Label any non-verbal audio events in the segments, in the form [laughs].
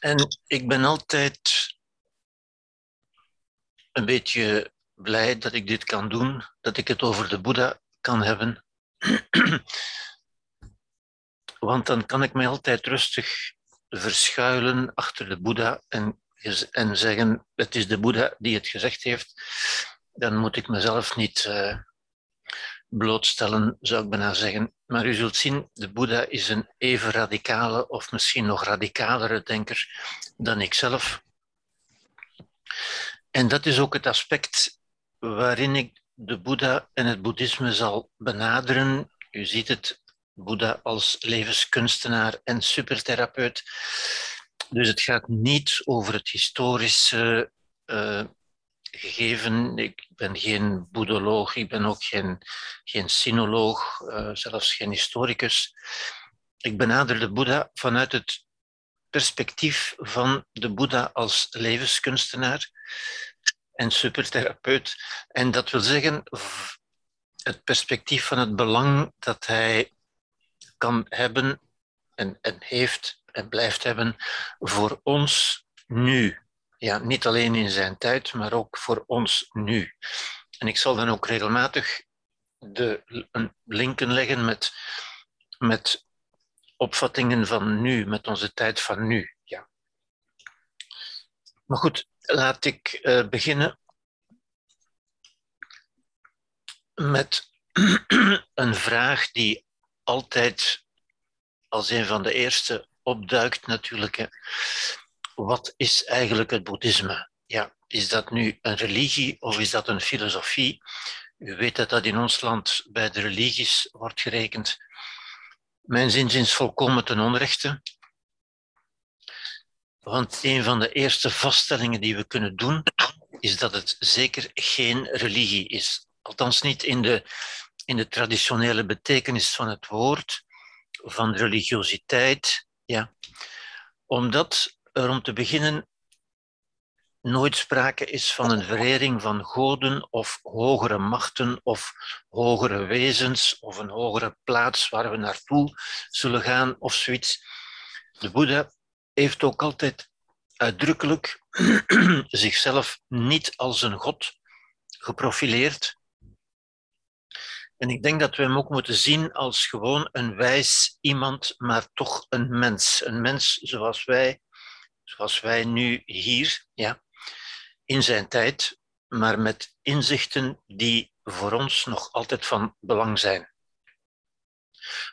En ik ben altijd een beetje blij dat ik dit kan doen, dat ik het over de Boeddha kan hebben. [clears throat] Want dan kan ik mij altijd rustig verschuilen achter de Boeddha en, en zeggen: Het is de Boeddha die het gezegd heeft. Dan moet ik mezelf niet uh, blootstellen, zou ik bijna zeggen. Maar u zult zien, de Boeddha is een even radicale of misschien nog radicalere denker dan ik zelf. En dat is ook het aspect waarin ik de Boeddha en het boeddhisme zal benaderen. U ziet het, Boeddha als levenskunstenaar en supertherapeut. Dus het gaat niet over het historische uh, gegeven. Ik ben geen boedoloog, ik ben ook geen, geen sinoloog, uh, zelfs geen historicus. Ik benader de Boeddha vanuit het perspectief van de Boeddha als levenskunstenaar en supertherapeut. En dat wil zeggen het perspectief van het belang dat hij kan hebben en, en heeft en blijft hebben voor ons nu. Ja, niet alleen in zijn tijd, maar ook voor ons nu. En ik zal dan ook regelmatig de linken leggen met, met opvattingen van nu, met onze tijd van nu. Ja. Maar goed, laat ik uh, beginnen met [clears throat] een vraag die altijd als een van de eerste opduikt natuurlijk. Wat is eigenlijk het boeddhisme? Ja, is dat nu een religie of is dat een filosofie? U weet dat dat in ons land bij de religies wordt gerekend. Mijn zin is volkomen ten onrechte. Want een van de eerste vaststellingen die we kunnen doen, is dat het zeker geen religie is. Althans niet in de, in de traditionele betekenis van het woord, van religiositeit. Ja. Omdat er om te beginnen nooit sprake is van een verering van goden of hogere machten of hogere wezens of een hogere plaats waar we naartoe zullen gaan of zoiets. De Boeddha heeft ook altijd uitdrukkelijk [clears throat] zichzelf niet als een god geprofileerd. En ik denk dat we hem ook moeten zien als gewoon een wijs iemand, maar toch een mens. Een mens zoals wij, zoals wij nu hier, ja, in zijn tijd, maar met inzichten die voor ons nog altijd van belang zijn.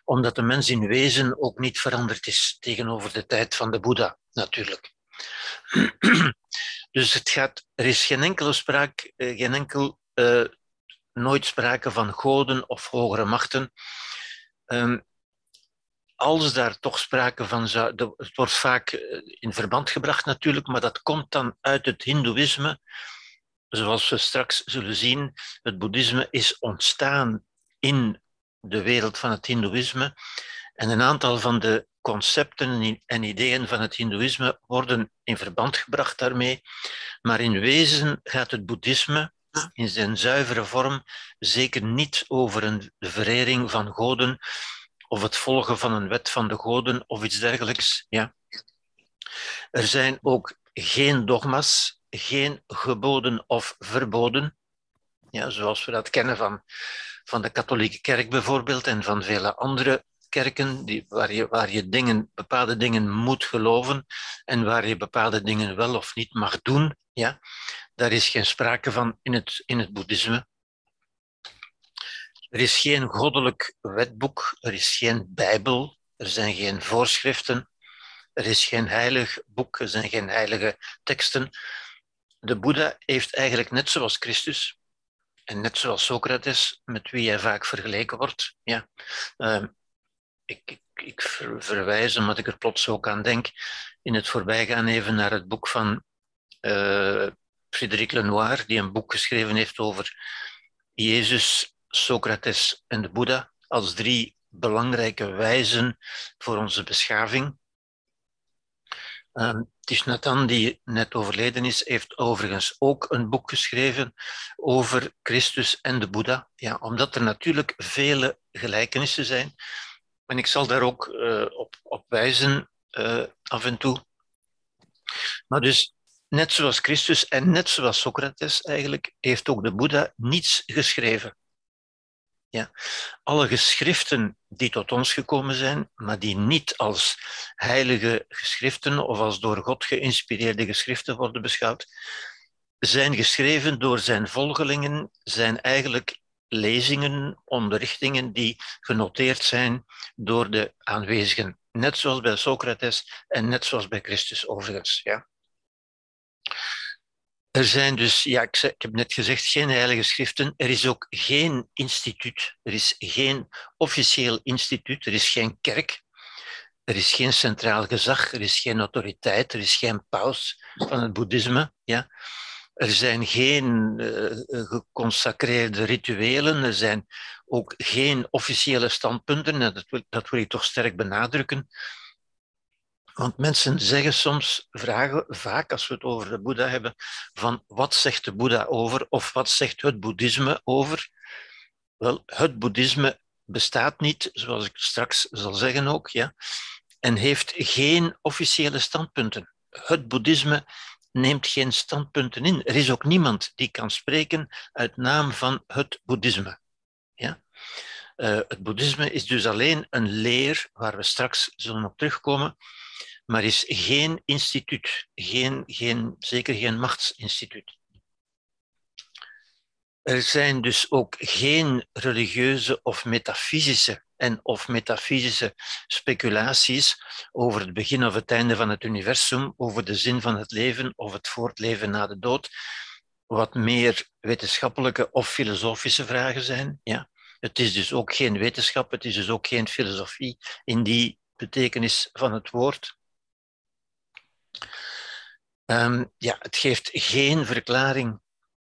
Omdat de mens in wezen ook niet veranderd is tegenover de tijd van de Boeddha, natuurlijk. [clears throat] Dus het gaat, er is geen enkele spraak, eh, geen enkel, uh, nooit sprake van goden of hogere machten. Um, als daar toch sprake van zou... Het wordt vaak eh, in verband gebracht natuurlijk, maar dat komt dan uit het hindoeïsme. Zoals we straks zullen zien, het boeddhisme is ontstaan in de wereld van het hindoeïsme. En een aantal van de concepten en ideeën van het hindoeïsme worden in verband gebracht daarmee. Maar in wezen gaat het boeddhisme in zijn zuivere vorm zeker niet over een verering van goden, of het volgen van een wet van de goden of iets dergelijks. Ja. Er zijn ook geen dogma's, geen geboden of verboden, ja, zoals we dat kennen van, van de katholieke kerk bijvoorbeeld en van vele andere kerken, die, waar, je, waar je dingen, bepaalde dingen moet geloven en waar je bepaalde dingen wel of niet mag doen. Ja. Daar is geen sprake van in het, in het boeddhisme. Er is geen goddelijk wetboek, er is geen Bijbel, er zijn geen voorschriften, er is geen heilig boek, er zijn geen heilige teksten. De Boeddha heeft eigenlijk net zoals Christus en net zoals Socrates, met wie hij vaak vergeleken wordt. Ja, uh, ik, ik, ik verwijs, ik er plots ook aan denk, in het voorbijgaan even naar het boek van uh, Frédéric Lenoir, die een boek geschreven heeft over Jezus Socrates en de Boeddha als drie belangrijke wijzen voor onze beschaving. Um, Nathan, die net overleden is, heeft overigens ook een boek geschreven over Christus en de Boeddha. Ja, omdat er natuurlijk vele gelijkenissen zijn. En ik zal daar ook uh, op, op wijzen uh, af en toe. Maar dus, net zoals Christus en net zoals Socrates eigenlijk, heeft ook de Boeddha niets geschreven. Ja. Alle geschriften die tot ons gekomen zijn, maar die niet als heilige geschriften of als door God geïnspireerde geschriften worden beschouwd, zijn geschreven door zijn volgelingen, zijn eigenlijk lezingen, onderrichtingen die genoteerd zijn door de aanwezigen. Net zoals bij Socrates en net zoals bij Christus overigens. Ja. Er zijn dus, ja, ik, ik, heb net gezegd, geen heilige schriften. Er is ook geen instituut. Er is geen officieel instituut. Er is geen kerk. Er is geen centraal gezag. Er is geen autoriteit. Er is geen paus van het boeddhisme. Ja. Er zijn geen uh, geconsacreerde rituelen. Er zijn ook geen officiële standpunten. En dat dat wil ik toch sterk benadrukken. Want mensen zeggen soms, vragen vaak als we het over de Boeddha hebben, van wat zegt de Boeddha over of wat zegt het boeddhisme over? Wel, het boeddhisme bestaat niet, zoals ik straks zal zeggen ook, ja, en heeft geen officiële standpunten. Het boeddhisme neemt geen standpunten in. Er is ook niemand die kan spreken uit naam van het boeddhisme. Ja? Uh, het boeddhisme is dus alleen een leer, waar we straks zullen op terugkomen, maar is geen instituut, geen, geen, zeker geen machtsinstituut. Er zijn dus ook geen religieuze of metafysische en of metafysische speculaties over het begin of het einde van het universum, over de zin van het leven of het voortleven na de dood, wat meer wetenschappelijke of filosofische vragen zijn. Ja. Het is dus ook geen wetenschap, het is dus ook geen filosofie in die betekenis van het woord. Um, ja, het geeft geen verklaring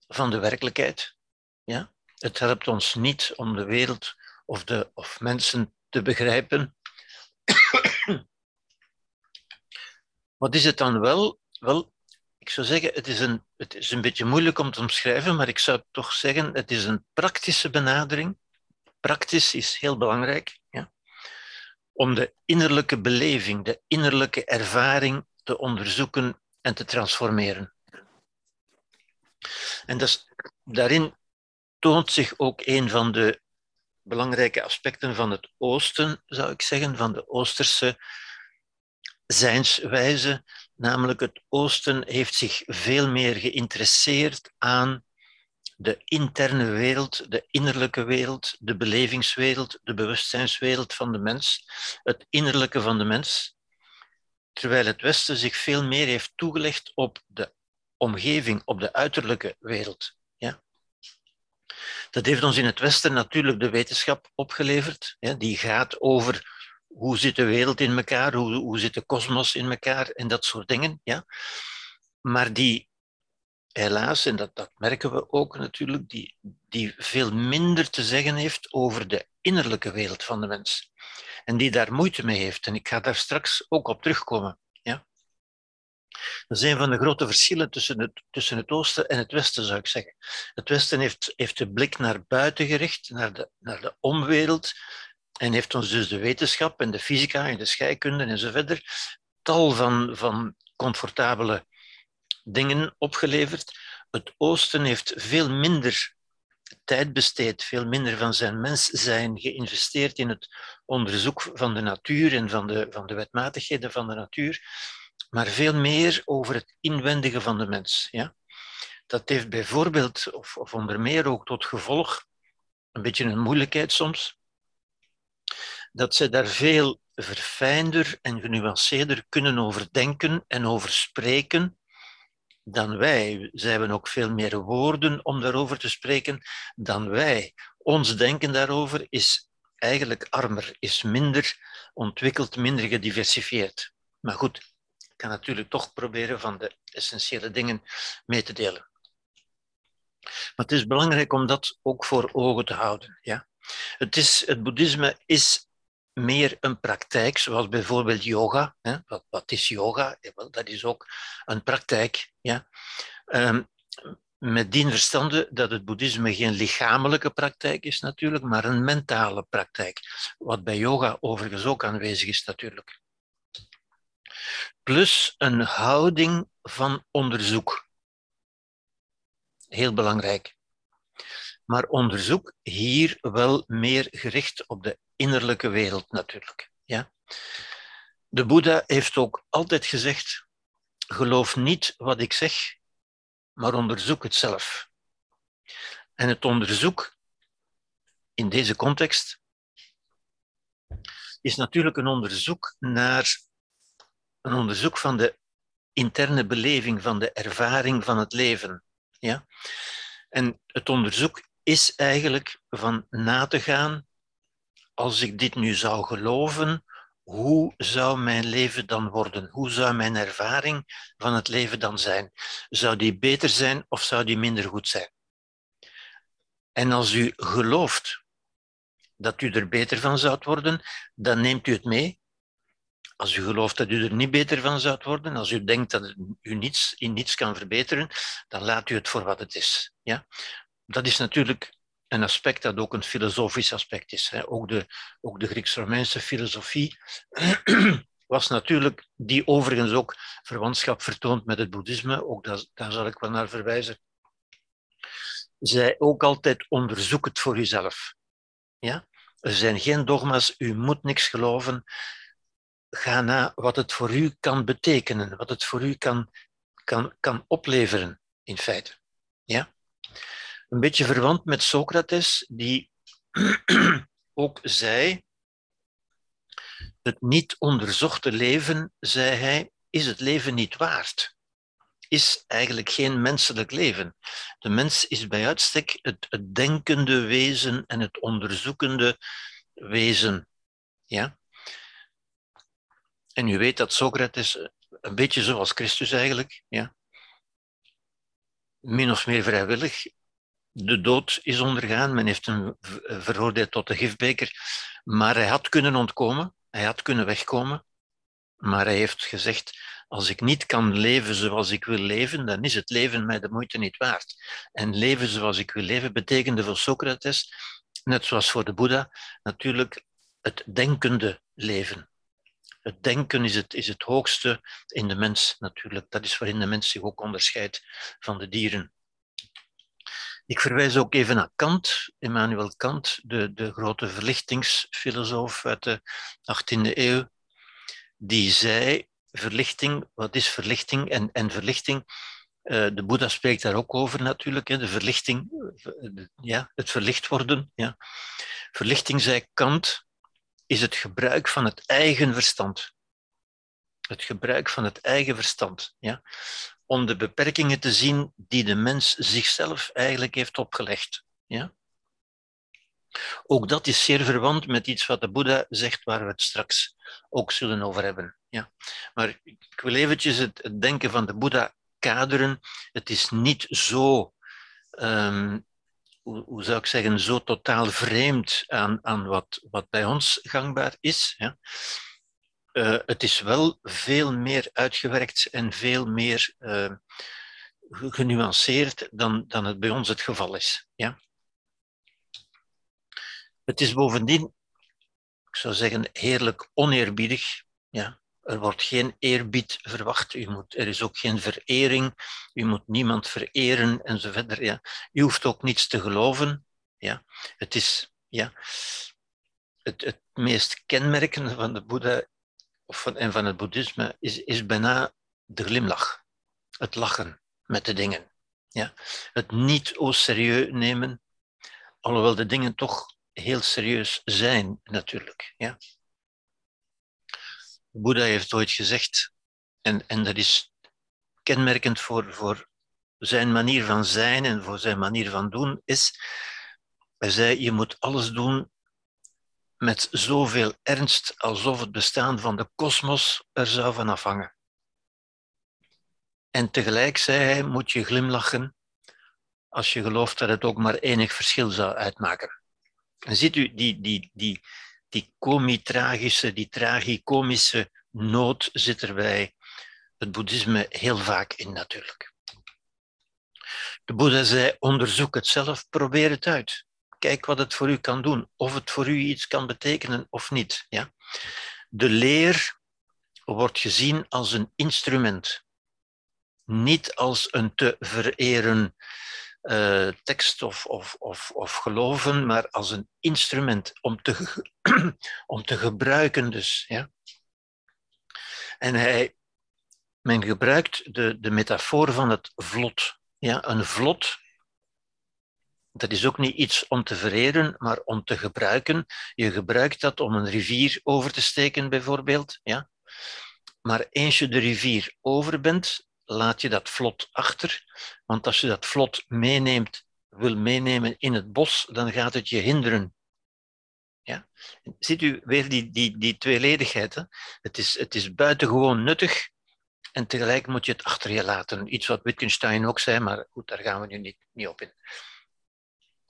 van de werkelijkheid. Ja? Het helpt ons niet om de wereld of, de, of mensen te begrijpen. [coughs] Wat is het dan wel? Wel, ik zou zeggen, het is, een, het is een beetje moeilijk om te omschrijven, maar ik zou toch zeggen, het is een praktische benadering. Praktisch is heel belangrijk. Ja? Om de innerlijke beleving, de innerlijke ervaring te onderzoeken en te transformeren. En daarin toont zich ook een van de belangrijke aspecten van het Oosten, zou ik zeggen, van de Oosterse zijnswijze. Namelijk het Oosten heeft zich veel meer geïnteresseerd aan de interne wereld, de innerlijke wereld, de belevingswereld, de bewustzijnswereld van de mens, het innerlijke van de mens terwijl het Westen zich veel meer heeft toegelegd op de omgeving, op de uiterlijke wereld. Ja? Dat heeft ons in het Westen natuurlijk de wetenschap opgeleverd. Die gaat over hoe zit de wereld in elkaar, hoe, hoe zit de kosmos in elkaar en dat soort dingen. Ja? Maar die helaas, en dat, dat merken we ook natuurlijk, die, die veel minder te zeggen heeft over de innerlijke wereld van de mens en die daar moeite mee heeft. En ik ga daar straks ook op terugkomen. Ja? Dat is een van de grote verschillen tussen het, tussen het oosten en het westen, zou ik zeggen. Het westen heeft, heeft de blik naar buiten gericht, naar de, naar de omwereld, en heeft ons dus de wetenschap en de fysica en de scheikunde en zo verder tal van, van comfortabele dingen opgeleverd. Het oosten heeft veel minder tijd besteed, veel minder van zijn mens zijn geïnvesteerd in het onderzoek van de natuur en van de, van de wetmatigheden van de natuur, maar veel meer over het inwendige van de mens. Ja? Dat heeft bijvoorbeeld, of, of onder meer ook tot gevolg, een beetje een moeilijkheid soms, dat ze daar veel verfijnder en genuanceerder kunnen over denken en over spreken dan wij. Ze hebben ook veel meer woorden om daarover te spreken dan wij. Ons denken daarover is eigenlijk armer, is minder ontwikkeld, minder gediversifieerd. Maar goed, ik kan natuurlijk toch proberen van de essentiële dingen mee te delen. Maar het is belangrijk om dat ook voor ogen te houden. Ja? Het, is, het boeddhisme is meer een praktijk, zoals bijvoorbeeld yoga. Hè? Wat, wat, is yoga? dat is ook een praktijk. Ja? Um, met dien verstande dat het boeddhisme geen lichamelijke praktijk is natuurlijk, maar een mentale praktijk. Wat bij yoga overigens ook aanwezig is natuurlijk. plus een houding van onderzoek. Heel belangrijk. Maar onderzoek hier wel meer gericht op de innerlijke wereld natuurlijk. Ja? De Boeddha heeft ook altijd gezegd: geloof niet wat ik zeg, maar onderzoek het zelf. En het onderzoek in deze context is natuurlijk een onderzoek naar een onderzoek van de interne beleving, van de ervaring van het leven. Ja? En het onderzoek is eigenlijk van na te gaan, als ik dit nu zou geloven, hoe zou mijn leven dan worden? Hoe zou mijn ervaring van het leven dan zijn? Zou die beter zijn of zou die minder goed zijn? En als u gelooft dat u er beter van zou worden, dan neemt u het mee. Als u gelooft dat u er niet beter van zou worden, als u denkt dat u niets, in niets kan verbeteren, dan laat u het voor wat het is. Ja? Dat is natuurlijk een aspect dat ook een filosofisch aspect is. Ook de, ook de Grieks-Romeinse filosofie [clears throat] was natuurlijk, die overigens ook verwantschap vertoont met het boeddhisme, ook daar, daar zal ik wel naar verwijzen, zij ook altijd onderzoek het voor uzelf. Ja? Er zijn geen dogma's, u moet niks geloven. Ga na wat het voor u kan betekenen, wat het voor u kan, kan, kan opleveren, in feite. Ja? Een beetje verwant met Socrates, die [clears throat] ook zei: Het niet onderzochte leven, zei hij, is het leven niet waard. Is eigenlijk geen menselijk leven. De mens is bij uitstek het, het denkende wezen en het onderzoekende wezen. Ja? En u weet dat Socrates, een beetje zoals Christus eigenlijk, ja, min of meer vrijwillig, de dood is ondergaan. Men heeft hem veroordeeld tot de gifbeker. Maar hij had kunnen ontkomen, hij had kunnen wegkomen. Maar hij heeft gezegd: Als ik niet kan leven zoals ik wil leven, dan is het leven mij de moeite niet waard. En leven zoals ik wil leven betekende voor Socrates, net zoals voor de Boeddha, natuurlijk het denkende leven. Het denken is het, is het hoogste in de mens natuurlijk. Dat is waarin de mens zich ook onderscheidt van de dieren. Ik verwijs ook even naar Kant, Immanuel Kant, de, de grote verlichtingsfilosoof uit de 18e eeuw, die zei, verlichting, wat is verlichting? En, en verlichting, uh, de Boeddha spreekt daar ook over natuurlijk, de verlichting, ja, het verlicht worden. Ja. Verlichting, zei Kant, is het gebruik van het eigen verstand. Het gebruik van het eigen verstand. Ja om de beperkingen te zien die de mens zichzelf eigenlijk heeft opgelegd. Ja? Ook dat is zeer verwant met iets wat de Boeddha zegt, waar we het straks ook zullen over hebben. Ja. Maar ik wil eventjes het, denken van de Boeddha kaderen. Het is niet zo, um, hoe, hoe, zou ik zeggen, zo totaal vreemd aan, aan wat, wat bij ons gangbaar is. Ja. Uh, het is wel veel meer uitgewerkt en veel meer uh, genuanceerd dan, dan het bij ons het geval is. Ja? Het is bovendien, ik zou zeggen, heerlijk oneerbiedig. Ja? Er wordt geen eerbied verwacht. U moet, er is ook geen verering. U moet niemand vereren en zo verder. Ja? U hoeft ook niets te geloven. Ja? Het is ja, het, het meest kenmerkende van de Boeddha van, en van het boeddhisme is, is bijna de glimlach. Het lachen met de dingen. Ja? Het niet au serieus nemen, alhoewel de dingen toch heel serieus zijn, natuurlijk. Ja? Boeddha heeft ooit gezegd, en, en dat is kenmerkend voor, voor zijn manier van zijn en voor zijn manier van doen, is, hij zei, je moet alles doen met zoveel ernst alsof het bestaan van de kosmos er zou van afhangen. En tegelijk, zei hij, moet je glimlachen als je gelooft dat het ook maar enig verschil zou uitmaken. En ziet u, die, die, die, die comitragische, die tragicomische nood zit er bij het boeddhisme heel vaak in natuurlijk. De Boeddha zei, onderzoek het zelf, probeer het uit. Kijk wat het voor u kan doen, of het voor u iets kan betekenen of niet. Ja? De leer wordt gezien als een instrument. Niet als een te vereren uh, tekst of, of, of, of geloven, maar als een instrument om te, [clears throat] om te gebruiken dus. Ja? En hij, men gebruikt de, de metafoor van het vlot. Ja, een vlot, dat is ook niet iets om te vereren, maar om te gebruiken. Je gebruikt dat om een rivier over te steken, bijvoorbeeld. Ja? Maar eens je de rivier over bent, laat je dat vlot achter. Want als je dat vlot meeneemt, wil meenemen in het bos, dan gaat het je hinderen. Ja? Ziet u weer die, die, die tweeledigheid? Hè? Het, is, het is buitengewoon nuttig en tegelijk moet je het achter je laten. Iets wat Wittgenstein ook zei, maar goed, daar gaan we nu niet, niet op in.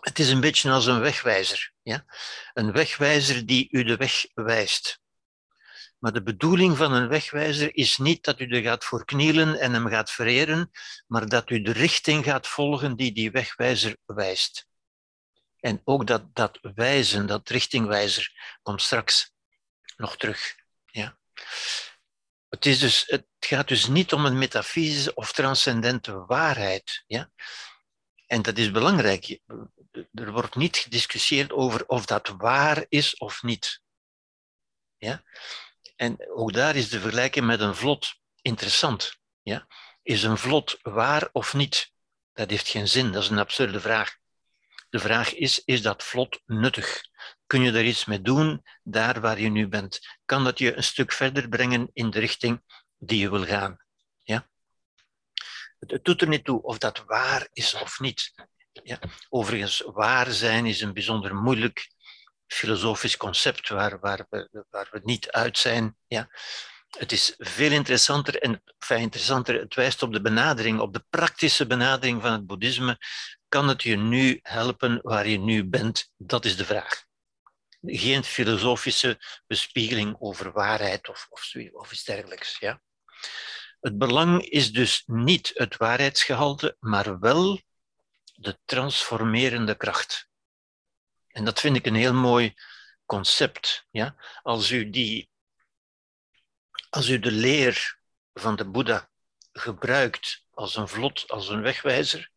Het is een beetje als een wegwijzer. Ja? Een wegwijzer die u de weg wijst. Maar de bedoeling van een wegwijzer is niet dat u er gaat voor knielen en hem gaat vereren, maar dat u de richting gaat volgen die die wegwijzer wijst. En ook dat, dat wijzen, dat richtingwijzer, komt straks nog terug. Ja. Het, is dus, het gaat dus niet om een metafysische of transcendente waarheid. Ja? En dat is belangrijk. Er wordt niet gediscussieerd over of dat waar is of niet. Ja? En ook daar is de vergelijking met een vlot interessant. Ja? Is een vlot waar of niet? Dat heeft geen zin, dat is een absurde vraag. De vraag is, is dat vlot nuttig? Kun je er iets mee doen daar waar je nu bent? Kan dat je een stuk verder brengen in de richting die je wil gaan? Het doet er niet toe of dat waar is of niet. Ja? Overigens, waar zijn is een bijzonder moeilijk filosofisch concept waar, waar, we, waar we niet uit zijn. Ja. Het is veel interessanter en enfin, interessanter, het wijst op de benadering, op de praktische benadering van het boeddhisme. Kan het je nu helpen waar je nu bent? Dat is de vraag. Geen filosofische bespiegeling over waarheid of, of, of iets dergelijks. Ja. Het belang is dus niet het waarheidsgehalte, maar wel de transformerende kracht. En dat vind ik een heel mooi concept. Ja? Als, u die, als u de leer van de Boeddha gebruikt als een vlot, als een wegwijzer,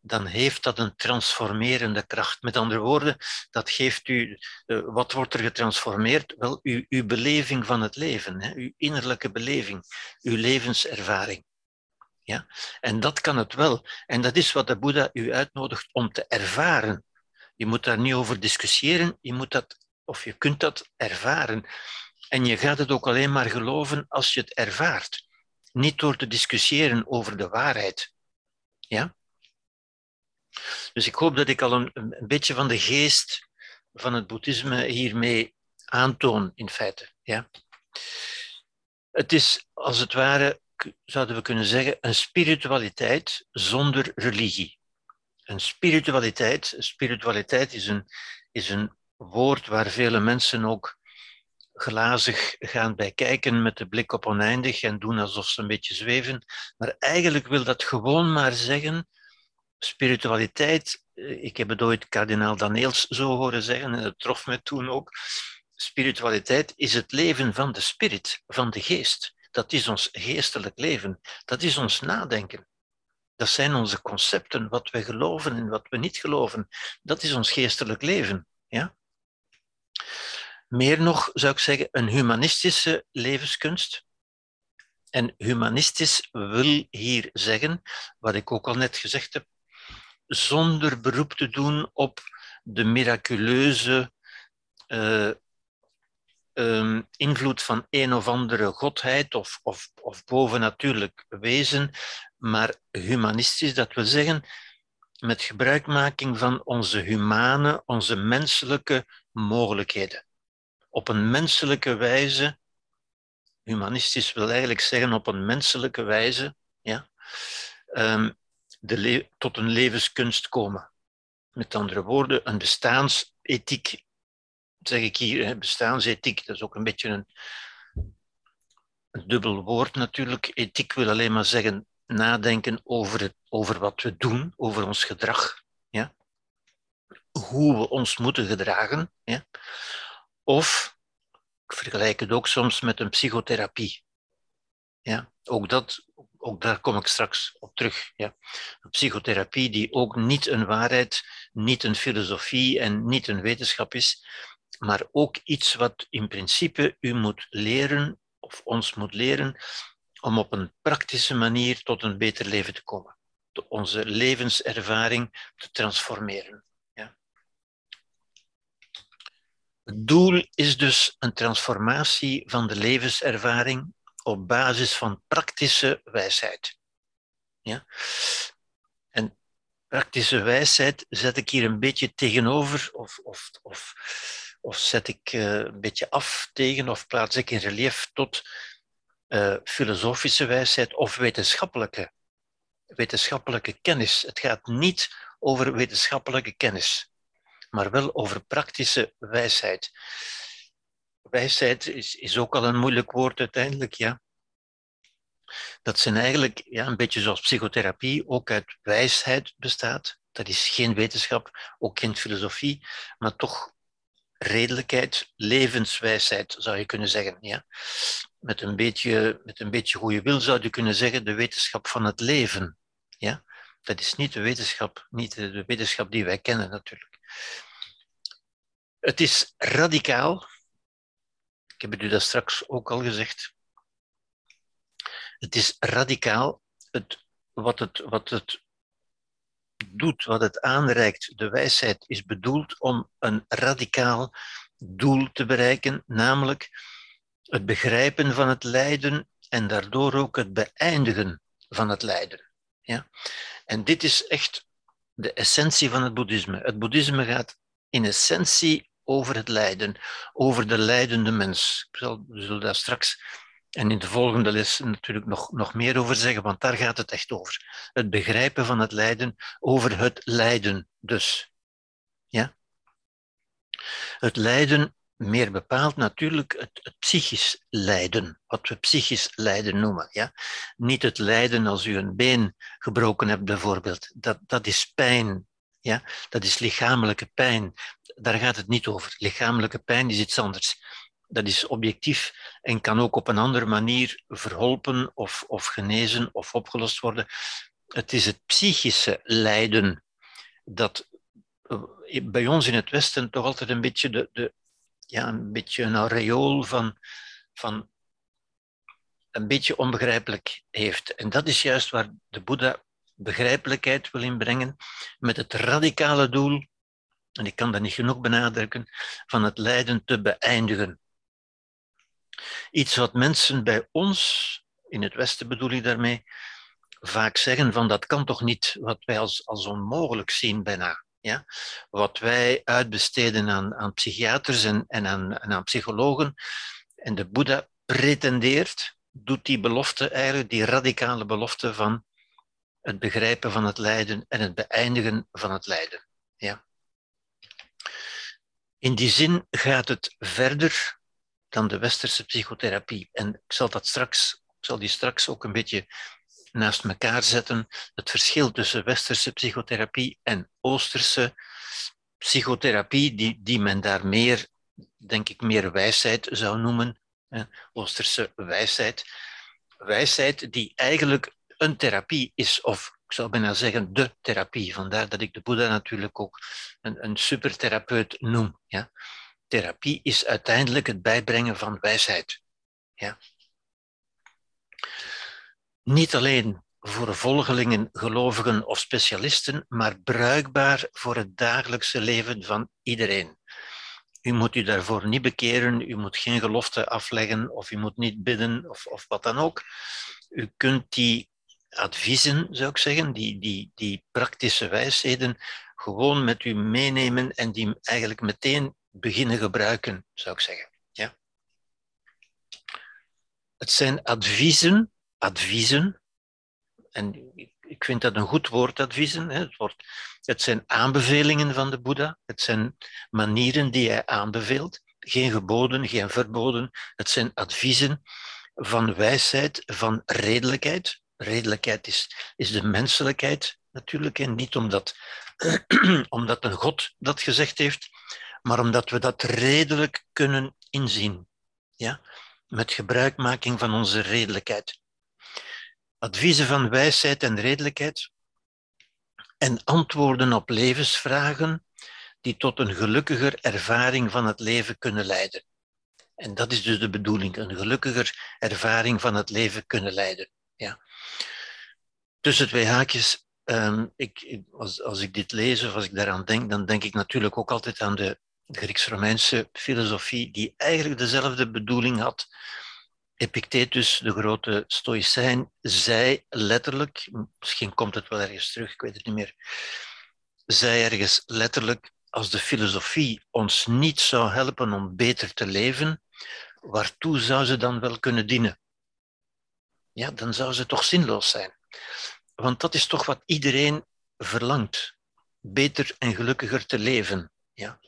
dan heeft dat een transformerende kracht. Met andere woorden, dat geeft u, uh, wat wordt er getransformeerd? Wel, uw, uw beleving van het leven, hè? uw innerlijke beleving, uw levenservaring. Ja? En dat kan het wel. En dat is wat de Boeddha u uitnodigt om te ervaren. Je moet daar niet over discussiëren, je moet dat, of je kunt dat ervaren. En je gaat het ook alleen maar geloven als je het ervaart. Niet door te discussiëren over de waarheid. Ja? Dus ik hoop dat ik al een, beetje van de geest van het boeddhisme hiermee aantoon, in feite. Ja? Het is als het ware, zouden we kunnen zeggen, een spiritualiteit zonder religie een spiritualiteit. Spiritualiteit is een, is een woord waar vele mensen ook glazig gaan bij kijken met de blik op oneindig en doen alsof ze een beetje zweven. Maar eigenlijk wil dat gewoon maar zeggen, spiritualiteit, eh, ik heb het ooit kardinaal Daneels zo horen zeggen en dat trof me toen ook, spiritualiteit is het leven van de spirit, van de geest. Dat is ons geestelijk leven, dat is ons nadenken. Dat zijn onze concepten, wat we geloven en wat we niet geloven. Dat is ons geestelijk leven. Ja? Meer nog zou ik zeggen, een humanistische levenskunst. En humanistisch wil hier zeggen, wat ik ook al net gezegd heb, zonder beroep te doen op de miraculeuze uh, um, invloed van een of andere godheid of, of, of bovennatuurlijk wezen, maar humanistisch, dat wil zeggen met gebruikmaking van onze humane, onze menselijke mogelijkheden. Op een menselijke wijze, humanistisch wil eigenlijk zeggen op een menselijke wijze, ja, um, de tot een levenskunst komen. Met andere woorden, een bestaansethiek zeg ik hier, bestaansethiek, dat is ook een beetje een, een dubbel woord natuurlijk. Ethiek wil alleen maar zeggen nadenken over, het, over wat we doen, over ons gedrag. Ja? Hoe we ons moeten gedragen. Ja? Of ik vergelijk het ook soms met een psychotherapie. Ja, ook, dat, ook daar kom ik straks op terug. Ja. Psychotherapie die ook niet een waarheid, niet een filosofie en niet een wetenschap is, maar ook iets wat in principe u moet leren of ons moet leren om op een praktische manier tot een beter leven te komen. Onze levenservaring te transformeren. Ja. Het doel is dus een transformatie van de levenservaring op basis van praktische wijsheid. Ja? En praktische wijsheid zet ik hier een beetje tegenover, of, of, of, of zet ik uh, een beetje af tegen, of plaats ik in relief tot uh, filosofische wijsheid of wetenschappelijke, wetenschappelijke kennis. Het gaat niet over wetenschappelijke kennis, maar wel over praktische wijsheid. Wijsheid is, is ook al een moeilijk woord uiteindelijk, ja. Dat zijn eigenlijk ja, een beetje zoals psychotherapie ook uit wijsheid bestaat. Dat is geen wetenschap, ook geen filosofie, maar toch redelijkheid, levenswijsheid zou je kunnen zeggen. Ja? Met, een beetje, met een beetje goede wil zou je kunnen zeggen de wetenschap van het leven. Ja? Dat is niet de wetenschap, niet de wetenschap die wij kennen natuurlijk. Het is radicaal. Ik heb u dat straks ook al gezegd. Het is radicaal. Het, wat, het, wat het doet, wat het aanreikt, de wijsheid, is bedoeld om een radicaal doel te bereiken, namelijk het begrijpen van het lijden en daardoor ook het beëindigen van het lijden. Ja? En dit is echt de essentie van het boeddhisme. Het boeddhisme gaat in essentie over het lijden, over de lijdende mens. We zullen daar straks en in de volgende les natuurlijk nog, nog meer over zeggen, want daar gaat het echt over. Het begrijpen van het lijden, over het lijden dus. Ja? Het lijden, meer bepaald natuurlijk het, het psychisch lijden, wat we psychisch lijden noemen. Ja? Niet het lijden als u een been gebroken hebt bijvoorbeeld, dat, dat is pijn. Ja? Dat is lichamelijke pijn. Daar gaat het niet over. Lichamelijke pijn is iets anders dat is objectief en kan ook op een andere manier verholpen of, of genezen of opgelost worden. Het is het psychische lijden dat eh, bij ons in het Westen toch altijd een beetje, de, de, ja, een, beetje een aureool van, van een beetje onbegrijpelijk heeft. En dat is juist waar de Boeddha begrijpelijkheid wil inbrengen met het radicale doel, en ik kan dat niet genoeg benadrukken, van het lijden te beëindigen. Iets wat mensen bij ons, in het Westen bedoel ik daarmee, vaak zeggen van dat kan toch niet, wat wij als, als onmogelijk zien bijna. Ja? Wat wij uitbesteden aan, aan psychiaters en, en, aan, en aan psychologen. En de Boeddha pretendeert, doet die belofte eigenlijk, die radicale belofte van het begrijpen van het lijden en het beëindigen van het lijden. In die zin gaat het verder dan de westerse psychotherapie. En ik zal dat straks, ik zal die straks ook een beetje naast elkaar zetten. Het verschil tussen westerse psychotherapie en oosterse psychotherapie, die, die men daar meer, denk ik, meer wijsheid zou noemen. Oosterse wijsheid. Wijsheid die eigenlijk een therapie is, of ik zou bijna zeggen de therapie. Vandaar dat ik de Boeddha natuurlijk ook een, een supertherapeut noem. Ja therapie is uiteindelijk het bijbrengen van wijsheid. Ja. Niet alleen voor volgelingen, gelovigen of specialisten, maar bruikbaar voor het dagelijkse leven van iedereen. U moet u daarvoor niet bekeren, u moet geen gelofte afleggen of u moet niet bidden of, of wat dan ook. U kunt die adviezen, zou ik zeggen, die, die, die praktische wijsheden, gewoon met u meenemen en die eigenlijk meteen beginnen gebruiken, zou ik zeggen. Ja? Het zijn adviezen, adviezen, en ik vind dat een goed woord, adviezen. Het, wordt, het zijn aanbevelingen van de Boeddha, het zijn manieren die hij aanbeveelt, geen geboden, geen verboden. Het zijn adviezen van wijsheid, van redelijkheid. Redelijkheid is, is de menselijkheid natuurlijk, en niet omdat, [clears throat] omdat een God dat gezegd heeft, maar omdat we dat redelijk kunnen inzien. Ja? Met gebruikmaking van onze redelijkheid. Adviezen van wijsheid en redelijkheid. En antwoorden op levensvragen die tot een gelukkiger ervaring van het leven kunnen leiden. En dat is dus de bedoeling, een gelukkiger ervaring van het leven kunnen leiden. Ja. Tussen twee haakjes, ik, als, als ik dit lees of als ik daaraan denk, dan denk ik natuurlijk ook altijd aan de Grieks-Romeinse filosofie, die eigenlijk dezelfde bedoeling had. Epictetus, de grote stoïcijn, zei letterlijk, misschien komt het wel ergens terug, ik weet het niet meer, zei ergens letterlijk, als de filosofie ons niet zou helpen om beter te leven, waartoe zou ze dan wel kunnen dienen? Ja, dan zou ze toch zinloos zijn. Want dat is toch wat iedereen verlangt. Beter en gelukkiger te leven. Ja.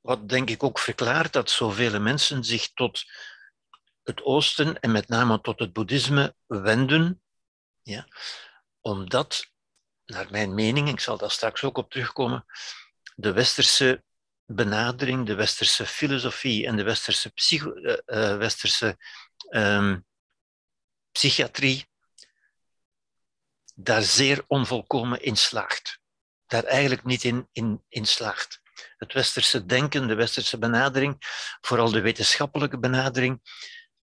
Wat denk ik ook verklaart dat zoveel mensen zich tot het Oosten en met name tot het Boeddhisme wenden. Ja. Omdat, naar mijn mening, ik zal daar straks ook op terugkomen, de westerse benadering, de westerse filosofie en de westerse, psycho, uh, westerse um, psychiatrie daar zeer onvolkomen in slaagt. Daar eigenlijk niet in, in, slaagt. Het westerse denken, de westerse benadering, vooral de wetenschappelijke benadering,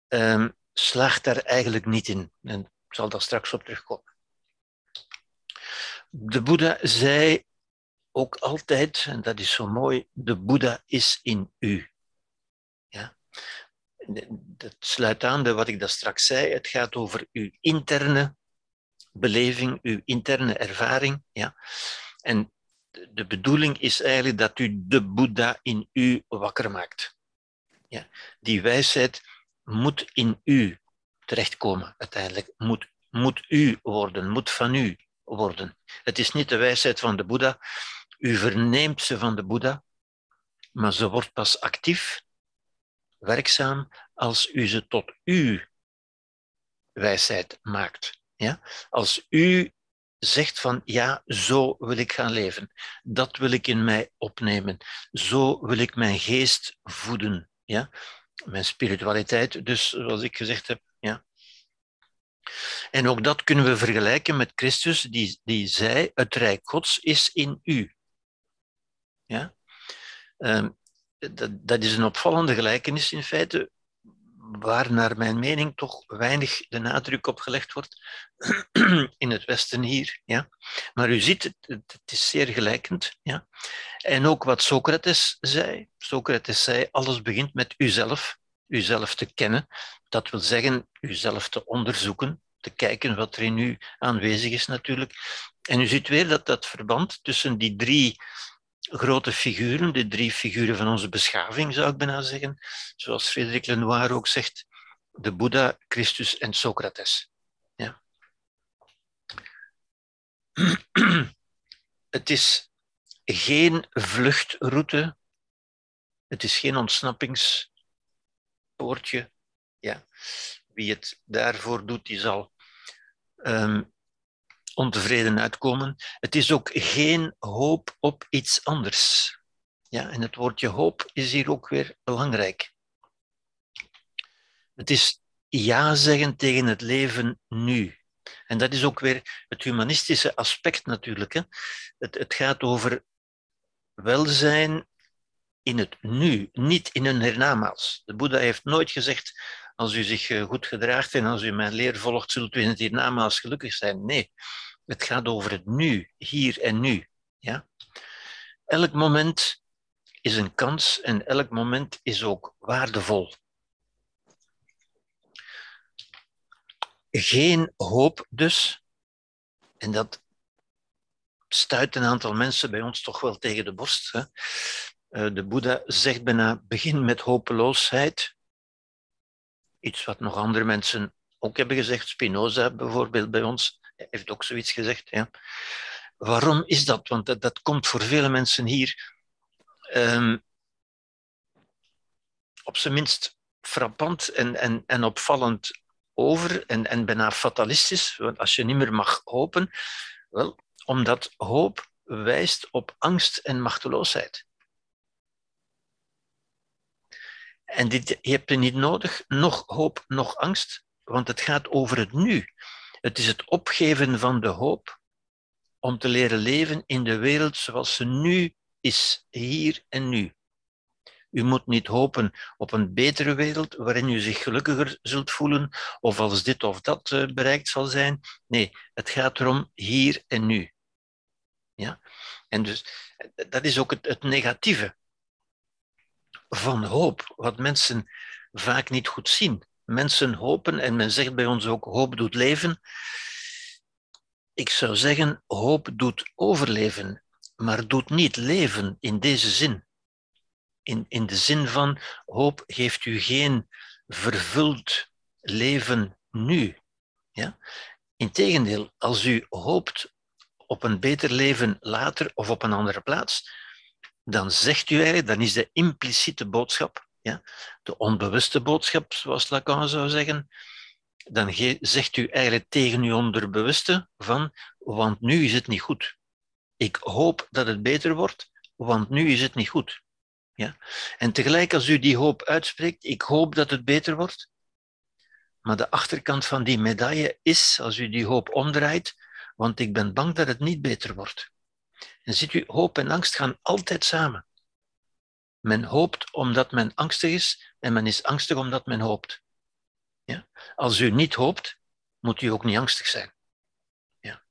um, slaagt daar eigenlijk niet in. En ik zal daar straks op terugkomen. De Boeddha zei ook altijd, en dat is zo mooi, de Boeddha is in u. Dat sluit aan bij wat ik daar straks zei. Het gaat over uw interne beleving, uw interne ervaring. Ja? En de bedoeling is eigenlijk dat u de Boeddha in u wakker maakt. Ja? Die wijsheid moet in u terechtkomen uiteindelijk. Moet, moet u worden, moet van u worden. Het is niet de wijsheid van de Boeddha. U verneemt ze van de Boeddha, maar ze wordt pas actief, werkzaam, als u ze tot uw wijsheid maakt. Ja? Als u zegt van ja, zo wil ik gaan leven, dat wil ik in mij opnemen, zo wil ik mijn geest voeden, ja? mijn spiritualiteit, dus zoals ik gezegd heb. Ja? En ook dat kunnen we vergelijken met Christus, die, die zei, het rijk Gods is in u. Ja? Um, dat, dat is een opvallende gelijkenis in feite waar naar mijn mening toch weinig de nadruk op gelegd wordt [clears throat] in het Westen hier. Ja. Maar u ziet, het, het is zeer gelijkend. Ja. En ook wat Socrates zei. Socrates zei, alles begint met uzelf, uzelf te kennen. Dat wil zeggen, uzelf te onderzoeken, te kijken wat er in u aanwezig is natuurlijk. En u ziet weer dat dat verband tussen die drie grote figuren, de drie figuren van onze beschaving, zou ik bijna zeggen. Zoals Frederik Lenoir ook zegt, de Boeddha, Christus en Socrates. Ja. [clears throat] Het is geen vluchtroute, het is geen ontsnappingspoortje. Ja. Wie het daarvoor doet, die zal um, ontevreden uitkomen. Het is ook geen hoop op iets anders. Ja, en het woordje hoop is hier ook weer belangrijk. Het is ja zeggen tegen het leven nu. En dat is ook weer het humanistische aspect natuurlijk. Hè. Het, het gaat over welzijn in het nu, niet in een hernamaals. De Boeddha heeft nooit gezegd, als u zich eh, goed gedraagt en als u mijn leer volgt, zult u in het hiernamaals gelukkig zijn. Nee, het gaat over het nu, hier en nu. Ja? Elk moment is een kans en elk moment is ook waardevol. Geen hoop dus. En dat stuit een aantal mensen bij ons toch wel tegen de borst. Hè? Eh, de Boeddha zegt bijna, begin met hopeloosheid. Iets wat nog andere mensen ook hebben gezegd. Spinoza bijvoorbeeld bij ons heeft ook zoiets gezegd. Ja. Waarom is dat? Want dat, komt voor vele mensen hier um, op zijn minst frappant en, en, en opvallend over en, en bijna fatalistisch. Want als je niet meer mag hopen, wel, omdat hoop wijst op angst en machteloosheid. En dit, je hebt er niet nodig, nog hoop, nog angst, want het gaat over het nu. Het is het opgeven van de hoop om te leren leven in de wereld zoals ze nu is, hier en nu. U moet niet hopen op een betere wereld waarin u zich gelukkiger zult voelen of als dit of dat eh, bereikt zal zijn. Nee, het gaat erom hier en nu. Ja? En dus dat is ook het, het negatieve van hoop, wat mensen vaak niet goed zien. Mensen hopen, en men zegt bij ons ook hoop doet leven. Ik zou zeggen, hoop doet overleven, maar doet niet leven in deze zin. In, in de zin van hoop geeft u geen vervuld leven nu. Ja? Integendeel, als u hoopt op een beter leven later of op een andere plaats, dan zegt u eigenlijk, dan is de impliciete boodschap, ja, de onbewuste boodschap, zoals Lacan zou zeggen, dan zegt u eigenlijk tegen uw onderbewuste van, want nu is het niet goed. Ik hoop dat het beter wordt, want nu is het niet goed. Ja? En tegelijk als u die hoop uitspreekt, ik hoop dat het beter wordt, maar de achterkant van die medaille is, als u die hoop omdraait, want ik ben bang dat het niet beter wordt. En ziet u, hoop en angst gaan altijd samen. Men hoopt omdat men angstig is en men is angstig omdat men hoopt. Ja? Als u niet hoopt, moet u ook niet angstig zijn. Ja.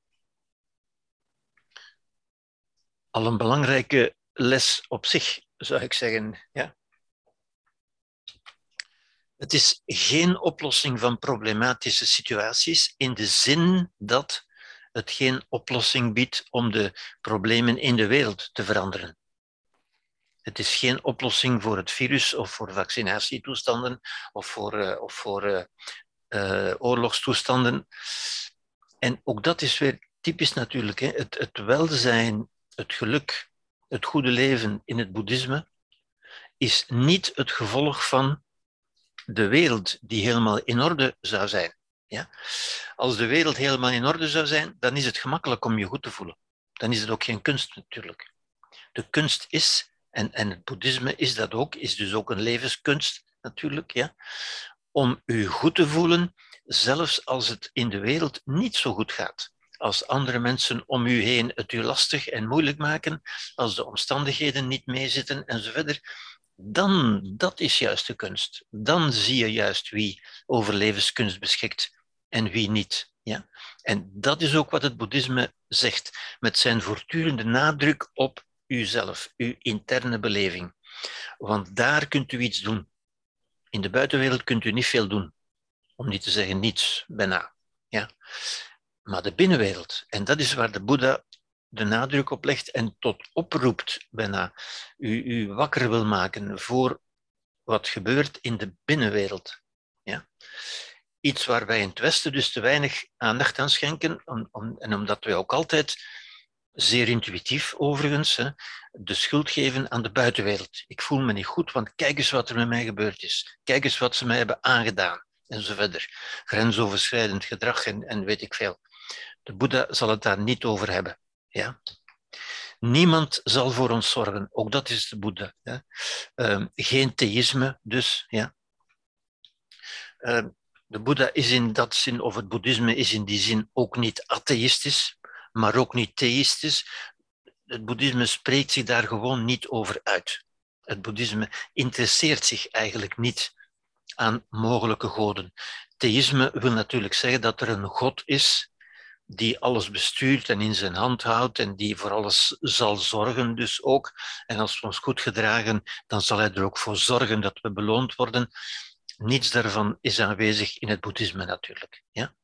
Al een belangrijke les op zich, zou ik zeggen. Ja? Het is geen oplossing van problematische situaties in de zin dat het geen oplossing biedt om de problemen in de wereld te veranderen. Het is geen oplossing voor het virus of voor vaccinatietoestanden of voor, uh, of voor uh, oorlogstoestanden. En ook dat is weer typisch natuurlijk. Hè? Het, het welzijn, het geluk, het goede leven in het boeddhisme is niet het gevolg van de wereld die helemaal in orde zou zijn. Ja? Als de wereld helemaal in orde zou zijn, dan is het gemakkelijk om je goed te voelen. Dan is het ook geen kunst natuurlijk. De kunst is, en, en het boeddhisme is dat ook, is dus ook een levenskunst natuurlijk, ja? om u goed te voelen, zelfs als het in de wereld niet zo goed gaat. Als andere mensen om u heen het u lastig en moeilijk maken, als de omstandigheden niet meezitten enzovoort, dan, dat is juist de kunst. Dan zie je juist wie over levenskunst beschikt en wie niet. Ja? En dat is ook wat het boeddhisme zegt, met zijn voortdurende nadruk op uzelf, uw interne beleving. Want daar kunt u iets doen. In de buitenwereld kunt u niet veel doen, om niet te zeggen niets, bijna. Ja? Maar de binnenwereld, en dat is waar de Boeddha de nadruk op legt en tot oproept, bijna, u, u wakker wil maken voor wat gebeurt in de binnenwereld. Ja? iets waar wij in het Westen dus te weinig aandacht aan schenken. Om, en omdat wij ook altijd, zeer intuïtief overigens, hè, de schuld geven aan de buitenwereld. Ik voel me niet goed, want kijk eens wat er met mij gebeurd is. Kijk eens wat ze mij hebben aangedaan. En zo verder. Grensoverschrijdend gedrag en, en weet ik veel. De Boeddha zal het daar niet over hebben. Ja? Niemand zal voor ons zorgen. Ook dat is de Boeddha. Uh, geen theïsme, dus. Ja? Uh, de Boeddha is in dat zin, of het boeddhisme is in die zin ook niet atheïstisch, maar ook niet theïstisch. Het boeddhisme spreekt zich daar gewoon niet over uit. Het boeddhisme interesseert zich eigenlijk niet aan mogelijke goden. Theïsme wil natuurlijk zeggen dat er een God is die alles bestuurt en in zijn hand houdt en die voor alles zal zorgen dus ook. En als we ons goed gedragen, dan zal hij er ook voor zorgen dat we beloond worden. Niets daarvan is aanwezig in het boeddhisme natuurlijk. Ja?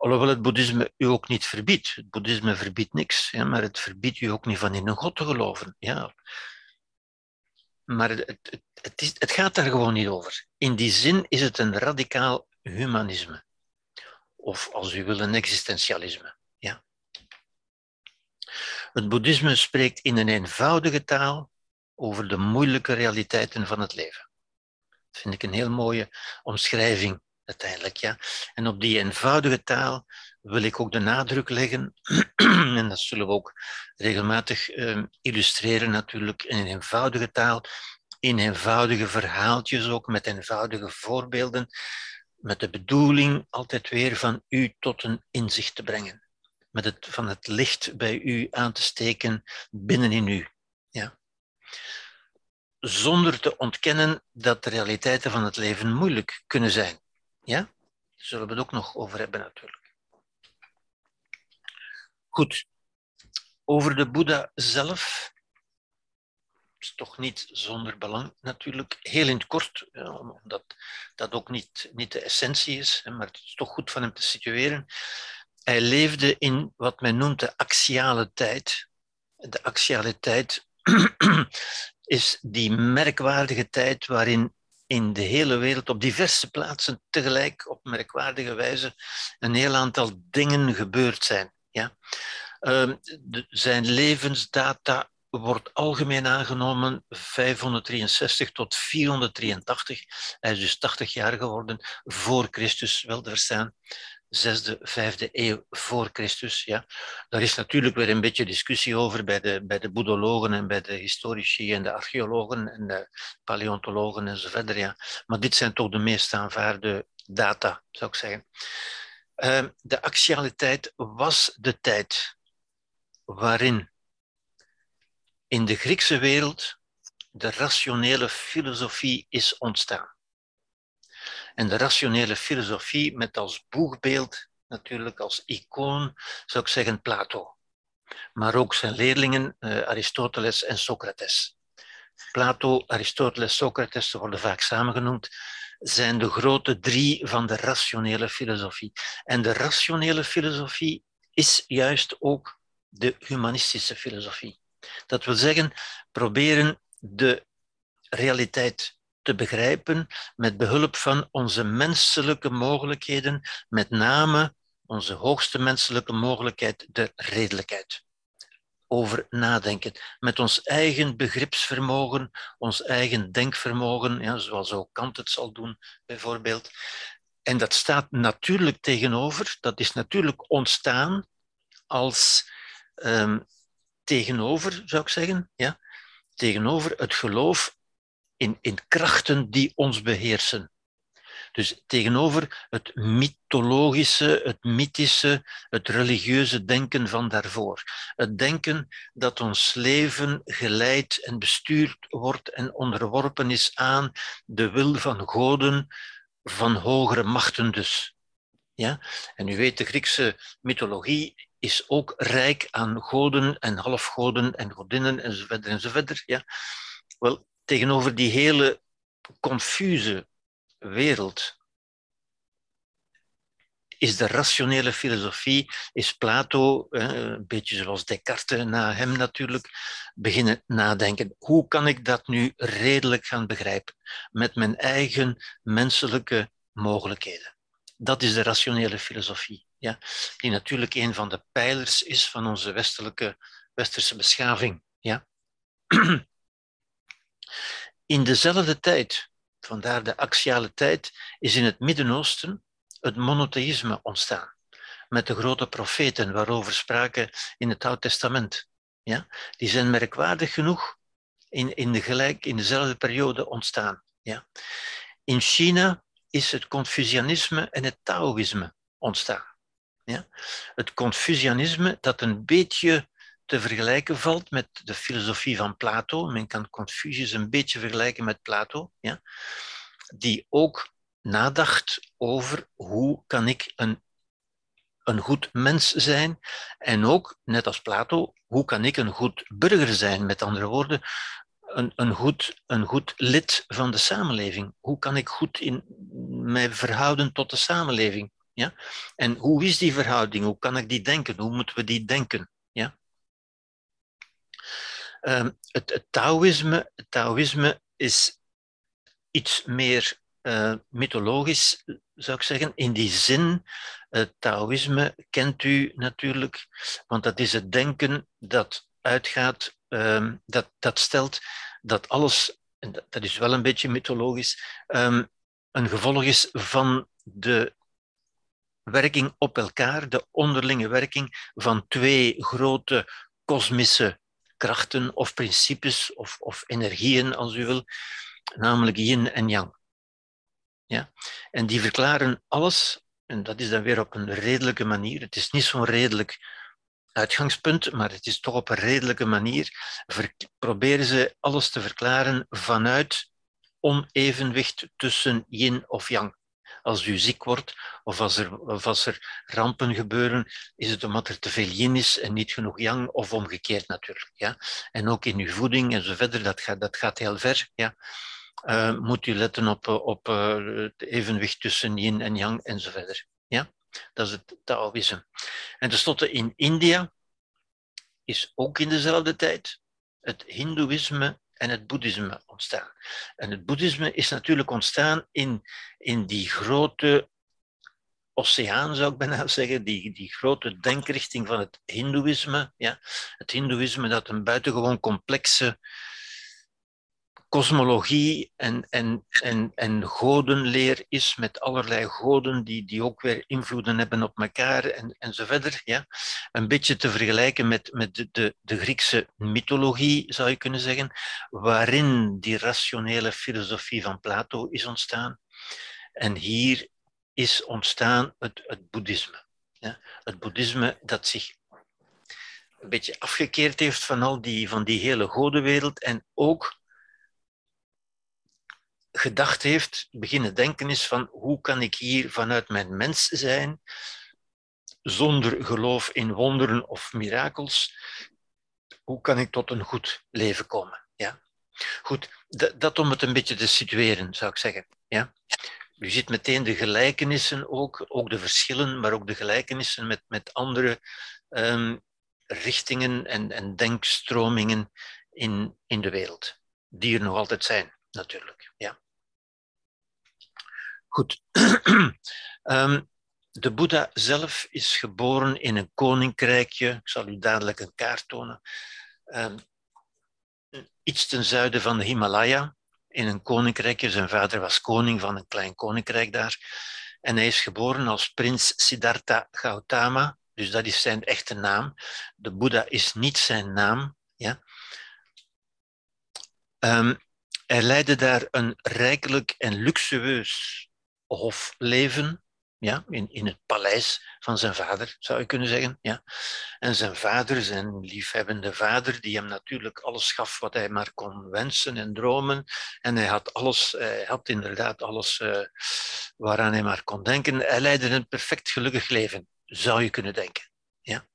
Alhoewel het boeddhisme u ook niet verbiedt. Het boeddhisme verbiedt niks, ja, maar het verbiedt u ook niet van in een god te geloven. Ja. Maar het, het, is, het gaat daar gewoon niet over. In die zin is het een radicaal humanisme. Of als u wil, een existentialisme. Ja. Het boeddhisme spreekt in een eenvoudige taal over de moeilijke realiteiten van het leven. Dat vind ik een heel mooie omschrijving uiteindelijk. Ja. En op die eenvoudige taal wil ik ook de nadruk leggen, [clears throat] en dat zullen we ook regelmatig uh, illustreren natuurlijk in een eenvoudige taal, in eenvoudige verhaaltjes ook, met eenvoudige voorbeelden, met de bedoeling altijd weer van u tot een inzicht te brengen. Met het, van het licht bij u aan te steken binnenin u. Ja. Zonder te ontkennen dat de realiteiten van het leven moeilijk kunnen zijn. Ja? Daar zullen we het ook nog over hebben natuurlijk. Goed. Over de Boeddha zelf is toch niet zonder belang natuurlijk. Heel in het kort, omdat dat ook niet, niet de essentie is, maar het is toch goed van hem te situeren. Hij leefde in wat men noemt de axiale tijd. De axiale tijd [clears throat] is die merkwaardige tijd waarin in de hele wereld op diverse plaatsen tegelijk op merkwaardige wijze een heel aantal dingen gebeurd zijn. Ja? De, zijn levensdata wordt algemeen aangenomen 563 tot 483. Hij is dus 80 jaar geworden voor Christus, wel te verstaan. Zesde, vijfde eeuw voor Christus. Ja. Daar is natuurlijk weer een beetje discussie over bij de, bij de boedologen en bij de historici en de archeologen en de paleontologen enzovoort. Ja. Maar dit zijn toch de meest aanvaarde data, zou ik zeggen. Uh, de axialiteit was de tijd waarin in de Griekse wereld de rationele filosofie is ontstaan. En de rationele filosofie met als boegbeeld, natuurlijk als icoon, zou ik zeggen Plato. Maar ook zijn leerlingen uh, Aristoteles en Socrates. Plato, Aristoteles, Socrates, ze worden vaak samengenoemd, zijn de grote drie van de rationele filosofie. En de rationele filosofie is juist ook de humanistische filosofie. Dat wil zeggen, proberen de realiteit begrijpen met behulp van onze menselijke mogelijkheden, met name onze hoogste menselijke mogelijkheid, de redelijkheid. Over nadenken, met ons eigen begripsvermogen, ons eigen denkvermogen, ja, zoals ook Kant het zal doen, bijvoorbeeld. En dat staat natuurlijk tegenover, dat is natuurlijk ontstaan als um, tegenover, zou ik zeggen, ja, tegenover het geloof in, in krachten die ons beheersen. Dus tegenover het mythologische, het mythische, het religieuze denken van daarvoor. Het denken dat ons leven geleid en bestuurd wordt en onderworpen is aan de wil van goden, van hogere machten dus. Ja? En u weet, de Griekse mythologie is ook rijk aan goden en halfgoden en godinnen enzovoort enzovoort. Ja? Wel, tegenover die hele confuse wereld is de rationele filosofie, is Plato, een beetje zoals Descartes na hem natuurlijk, beginnen nadenken. Hoe kan ik dat nu redelijk gaan begrijpen met mijn eigen menselijke mogelijkheden? Dat is de rationele filosofie ja, die natuurlijk een van de pijlers is van onze westelijke, westerse beschaving. Ja. [clears throat] In dezelfde tijd, vandaar de axiale tijd, is in het Midden-Oosten het monotheïsme ontstaan. Met de grote profeten waarover spraken in het Oude Testament. Ja? Die zijn merkwaardig genoeg in, in, de gelijk, in dezelfde periode ontstaan. Ja? In China is het Confucianisme en het Taoïsme ontstaan. Ja? Het Confucianisme, dat een beetje te vergelijken valt met de filosofie van Plato. Men kan Confucius een beetje vergelijken met Plato, ja? die ook nadacht over hoe kan ik een, een goed mens zijn en ook, net als Plato, hoe kan ik een goed burger zijn, met andere woorden, een, een, goed, een goed lid van de samenleving. Hoe kan ik goed in mij verhouden tot de samenleving? Ja? En hoe is die verhouding? Hoe kan ik die denken? Hoe moeten we die denken? Um, het, Taoïsme, het Taoïsme is iets meer uh, mythologisch, zou ik zeggen. In die zin, het Taoïsme kent u natuurlijk, want dat is het denken dat uitgaat, um, dat, dat stelt dat alles, en dat, is wel een beetje mythologisch, um, een gevolg is van de werking op elkaar, de onderlinge werking van twee grote kosmische krachten of principes of, of energieën, als u wil, namelijk yin en yang. Ja? En die verklaren alles, en dat is dan weer op een redelijke manier. Het is niet zo'n redelijk uitgangspunt, maar het is toch op een redelijke manier. proberen ze alles te verklaren vanuit onevenwicht tussen yin of yang. Als u ziek wordt of als er, als er rampen gebeuren, is het omdat er te veel yin is en niet genoeg yang, of omgekeerd natuurlijk. Ja? En ook in uw voeding en zo verder, dat gaat, dat gaat heel ver. Ja? Uh, moet u letten op, op uh, het evenwicht tussen yin en yang en zo verder. Ja? Dat is het Taoïsme. En tenslotte in India is ook in dezelfde tijd het Hindoeïsme en het boeddhisme ontstaan. En het boeddhisme is natuurlijk ontstaan in, in die grote oceaan, zou ik bijna [laughs] zeggen, die, die grote denkrichting van het hindoeïsme. Ja? Het hindoeïsme dat een buitengewoon complexe kosmologie en, en, en, en godenleer is, met allerlei goden die, die ook weer invloeden hebben op elkaar en, en zo verder. Ja? Een beetje te vergelijken met, met de, de, de Griekse mythologie, zou je kunnen zeggen, waarin die rationele filosofie van Plato is ontstaan. En hier is ontstaan het, het boeddhisme. Ja? Het boeddhisme dat zich een beetje afgekeerd heeft van al die, van die hele godenwereld en ook gedacht heeft, beginnen denken is van hoe kan ik hier vanuit mijn mens zijn, zonder geloof in wonderen of mirakels, hoe kan ik tot een goed leven komen? Ja? Goed, dat om het een beetje te situeren, zou ik zeggen. Ja? U ziet meteen de gelijkenissen ook, ook de verschillen, maar ook de gelijkenissen met, met andere ehm, richtingen en, en denkstromingen in, in de wereld, die er nog altijd zijn natuurlijk. Ja. Goed. um, [clears throat] de Boeddha zelf is geboren in een koninkrijkje. Ik zal u dadelijk een kaart tonen. Um, iets ten zuiden van de Himalaya, in een koninkrijkje. Zijn vader was koning van een klein koninkrijk daar. En hij is geboren als prins Siddhartha Gautama. Dus dat is zijn echte naam. De Boeddha is niet zijn naam. Ja. Um, hij leidde daar een rijkelijk en luxueus hofleven, ja, in, in het paleis van zijn vader, zou je kunnen zeggen. Ja. En zijn vader, zijn liefhebbende vader, die hem natuurlijk alles gaf wat hij maar kon wensen en dromen. En hij had alles, hij had inderdaad alles uh, waaraan hij maar kon denken. Hij leidde een perfect gelukkig leven, zou je kunnen denken. Ja.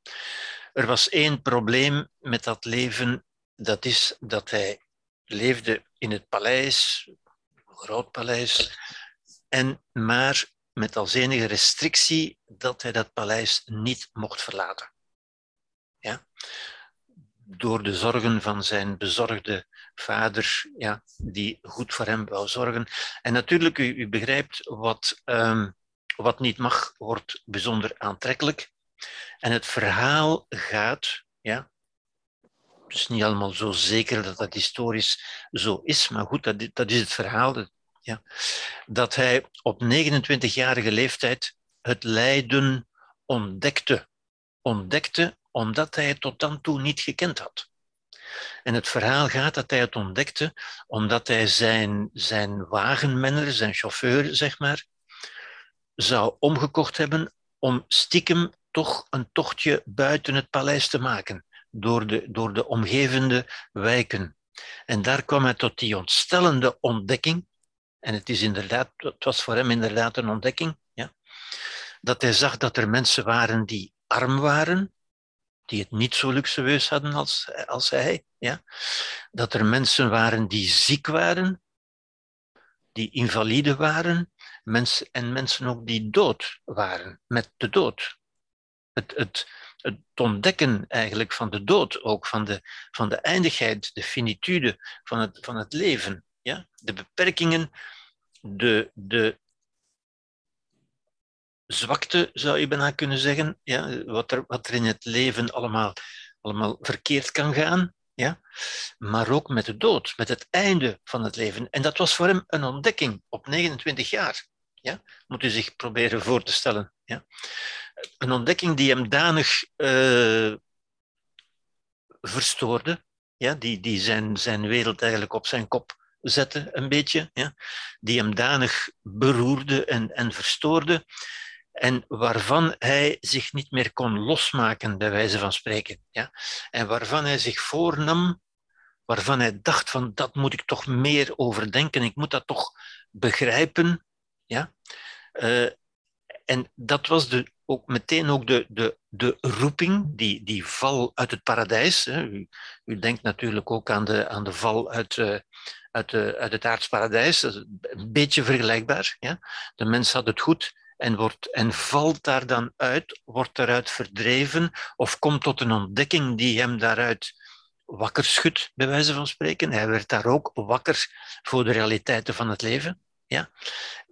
Er was één probleem met dat leven, dat is dat hij leefde in het paleis, een groot paleis, en maar met als enige restrictie dat hij dat paleis niet mocht verlaten. Ja? Door de zorgen van zijn bezorgde vader, ja, die goed voor hem wou zorgen. En natuurlijk, u, u begrijpt, wat, um, wat niet mag, wordt bijzonder aantrekkelijk. En het verhaal gaat, ja, is niet allemaal zo zeker dat dat historisch zo is, maar goed, dat, dat is het verhaal, ja, dat hij op 29-jarige leeftijd het lijden ontdekte. Ontdekte omdat hij het tot dan toe niet gekend had. En het verhaal gaat dat hij het ontdekte omdat hij zijn, zijn wagenmenner, zijn chauffeur, zeg maar, zou omgekocht hebben om stiekem toch een tochtje buiten het paleis te maken, door de, door de omgevende wijken. En daar kwam hij tot die ontstellende ontdekking en het, is inderdaad, het was voor hem inderdaad een ontdekking, ja, dat hij zag dat er mensen waren die arm waren, die het niet zo luxueus hadden als, als hij. Ja. Dat er mensen waren die ziek waren, die invalide waren, mensen, en mensen ook die dood waren, met de dood. Het, het, het ontdekken eigenlijk van de dood, ook van de, van de eindigheid, de finitude van het, van het leven. Ja? De beperkingen de, de zwakte, zou je bijna kunnen zeggen, ja, wat, er, wat er in het leven allemaal, allemaal verkeerd kan gaan, ja, maar ook met de dood, met het einde van het leven. En dat was voor hem een ontdekking op 29 jaar. Ja? Moet u zich proberen voor te stellen. Ja? Een ontdekking die hem danig uh, verstoorde, ja, die, die zijn, zijn wereld eigenlijk op zijn kop zette, een beetje, ja, die hem danig beroerde en, en verstoorde, en waarvan hij zich niet meer kon losmaken, bij wijze van spreken. Ja? En waarvan hij zich voornam, waarvan hij dacht van dat moet ik toch meer overdenken, ik moet dat toch begrijpen. Ja? Uh, en dat was de, ook meteen ook de, de, de roeping, die, die val uit het paradijs. Hè. U, u denkt natuurlijk ook aan de, aan de val uit, uh, uit, de, uit het aardsparadijs. Een beetje vergelijkbaar. Ja. De mens had het goed en, wordt, en valt daar dan uit, wordt daaruit verdreven of komt tot een ontdekking die hem daaruit wakker schudt, bij wijze van spreken. Hij werd daar ook wakker voor de realiteiten van het leven. Ja.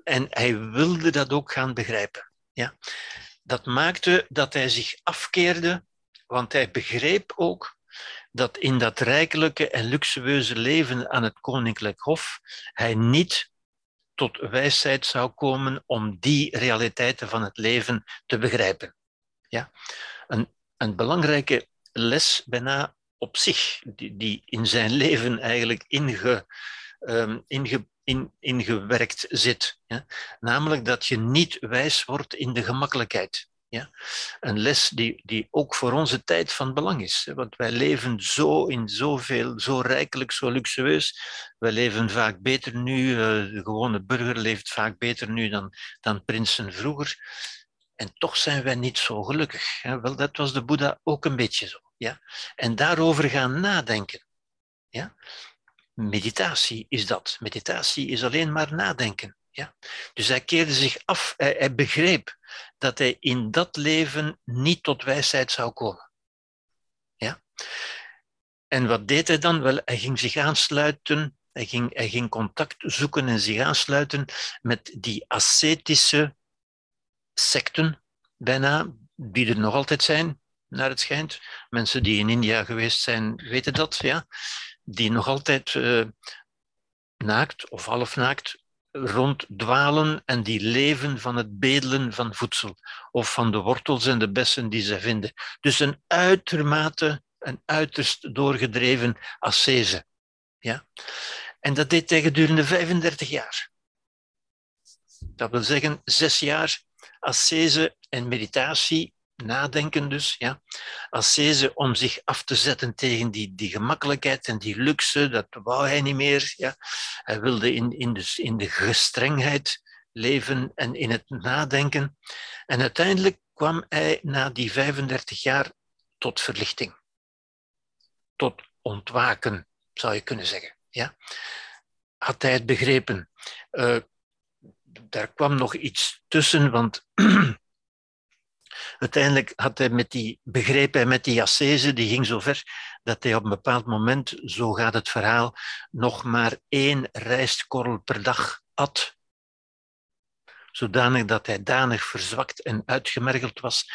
En hij wilde dat ook gaan begrijpen. Ja. Dat maakte dat hij zich afkeerde, want hij begreep ook dat in dat rijkelijke en luxueuze leven aan het koninklijk hof hij niet tot wijsheid zou komen om die realiteiten van het leven te begrijpen. Ja? Een, een belangrijke les bijna op zich, die, die in zijn leven eigenlijk inge, um, inge, in, ingewerkt zit. Namelijk dat je niet wijs wordt in de gemakkelijkheid. Ja? Een les die, die ook voor onze tijd van belang is. Want wij leven zo in zoveel, zo rijkelijk, zo luxueus. Wij leven vaak beter nu, eh, de gewone burger leeft vaak beter nu dan, dan prinsen vroeger. En toch zijn wij niet zo gelukkig. Wel, dat was de Boeddha ook een beetje zo. Ja? En daarover gaan nadenken. Ja? Meditatie is dat. Meditatie is alleen maar nadenken. Ja? Dus hij keerde zich af, hij, begreep dat hij in dat leven niet tot wijsheid zou komen. Ja? En wat deed hij dan? Wel, hij ging zich aansluiten, hij ging, hij ging contact zoeken en zich aansluiten met die ascetische secten, bijna, die er nog altijd zijn, naar het schijnt. Mensen die in India geweest zijn, weten dat, ja. Die nog altijd uh, naakt of halfnaakt ronddwalen en die leven van het bedelen van voedsel of van de wortels en de bessen die ze vinden. Dus een uitermate, een uiterst doorgedreven ascese. Ja? En dat deed hij gedurende 35 jaar. Dat wil zeggen zes jaar ascese en meditatie nadenken dus, ja. Ascese om zich af te zetten tegen die, die gemakkelijkheid en die luxe, dat wou hij niet meer. Ja. Hij wilde in, in, de, in de gestrengheid leven en in het nadenken. En uiteindelijk kwam hij na die 35 jaar tot verlichting. Tot ontwaken, zou je kunnen zeggen. Ja. Had hij het begrepen? Uh, daar kwam nog iets tussen, want [clears throat] Uiteindelijk had hij met die, begreep hij met die ascese, die ging zo ver, dat hij op een bepaald moment, zo gaat het verhaal, nog maar één rijstkorrel per dag at. Zodanig dat hij danig verzwakt en uitgemergeld was,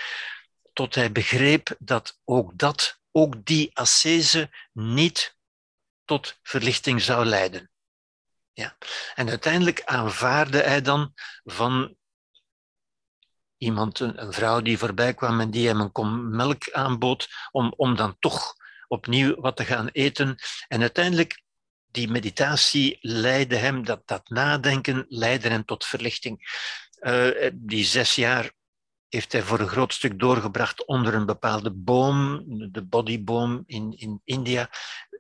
tot hij begreep dat ook dat, ook die ascese, niet tot verlichting zou leiden. Ja. En uiteindelijk aanvaarde hij dan van iemand, een, vrouw die voorbij kwam en die hem een kom melk aanbood om, om dan toch opnieuw wat te gaan eten. En uiteindelijk, die meditatie leidde hem, dat, dat nadenken leidde hem tot verlichting. Uh, die zes jaar heeft hij voor een groot stuk doorgebracht onder een bepaalde boom, de bodyboom in, in India,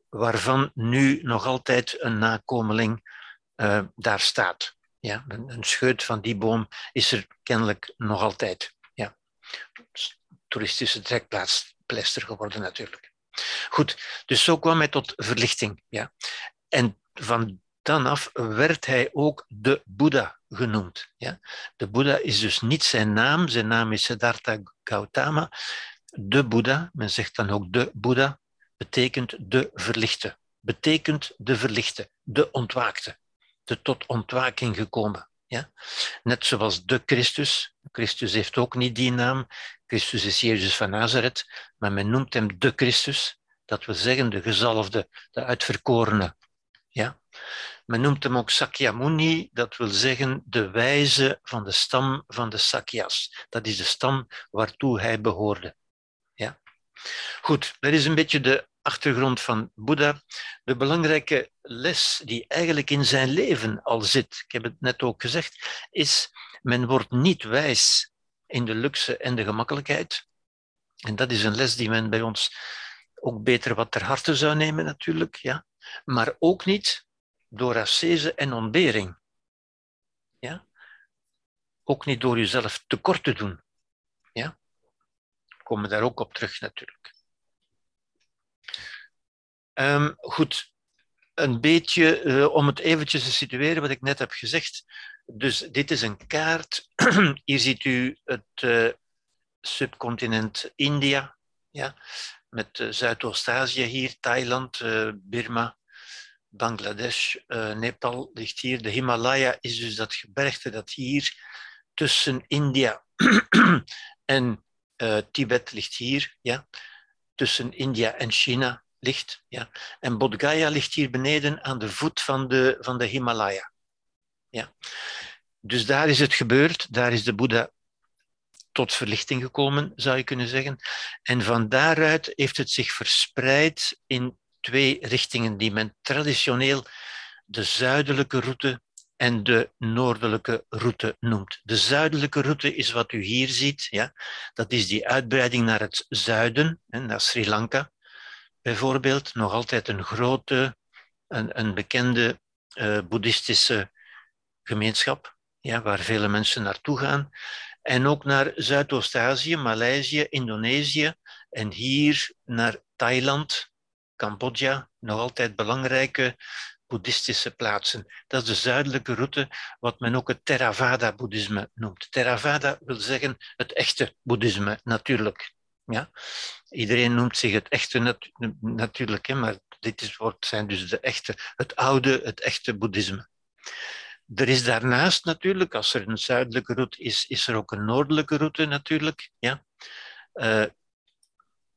waarvan nu nog altijd een nakomeling uh, daar staat. Ja, een, scheut van die boom is er kennelijk nog altijd. Ja. Toeristische trekplaats, pleister geworden natuurlijk. Goed, dus zo kwam hij tot verlichting. Ja. En van dan af werd hij ook de Boeddha genoemd. Ja. De Boeddha is dus niet zijn naam, zijn naam is Siddhartha Gautama. De Boeddha, men zegt dan ook de Boeddha, betekent de verlichte, betekent de verlichte, de ontwaakte tot ontwaking gekomen. Ja? Net zoals de Christus. Christus heeft ook niet die naam. Christus is Jezus van Nazareth, maar men noemt hem de Christus. Dat wil zeggen de gezalfde, de uitverkorene. Ja? Men noemt hem ook Sakyamuni, dat wil zeggen de wijze van de stam van de Sakyas. Dat is de stam waartoe hij behoorde. Ja? Goed, dat is een beetje de achtergrond van Boeddha de belangrijke les die eigenlijk in zijn leven al zit, ik heb het net ook gezegd, is men wordt niet wijs in de luxe en de gemakkelijkheid. En dat is een les die men bij ons ook beter wat ter harte zou nemen natuurlijk, ja. maar ook niet door ascese en ontbering. Ja? Ook niet door jezelf tekort te doen. Ja? Komen daar ook op terug natuurlijk. Um, goed, een beetje uh, om het eventjes te situeren wat ik net heb gezegd. Dus dit is een kaart. [clears throat] Hier ziet u het uh, subcontinent India, ja, met uh, Zuidoost-Azië hier, Thailand, Birma, Bangladesh, Nepal ligt hier. De Himalaya is dus dat gebergte dat hier tussen India [clears throat] en Tibet ligt hier, ja, tussen India en China ligt. Ja. En Bodh Gaya ligt hier beneden aan de voet van de, van de Himalaya. Ja. Dus daar is het gebeurd, daar is de Boeddha tot verlichting gekomen, zou je kunnen zeggen. En van daaruit heeft het zich verspreid in twee richtingen die men traditioneel de zuidelijke route en de noordelijke route noemt. De zuidelijke route is wat u hier ziet. Ja? Dat is die uitbreiding naar het zuiden, naar Sri Lanka bijvoorbeeld nog altijd een grote, een, een bekende uh, boeddhistische gemeenschap, ja, waar vele mensen naartoe gaan. En ook naar Zuidoost-Azië, Maleisië, Indonesië en hier naar Thailand, Cambodja, nog altijd belangrijke boeddhistische plaatsen. Dat is de zuidelijke route, wat men ook het Theravada-boeddhisme noemt. Theravada wil zeggen het echte boeddhisme, natuurlijk. Ja? Iedereen noemt zich het echte natuurlijk, hè, maar dit is, wordt, zijn dus de echte, het oude, het echte boeddhisme. Er is daarnaast natuurlijk, als er een zuidelijke route is, is er ook een noordelijke route natuurlijk. Ja? Uh,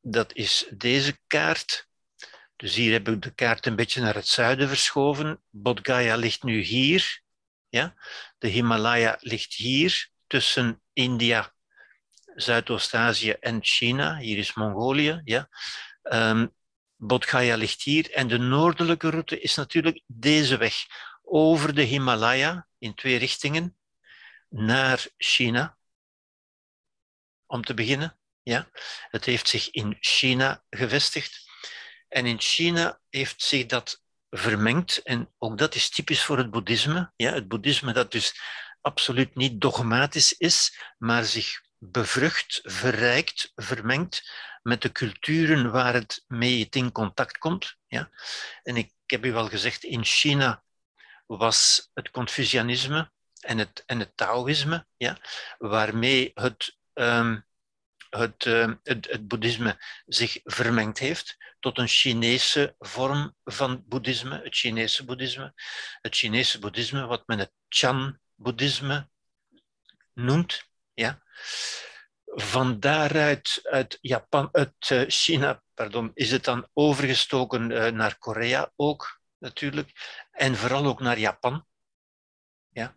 dat is deze kaart. Dus hier heb ik de kaart een beetje naar het zuiden verschoven. Bodh Gaya ligt nu hier. Ja? De Himalaya ligt hier, tussen India Zuidoost-Azië en China. Hier is Mongolië. Ja. Um, ligt hier. En de noordelijke route is natuurlijk deze weg. Over de Himalaya in twee richtingen naar China. Om te beginnen. Ja. Het heeft zich in China gevestigd. En in China heeft zich dat vermengd. En ook dat is typisch voor het boeddhisme. Ja, het boeddhisme dat dus absoluut niet dogmatisch is, maar zich bevrucht, verrijkt, vermengt met de culturen waar het mee in contact komt. Ja? En ik, heb u al gezegd, in China was het Confucianisme en het, en het Taoïsme, ja? waarmee het, um, het, uh, het, het boeddhisme zich vermengd heeft tot een Chinese vorm van boeddhisme, het Chinese boeddhisme. Het Chinese boeddhisme, wat men het Chan-boeddhisme noemt. Ja? Van daaruit, uit, Japan, uit eh, China, pardon, is het dan overgestoken eh, naar Korea ook, natuurlijk. En vooral ook naar Japan. Ja?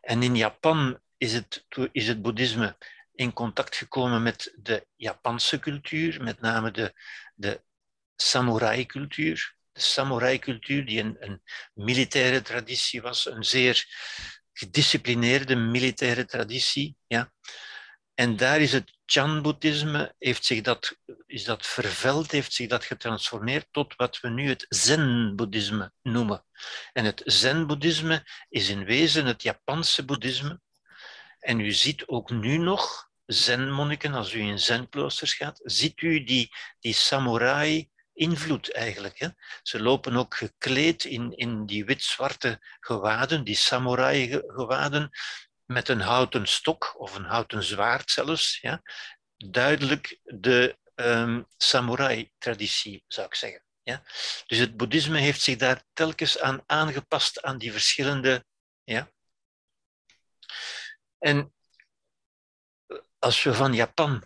En in Japan is het, is het boeddhisme in contact gekomen met de Japanse cultuur, met name de, de samurai-cultuur. De samurai-cultuur, die een, een militaire traditie was, een zeer gedisciplineerde militaire traditie. Ja. En daar is het Chan-boeddhisme, heeft zich dat, is dat verveld, heeft zich dat getransformeerd tot wat we nu het Zen-boeddhisme noemen. En het Zen-boeddhisme is in wezen het Japanse boeddhisme. En u ziet ook nu nog Zen-monniken, als u in Zen-kloosters gaat, ziet u die, die samurai invloed eigenlijk. Hè. Ze lopen ook gekleed in, in die wit-zwarte gewaden, die samurai-gewaden, met een houten stok of een houten zwaard zelfs. Ja. Duidelijk de um, samurai-traditie, zou ik zeggen. Ja. Dus het boeddhisme heeft zich daar telkens aan aangepast, aan die verschillende. Ja. En als we van Japan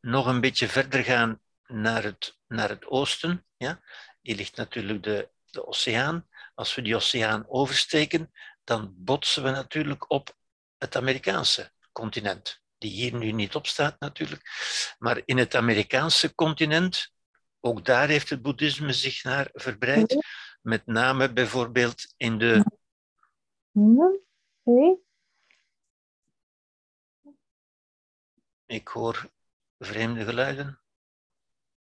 nog een beetje verder gaan naar het, naar het oosten, ja, hier ligt natuurlijk de, de oceaan. Als we die oceaan oversteken, dan botsen we natuurlijk op het Amerikaanse continent, die hier nu niet op staat natuurlijk. Maar in het Amerikaanse continent, ook daar heeft het boeddhisme zich naar verbreid. Met name bijvoorbeeld in de. Ik hoor vreemde geluiden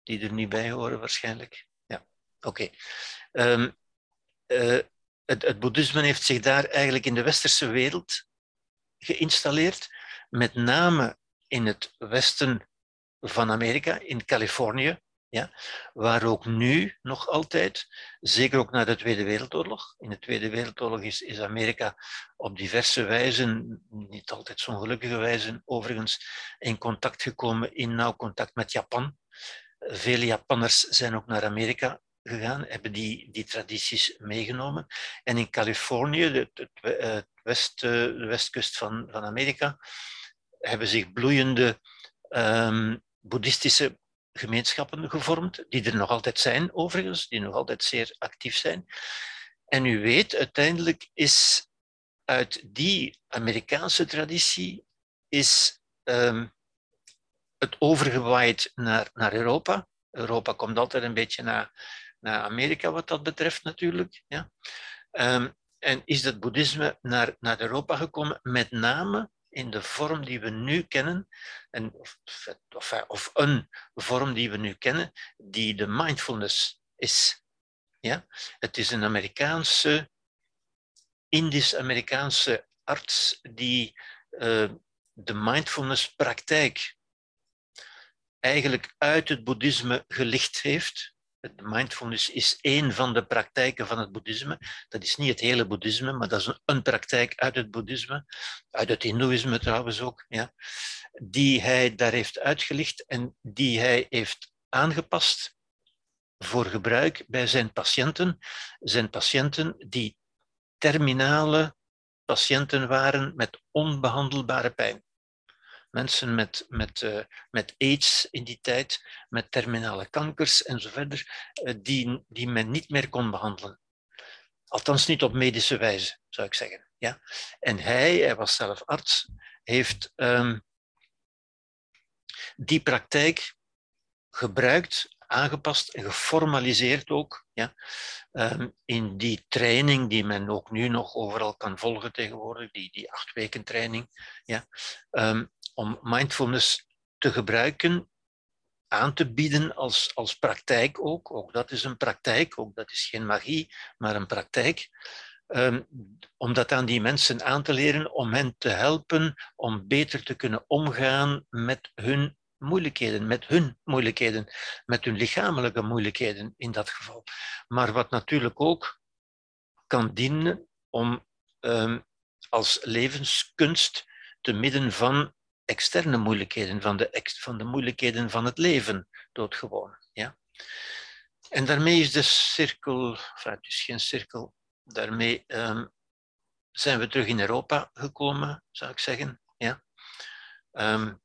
die er niet bij horen waarschijnlijk. Ja, oké. Ehm, eh, het, het boeddhisme heeft zich daar eigenlijk in de westerse wereld geïnstalleerd, met name in het westen van Amerika, in Californië, ja, waar ook nu nog altijd, zeker ook na de Tweede Wereldoorlog, in de Tweede Wereldoorlog is, is Amerika op diverse wijzen, niet altijd zo'n gelukkige wijze overigens, in contact gekomen, in nauw contact met Japan. Vele Japanners zijn ook naar Amerika gegaan, hebben die, die tradities meegenomen. En in Californië, west, eh, de westkust van, van Amerika, hebben zich bloeiende um, boeddhistische gemeenschappen gevormd, die er nog altijd zijn overigens, die nog altijd zeer actief zijn. En u weet, uiteindelijk is uit die Amerikaanse traditie is um, het overgewaaid naar, naar Europa. Europa komt altijd een beetje naar, naar Amerika wat dat betreft natuurlijk. Ja. Um, en is het boeddhisme naar, naar Europa gekomen, met name in de vorm die we nu kennen, en, of, of, of een vorm die we nu kennen, die de mindfulness is. Ja? Het is een Amerikaanse, Indisch-Amerikaanse arts die uh, de mindfulness-praktijk eigenlijk uit het boeddhisme gelicht heeft mindfulness is één van de praktijken van het boeddhisme. Dat is niet het hele boeddhisme, maar dat is een, praktijk uit het boeddhisme, uit het hindoeïsme trouwens ook, ja, die hij daar heeft uitgelicht en die hij heeft aangepast voor gebruik bij zijn patiënten. Zijn patiënten die terminale patiënten waren met onbehandelbare pijn mensen met, met, uh, met AIDS in die tijd, met terminale kankers en zo verder, uh, die, die men niet meer kon behandelen. Althans niet op medische wijze, zou ik zeggen. Ja? En hij, hij was zelf arts, heeft um, die praktijk gebruikt aangepast en geformaliseerd ook. Ja, um, in die training die men ook nu nog overal kan volgen tegenwoordig, die, die acht weken training, ja, um, om mindfulness te gebruiken, aan te bieden als, als praktijk ook. Ook dat is een praktijk, ook dat is geen magie, maar een praktijk. Um, om dat aan die mensen aan te leren, om hen te helpen om beter te kunnen omgaan met hun moeilijkheden, met hun moeilijkheden, met hun lichamelijke moeilijkheden in dat geval. Maar wat natuurlijk ook kan dienen om um, als levenskunst te midden van externe moeilijkheden, van de, van de moeilijkheden van het leven, doodgewoon. Ja? En daarmee is de cirkel, enfin, het is geen cirkel, daarmee um, zijn we terug in Europa gekomen, zou ik zeggen. Ja? Um,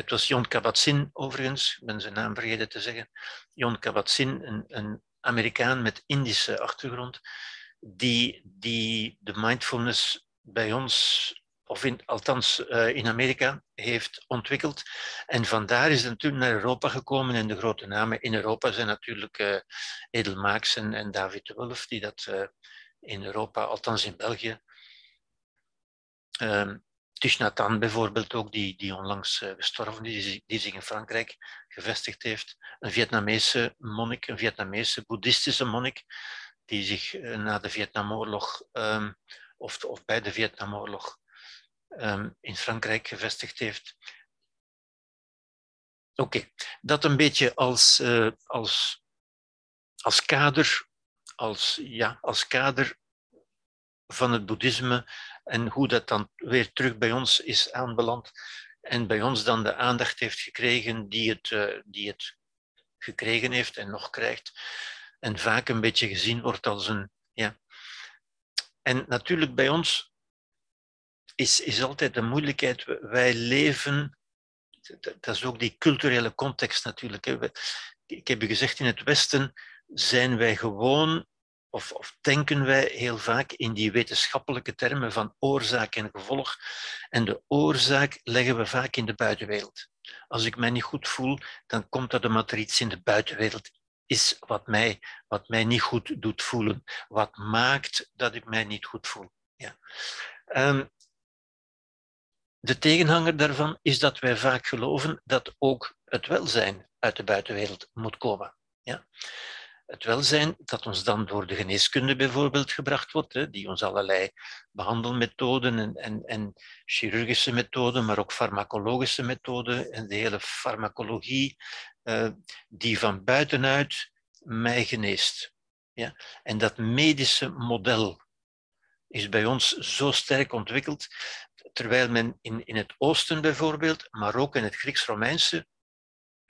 het was Jon Kabat-Zinn overigens, ik ben zijn naam vergeten te zeggen. Jon Kabat-Zinn, een, een Amerikaan met Indische achtergrond, die, die de mindfulness bij ons of in, althans uh, in Amerika, heeft ontwikkeld. En vandaar is het natuurlijk naar Europa gekomen. En de grote namen in Europa zijn natuurlijk uh, eh, Edelmaaks en, en, David de Wulf, die dat uh, in Europa, althans in België. Tishnatan bijvoorbeeld ook, die, die onlangs gestorven is, die, zich in Frankrijk gevestigd heeft. Een Vietnamese monnik, een Vietnamese boeddhistische monnik, die zich na de Vietnamoorlog, um, of, of bij de Vietnamoorlog, um, in Frankrijk gevestigd heeft. Oké, dat een beetje als, uh, als, als kader, als, ja, als kader van het boeddhisme en hoe dat dan weer terug bij ons is aanbeland en bij ons dan de aandacht heeft gekregen die het, uh, die het gekregen heeft en nog krijgt en vaak een beetje gezien wordt als een, ja. En natuurlijk bij ons is, is altijd de moeilijkheid. Wij leven, dat is ook die culturele context natuurlijk. Ik heb u gezegd, in het Westen zijn wij gewoon, of, denken wij heel vaak in die wetenschappelijke termen van oorzaak en gevolg. En de oorzaak leggen we vaak in de buitenwereld. Als ik mij niet goed voel, dan komt dat omdat er iets in de buitenwereld is wat mij, wat mij niet goed doet voelen. Wat maakt dat ik mij niet goed voel. Ja. Um, de tegenhanger daarvan is dat wij vaak geloven dat ook het welzijn uit de buitenwereld moet komen. Ja? Het welzijn dat ons dan door de geneeskunde bijvoorbeeld gebracht wordt, hè, die ons allerlei behandelmethoden en, en, en chirurgische methoden, maar ook farmacologische methoden en de hele farmacologie, uh, die van buitenuit mij geneest. Ja? En dat medische model is bij ons zo sterk ontwikkeld terwijl men in, in het Oosten bijvoorbeeld, maar ook in het Grieks-Romeinse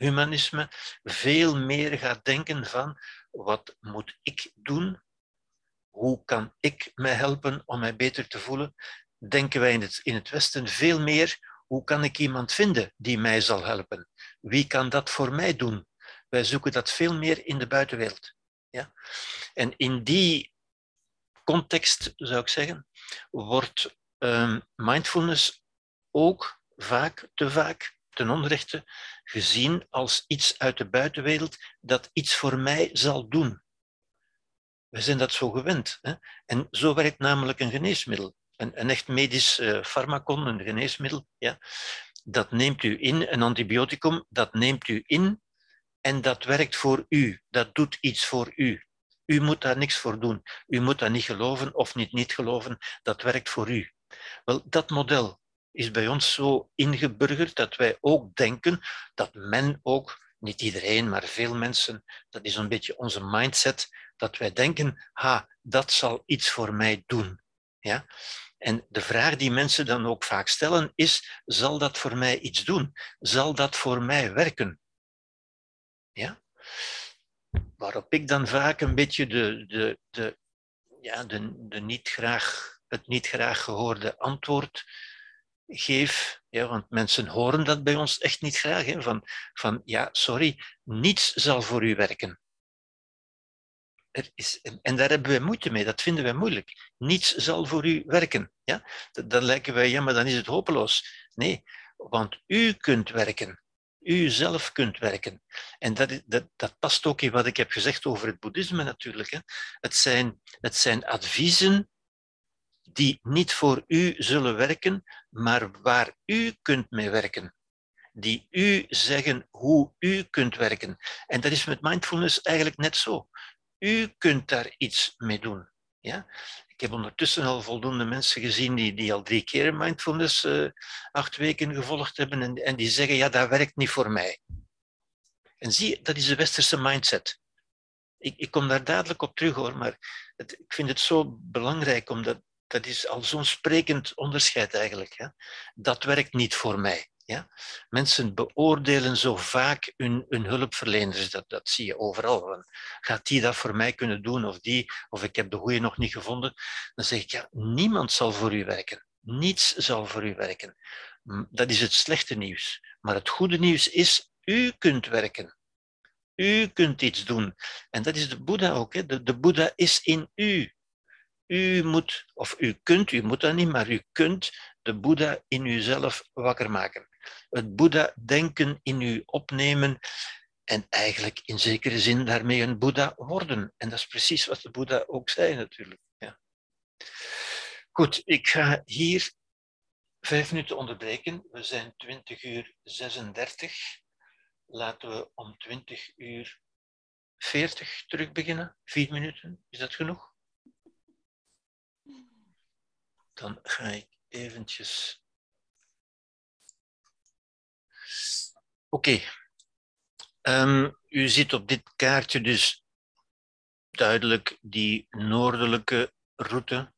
humanisme, veel meer gaat denken van wat moet ik doen? Hoe kan ik mij helpen om mij beter te voelen? Denken wij in het, in het Westen veel meer, hoe kan ik iemand vinden die mij zal helpen? Wie kan dat voor mij doen? Wij zoeken dat veel meer in de buitenwereld. Ja? En in die context, zou ik zeggen, wordt um, mindfulness ook vaak, te vaak, ten onrechte, gezien als iets uit de buitenwereld dat iets voor mij zal doen. We zijn dat zo gewend. Hè? En zo werkt namelijk een geneesmiddel. Een, een echt medisch uh, farmacon, een geneesmiddel, ja, dat neemt u in, een antibioticum, dat neemt u in en dat werkt voor u. Dat doet iets voor u. U moet daar niks voor doen. U moet dat niet geloven of niet niet geloven. Dat werkt voor u. Wel, dat model is bij ons zo ingeburgerd dat wij ook denken dat men ook, niet iedereen, maar veel mensen, dat is een beetje onze mindset, dat wij denken, ha, dat zal iets voor mij doen. Ja? En de vraag die mensen dan ook vaak stellen is, zal dat voor mij iets doen? Zal dat voor mij werken? Ja? Waarop ik dan vaak een beetje de, de, de, ja, de, de niet graag het niet graag gehoorde antwoord geef. Ja, want mensen horen dat bij ons echt niet graag. Hè, van, van ja, sorry, niets zal voor u werken. Er is, en daar hebben we moeite mee, dat vinden wij moeilijk. Niets zal voor u werken. Ja? Dan lijken wij, ja, maar dan is het hopeloos. Nee, want u kunt werken. U zelf kunt werken. En dat, dat, dat past ook in wat ik heb gezegd over het boeddhisme natuurlijk. Hè. Het, zijn, het zijn adviezen die niet voor u zullen werken, maar waar u kunt mee werken. Die u zeggen hoe u kunt werken. En dat is met mindfulness eigenlijk net zo. U kunt daar iets mee doen. Ja? Ik heb ondertussen al voldoende mensen gezien die, die al drie keer mindfulness uh, acht weken gevolgd hebben en, en die zeggen, ja, dat werkt niet voor mij. En zie, dat is de westerse mindset. Ik, ik kom daar dadelijk op terug hoor, maar het, ik vind het zo belangrijk om dat, dat is al zo'n sprekend onderscheid eigenlijk. Hè? Dat werkt niet voor mij. Ja? Mensen beoordelen zo vaak hun, hulpverleners, dat, dat zie je overal. Gaat die dat voor mij kunnen doen of die, of ik heb de goede nog niet gevonden? Dan zeg ik, ja, niemand zal voor u werken. Niets zal voor u werken. Dat is het slechte nieuws. Maar het goede nieuws is, u kunt werken. U kunt iets doen. En dat is de Boeddha ook. Hè? De, de Boeddha is in u. U moet, of u kunt, u moet dat niet, maar u kunt de Boeddha in uzelf wakker maken. Het Boeddha-denken in u opnemen en eigenlijk in zekere zin daarmee een Boeddha worden. En dat is precies wat de Boeddha ook zei natuurlijk. Ja. Goed, ik ga hier vijf minuten onderbreken. We zijn 20 uur 36. Laten we om 20 uur 40 terug beginnen. Vier minuten, is dat genoeg? Dan ga ik eventjes. Oké. Ehm, u ziet op dit kaartje dus duidelijk die noordelijke route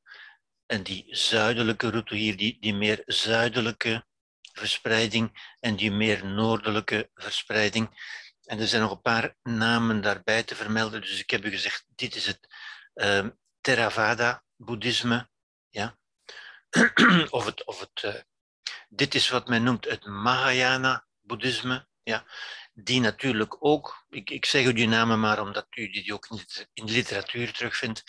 en die zuidelijke route hier, die, die meer zuidelijke verspreiding en die meer noordelijke verspreiding. En er zijn nog een paar namen daarbij te vermelden. Dus ik heb u gezegd, dit is het um, Theravada-boeddhisme. [clears throat] Of het, of het, uh, dit is wat men noemt het Mahayana-boeddhisme, ja, die natuurlijk ook, ik, ik zeg u die namen maar omdat u die ook in de literatuur terugvindt,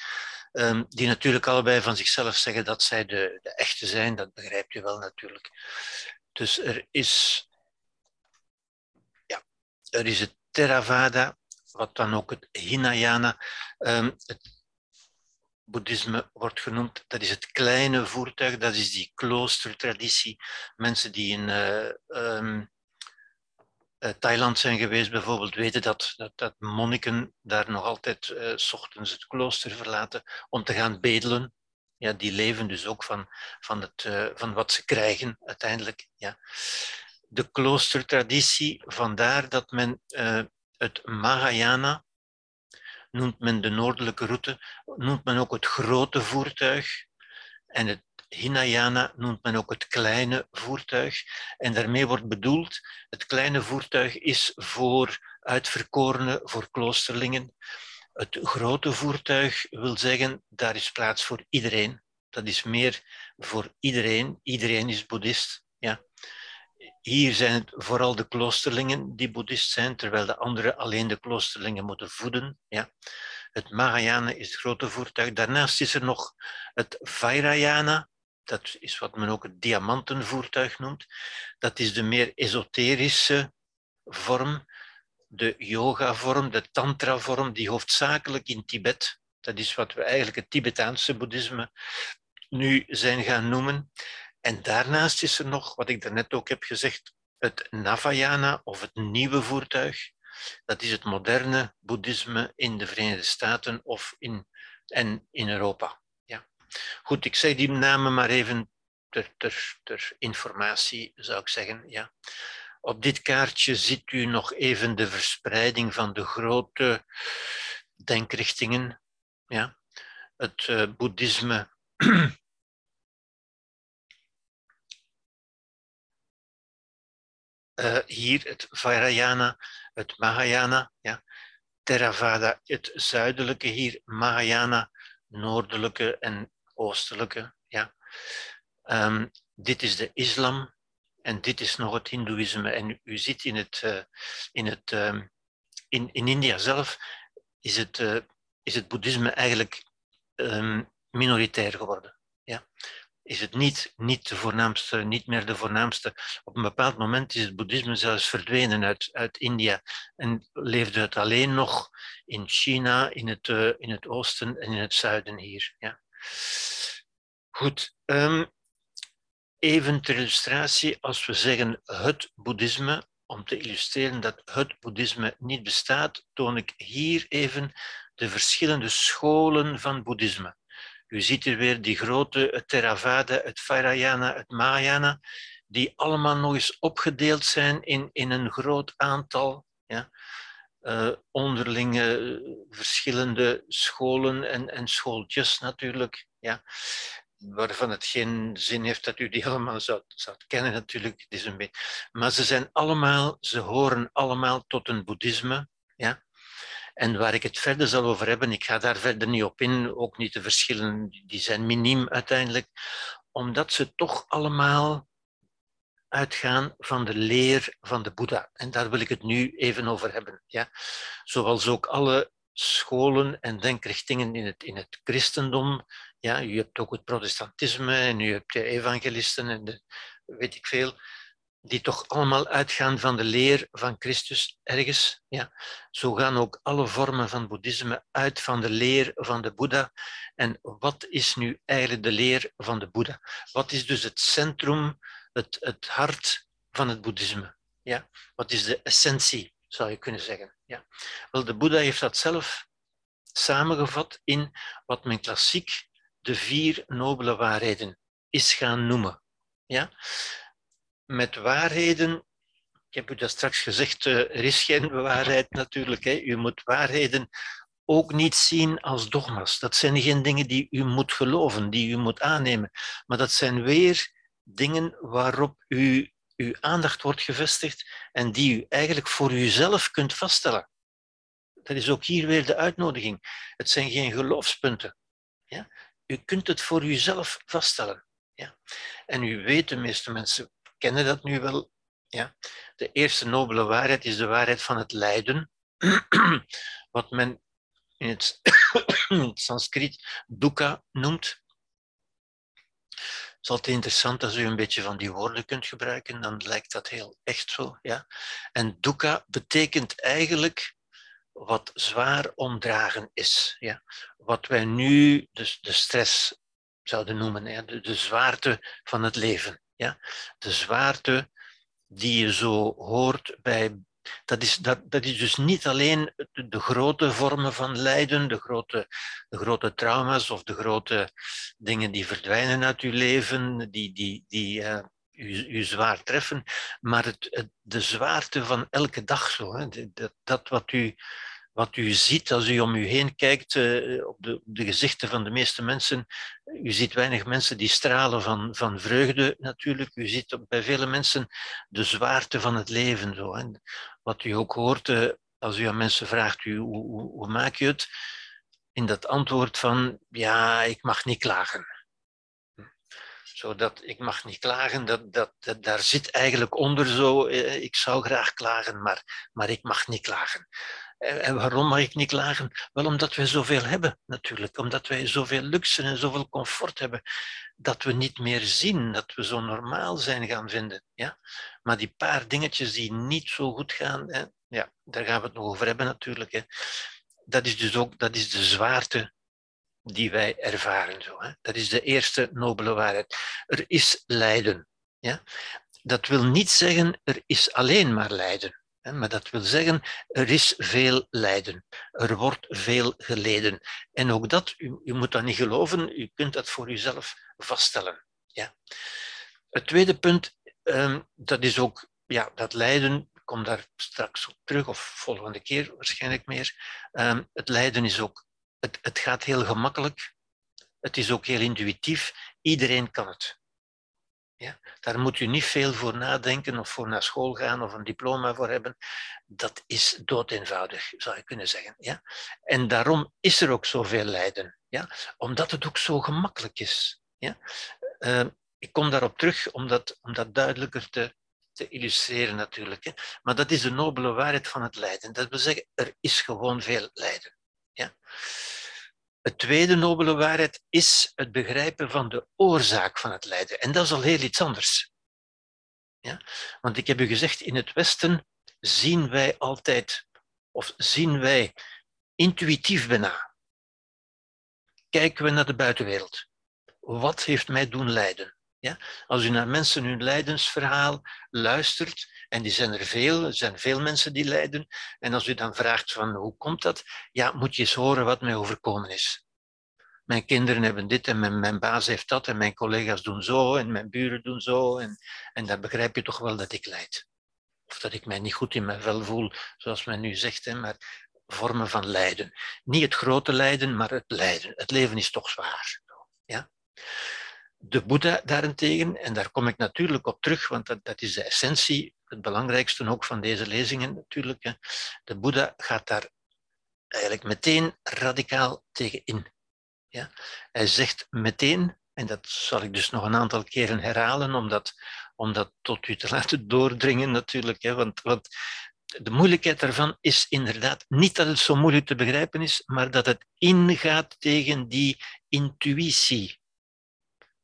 um, die natuurlijk allebei van zichzelf zeggen dat zij de, de echte zijn, dat begrijpt u wel natuurlijk. Dus er is, ja, er is het Theravada wat dan ook het Hinayana, um, het boeddhisme wordt genoemd. Dat is het kleine voertuig, dat is die kloostertraditie. Mensen die in uh, um, uh, Thailand zijn geweest bijvoorbeeld, weten dat, dat, dat monniken daar nog altijd uh, s ochtends het klooster verlaten om te gaan bedelen. Ja, die leven dus ook van, van, het, van wat ze krijgen uiteindelijk. Ja. De kloostertraditie, vandaar dat men het Mahayana, noemt men de noordelijke route, noemt men ook het grote voertuig. En het Hinayana noemt men ook het kleine voertuig. En daarmee wordt bedoeld, het kleine voertuig is voor uitverkorenen, voor kloosterlingen. Het grote voertuig wil zeggen, daar is plaats voor iedereen. Dat is meer voor iedereen. Iedereen is boeddhist. Hier zijn het vooral de kloosterlingen die boeddhist zijn, terwijl de anderen alleen de kloosterlingen moeten voeden. Ja. Het Mahayana is het grote voertuig. Daarnaast is er nog het Vairayana. Dat is wat men ook het diamantenvoertuig noemt. Dat is de meer esoterische vorm, de yoga-vorm, de tantra-vorm, die hoofdzakelijk in Tibet, dat is wat we eigenlijk het Tibetaanse boeddhisme nu zijn gaan noemen. En daarnaast is er nog, wat ik daarnet ook heb gezegd, het Navayana of het nieuwe voertuig. Dat is het moderne boeddhisme in de Verenigde Staten of in, en in Europa. Ja. Goed, ik zeg die namen maar even ter, ter, ter informatie, zou ik zeggen. Ja. Op dit kaartje ziet u nog even de verspreiding van de grote denkrichtingen. Ja. Het uh, boeddhisme uh, hier het Vajrayana, het Mahayana, ja. Theravada, het zuidelijke hier, Mahayana, noordelijke en oostelijke. Ja. Um, dit is de islam en dit is nog het hindoeïsme. En u ziet in het, uh, in, het um, in, in India zelf is het, uh, is het boeddhisme eigenlijk um, minoritair geworden. Ja is het niet, niet, de voornaamste, niet meer de voornaamste. Op een bepaald moment is het boeddhisme zelfs verdwenen uit, uit India en leefde het alleen nog in China, in het, uh, in het oosten en in het zuiden hier. Ja. Goed, um, even ter illustratie, als we zeggen het boeddhisme, om te illustreren dat het boeddhisme niet bestaat, toon ik hier even de verschillende scholen van boeddhisme. U ziet hier weer die grote, Theravada, het Vajrayana, het Mahayana, die allemaal nog eens opgedeeld zijn in, in een groot aantal ja, uh, onderlinge verschillende scholen en, en schooltjes natuurlijk. Ja, waarvan het geen zin heeft dat u die [laughs] allemaal zou, zou kennen natuurlijk. Het is een beetje, maar ze zijn allemaal, ze horen allemaal tot een boeddhisme. Ja? En waar ik het verder zal over hebben, ik ga daar verder niet op in, ook niet de verschillen, die zijn miniem uiteindelijk, omdat ze toch allemaal uitgaan van de leer van de Boeddha. En daar wil ik het nu even over hebben. Ja? Zoals ook alle scholen en denkrichtingen in het, in het christendom. Ja, u hebt ook het protestantisme en u hebt de evangelisten en de, weet ik veel die toch allemaal uitgaan van de leer van Christus ergens. Ja. Zo gaan ook alle vormen van boeddhisme uit van de leer van de Boeddha. En wat is nu eigenlijk de leer van de Boeddha? Wat is dus het centrum, het, het hart van het boeddhisme? Ja. Wat is de essentie, zou je kunnen zeggen? Ja. Wel, de Boeddha heeft dat zelf samengevat in wat men klassiek de vier nobele waarheden is gaan noemen. Ja? Met waarheden. Ik heb u dat straks gezegd, eh, er is geen waarheid natuurlijk. Hè. U moet waarheden ook niet zien als dogma's. Dat zijn geen dingen die u moet geloven, die u moet aannemen. Maar dat zijn weer dingen waarop u, uw aandacht wordt gevestigd en die u eigenlijk voor uzelf kunt vaststellen. Dat is ook hier weer de uitnodiging. Het zijn geen geloofspunten. Ja? U kunt het voor uzelf vaststellen. Ja? En u weet, de meeste mensen kennen dat nu wel. Ja? De eerste nobele waarheid is de waarheid van het lijden, [clears throat] wat men in [coughs] het, Sanskriet dukkha noemt. Het is altijd interessant als u een beetje van die woorden kunt gebruiken, dan lijkt dat heel echt zo. Ja? En dukkha betekent eigenlijk wat zwaar omdragen is. Ja? Wat wij nu dus de stress zouden noemen, ja? de, de zwaarte van het leven. Ja? De zwaarte die je zo hoort bij. Dat is, dat, dat is dus niet alleen de, grote vormen van lijden, de grote, de grote trauma's of de grote dingen die verdwijnen uit je leven, die, die, die u, u, zwaar treffen, maar het, het, de zwaarte van elke dag zo. Hè, dat, dat wat u wat u ziet als u om u heen kijkt, uh, op, de, de, gezichten van de meeste mensen, u ziet weinig mensen die stralen van, van vreugde natuurlijk. U ziet bij vele mensen de zwaarte van het leven. Zo, hè. Wat u ook hoort uh, als u aan mensen vraagt, u, hoe, hoe, hoe maak je het? In dat antwoord van, ja, ik mag niet klagen zodat ik mag niet klagen, dat, dat, daar zit eigenlijk onder zo, eh, ik zou graag klagen, maar, maar ik mag niet klagen. En waarom mag ik niet klagen? Wel omdat wij zoveel hebben, natuurlijk. Omdat wij zoveel luxe en zoveel comfort hebben, dat we niet meer zien, dat we zo normaal zijn gaan vinden. Ja? Maar die paar dingetjes die niet zo goed gaan, hè? Ja, daar gaan we het nog over hebben natuurlijk. Hè? Dat is dus ook dat is de zwaarte die wij ervaren. Zo, hè? Dat is de eerste nobele waarheid. Er is lijden. Ja? Dat wil niet zeggen er is alleen maar lijden. Maar dat wil zeggen, er is veel lijden. Er wordt veel geleden. En ook dat, u, u moet dat niet geloven, u kunt dat voor uzelf vaststellen. Ja. Het tweede punt, um, dat is ook ja, dat lijden, ik kom daar straks op terug, of volgende keer waarschijnlijk meer. Um, het lijden is ook, het, het gaat heel gemakkelijk. Het is ook heel intuïtief. Iedereen kan het. Ja? Daar moet u niet veel voor nadenken of voor naar school gaan of een diploma voor hebben. Dat is doodeenvoudig, zou je kunnen zeggen. Ja? En daarom is er ook zoveel lijden. Ja? Omdat het ook zo gemakkelijk is. Ja? Uh, ik kom daarop terug om dat, om dat duidelijker te, te illustreren natuurlijk. Hè? Maar dat is de nobele waarheid van het lijden. Dat wil zeggen, er is gewoon veel lijden. Ja? Het tweede nobele waarheid is het begrijpen van de oorzaak van het lijden. En dat is al heel iets anders. Ja? Want ik heb u gezegd, in het Westen zien wij altijd, of zien wij intuïtief bijna, kijken we naar de buitenwereld. Wat heeft mij doen lijden? Ja? Als u naar mensen hun lijdensverhaal luistert, en die zijn er veel, er zijn veel mensen die lijden, en als u dan vraagt van hoe komt dat, ja, moet je eens horen wat mij overkomen is. Mijn kinderen hebben dit en mijn, baas heeft dat en mijn collega's doen zo en mijn buren doen zo en, en dan begrijp je toch wel dat ik lijd. Of dat ik mij niet goed in mijn vel voel, zoals men nu zegt, hè, maar vormen van lijden. Niet het grote lijden, maar het lijden. Het leven is toch zwaar. Ja? De Boeddha daarentegen, en daar kom ik natuurlijk op terug, want dat, dat is de essentie, het belangrijkste ook van deze lezingen natuurlijk. Hè. De Boeddha gaat daar eigenlijk meteen radicaal tegen in. Ja. Hij zegt meteen, en dat zal ik dus nog een aantal keren herhalen, om dat, om dat tot u te [laughs] laten doordringen natuurlijk. Hè, want, want de moeilijkheid daarvan is inderdaad niet dat het zo moeilijk te begrijpen is, maar dat het ingaat tegen die intuïtie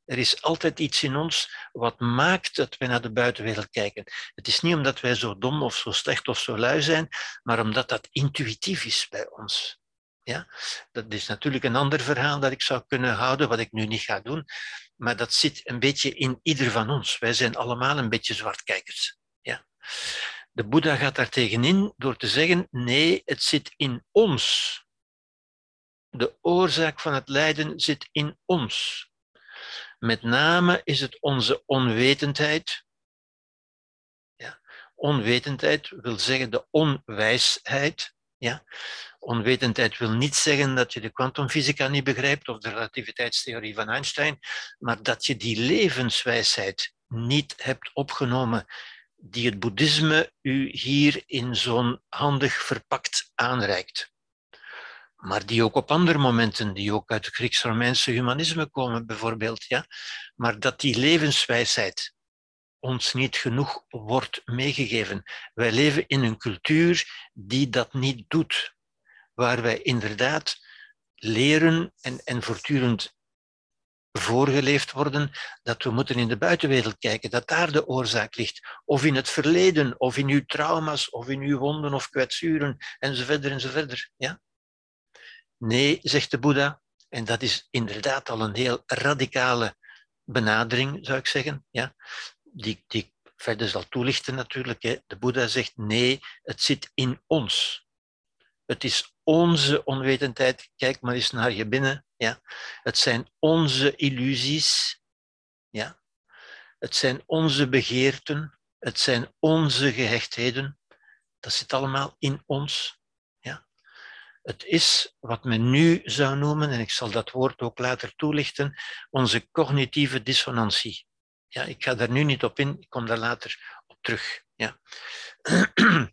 er is altijd iets in ons wat maakt dat wij naar de buitenwereld kijken. Het is niet omdat wij zo dom of zo slecht of zo lui zijn, maar omdat dat intuïtief is bij ons. Ja? Dat is natuurlijk een ander verhaal dat ik zou kunnen houden, wat ik nu niet ga doen, maar dat zit een beetje in ieder van ons. Wij zijn allemaal een beetje zwartkijkers. Ja? De Boeddha gaat daar tegenin door te zeggen, nee, het zit in ons. De oorzaak van het lijden zit in ons. Met name is het onze onwetendheid. Ja. Onwetendheid wil zeggen de onwijsheid. Ja. Onwetendheid wil niet zeggen dat je de kwantumfysica niet begrijpt of de relativiteitstheorie van Einstein, maar dat je die levenswijsheid niet hebt opgenomen die het boeddhisme u hier in zo'n handig verpakt aanreikt maar die ook op andere momenten, die ook uit het Grieks-Romeinse humanisme komen bijvoorbeeld, ja, maar dat die levenswijsheid ons niet genoeg wordt meegegeven. Wij leven in een cultuur die dat niet doet, waar wij inderdaad leren en, en voortdurend voorgeleefd worden dat we moeten in de buitenwereld kijken, dat daar de oorzaak ligt. Of in het verleden, of in uw trauma's, of in uw wonden of kwetsuren, enzovoort enzovoort. Ja? Nee, zegt de Boeddha, en dat is inderdaad al een heel radicale benadering, zou ik zeggen, ja? die, die ik verder zal toelichten natuurlijk. Hè. De Boeddha zegt nee, het zit in ons. Het is onze onwetendheid. Kijk maar eens naar je binnen. Ja. Het zijn onze illusies. Ja. Het zijn onze begeerten. Het zijn onze gehechtheden. Dat zit allemaal in ons. Het is wat men nu zou noemen, en ik zal dat woord ook later toelichten, onze cognitieve dissonantie. Ja, ik ga daar nu niet op in, ik kom daar later op terug. Ja. [clears throat]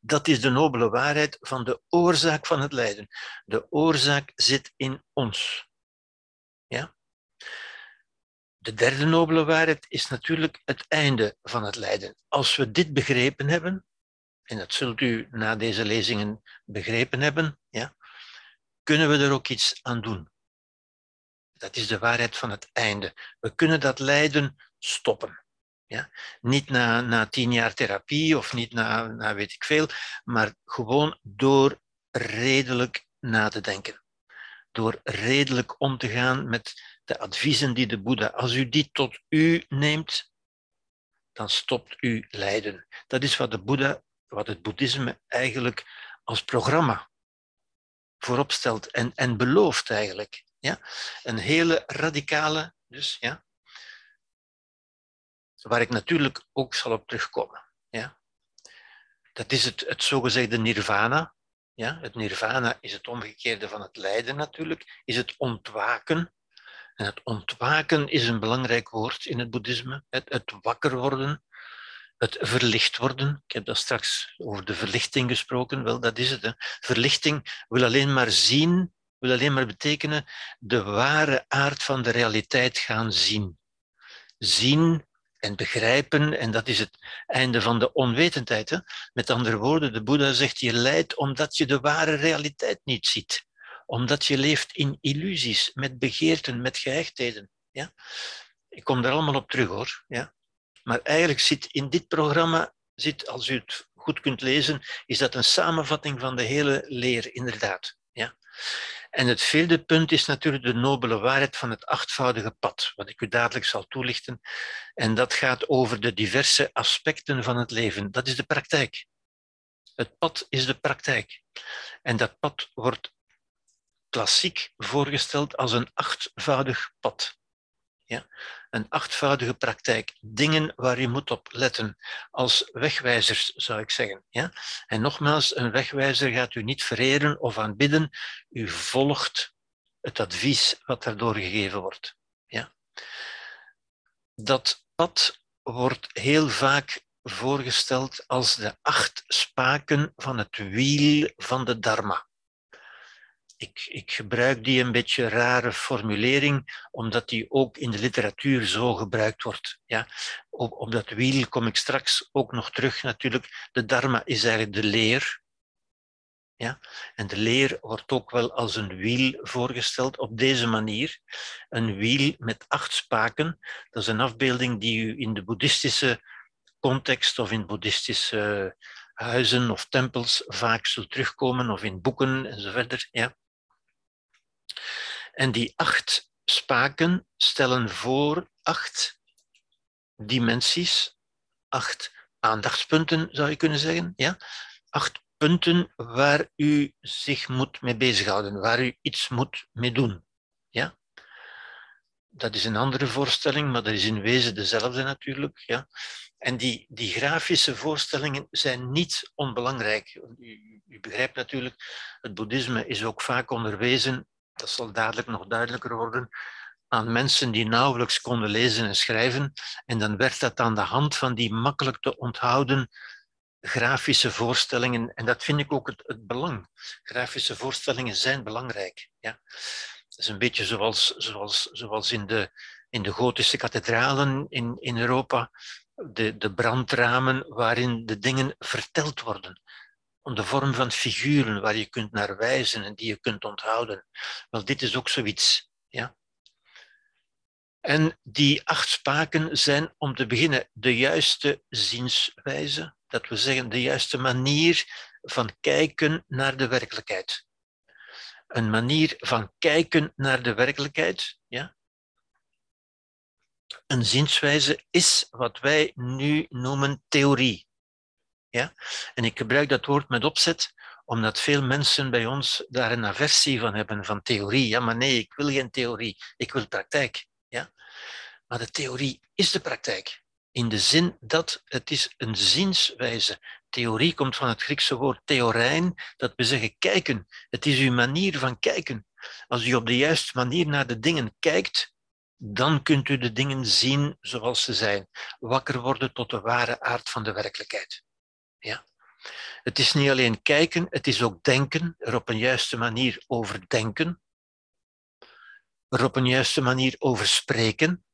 Dat is de nobele waarheid van de oorzaak van het lijden. De oorzaak zit in ons. Ja? De derde nobele waarheid is natuurlijk het einde van het lijden. Als we dit begrepen hebben, en dat zult u na deze lezingen begrepen hebben, ja, kunnen we er ook iets aan doen. Dat is de waarheid van het einde. We kunnen dat lijden stoppen. Ja? Niet na, na tien jaar therapie of niet na, na weet ik veel, maar gewoon door redelijk na te denken. Door redelijk om te gaan met de adviezen die de Boeddha, als u die tot u neemt, dan stopt u lijden. Dat is wat de Boeddha, wat het boeddhisme eigenlijk als programma voorop stelt en, en belooft eigenlijk. Ja? Een hele radicale, dus ja, waar ik natuurlijk ook zal op terugkomen. Ja? Dat is het, het zogezegde nirvana. Ja? Het nirvana is het omgekeerde van het lijden natuurlijk, is het ontwaken. En het ontwaken is een belangrijk woord in het boeddhisme. Het, het wakker worden, het verlicht worden. Ik heb dat straks over de verlichting gesproken. Wel, dat is het. Verlichting wil alleen maar zien, wil alleen maar betekenen de ware aard van de realiteit gaan zien. Zien en begrijpen. En dat is het einde van de onwetendheid. Hè? Met andere woorden, de Boeddha zegt je lijdt omdat je de ware realiteit niet ziet. Omdat je leeft in illusies, met begeerten, met gehechtheden. Ja? Ik kom daar allemaal op terug hoor. Ja? Maar eigenlijk zit in dit programma, zit, als u het goed kunt lezen, is dat een samenvatting van de hele leer, inderdaad. Ja? En het vierde punt is natuurlijk de nobele waarheid van het achtvoudige pad, wat ik u dadelijk zal toelichten. En dat gaat over de diverse aspecten van het leven. Dat is de praktijk. Het pad is de praktijk. En dat pad wordt klassiek voorgesteld als een achtvoudig pad. Ja? Een achtvoudige praktijk. Dingen waar je moet op letten. Als wegwijzers, zou ik zeggen. Ja? En nogmaals, een wegwijzer gaat u niet vereren of aanbidden. U volgt het advies wat daardoor gegeven wordt. Ja? Dat pad wordt heel vaak voorgesteld als de acht spaken van het wiel van de Dharma ik, ik gebruik die een beetje rare formulering, omdat die ook in de literatuur zo gebruikt wordt. Ja? Op, dat wiel kom ik straks ook nog terug natuurlijk. De dharma is eigenlijk de leer. Ja? En de leer wordt ook wel als een wiel voorgesteld op deze manier. Een wiel met acht spaken. Dat is een afbeelding die u in de boeddhistische context of in boeddhistische huizen of tempels vaak zult terugkomen, of in boeken enzovoort. Ja. En die acht spaken stellen voor acht dimensies, acht aandachtspunten zou je kunnen zeggen. Ja? Acht punten waar u zich moet mee bezighouden, waar u iets moet mee doen. Ja? Dat is een andere voorstelling, maar dat is in wezen dezelfde natuurlijk. Ja? En die, die grafische voorstellingen zijn niet onbelangrijk. U, u begrijpt natuurlijk, het boeddhisme is ook vaak onderwezen dat zal dadelijk nog duidelijker worden, aan mensen die nauwelijks konden lezen en schrijven. En dan werd dat aan de hand van die makkelijk te onthouden grafische voorstellingen. En dat vind ik ook het, het belang. Grafische voorstellingen zijn belangrijk. Ja. Dat is een beetje zoals, zoals, zoals in, de, in de gotische kathedralen in, in Europa. De, de brandramen waarin de dingen verteld worden de vorm van figuren waar je kunt naar wijzen en die je kunt onthouden. Wel, dit is ook zoiets. Ja? En die acht spaken zijn om te beginnen de juiste zienswijze, dat we zeggen de juiste manier van kijken naar de werkelijkheid. Een manier van kijken naar de werkelijkheid, ja? Een zienswijze is wat wij nu noemen theorie. Ja? En ik gebruik dat woord met opzet, omdat veel mensen bij ons daar een aversie van hebben, van theorie. Ja, maar nee, ik wil geen theorie, ik wil praktijk. Ja? Maar de theorie is de praktijk. In de zin dat het is een zienswijze. Theorie komt van het Griekse woord theorein, dat we zeggen kijken. Het is uw manier van kijken. Als u op de juiste manier naar de dingen kijkt, dan kunt u de dingen zien zoals ze zijn. Wakker worden tot de ware aard van de werkelijkheid. Ja? Het is niet alleen kijken, het is ook denken, er op een juiste manier over denken, er op een juiste manier over spreken.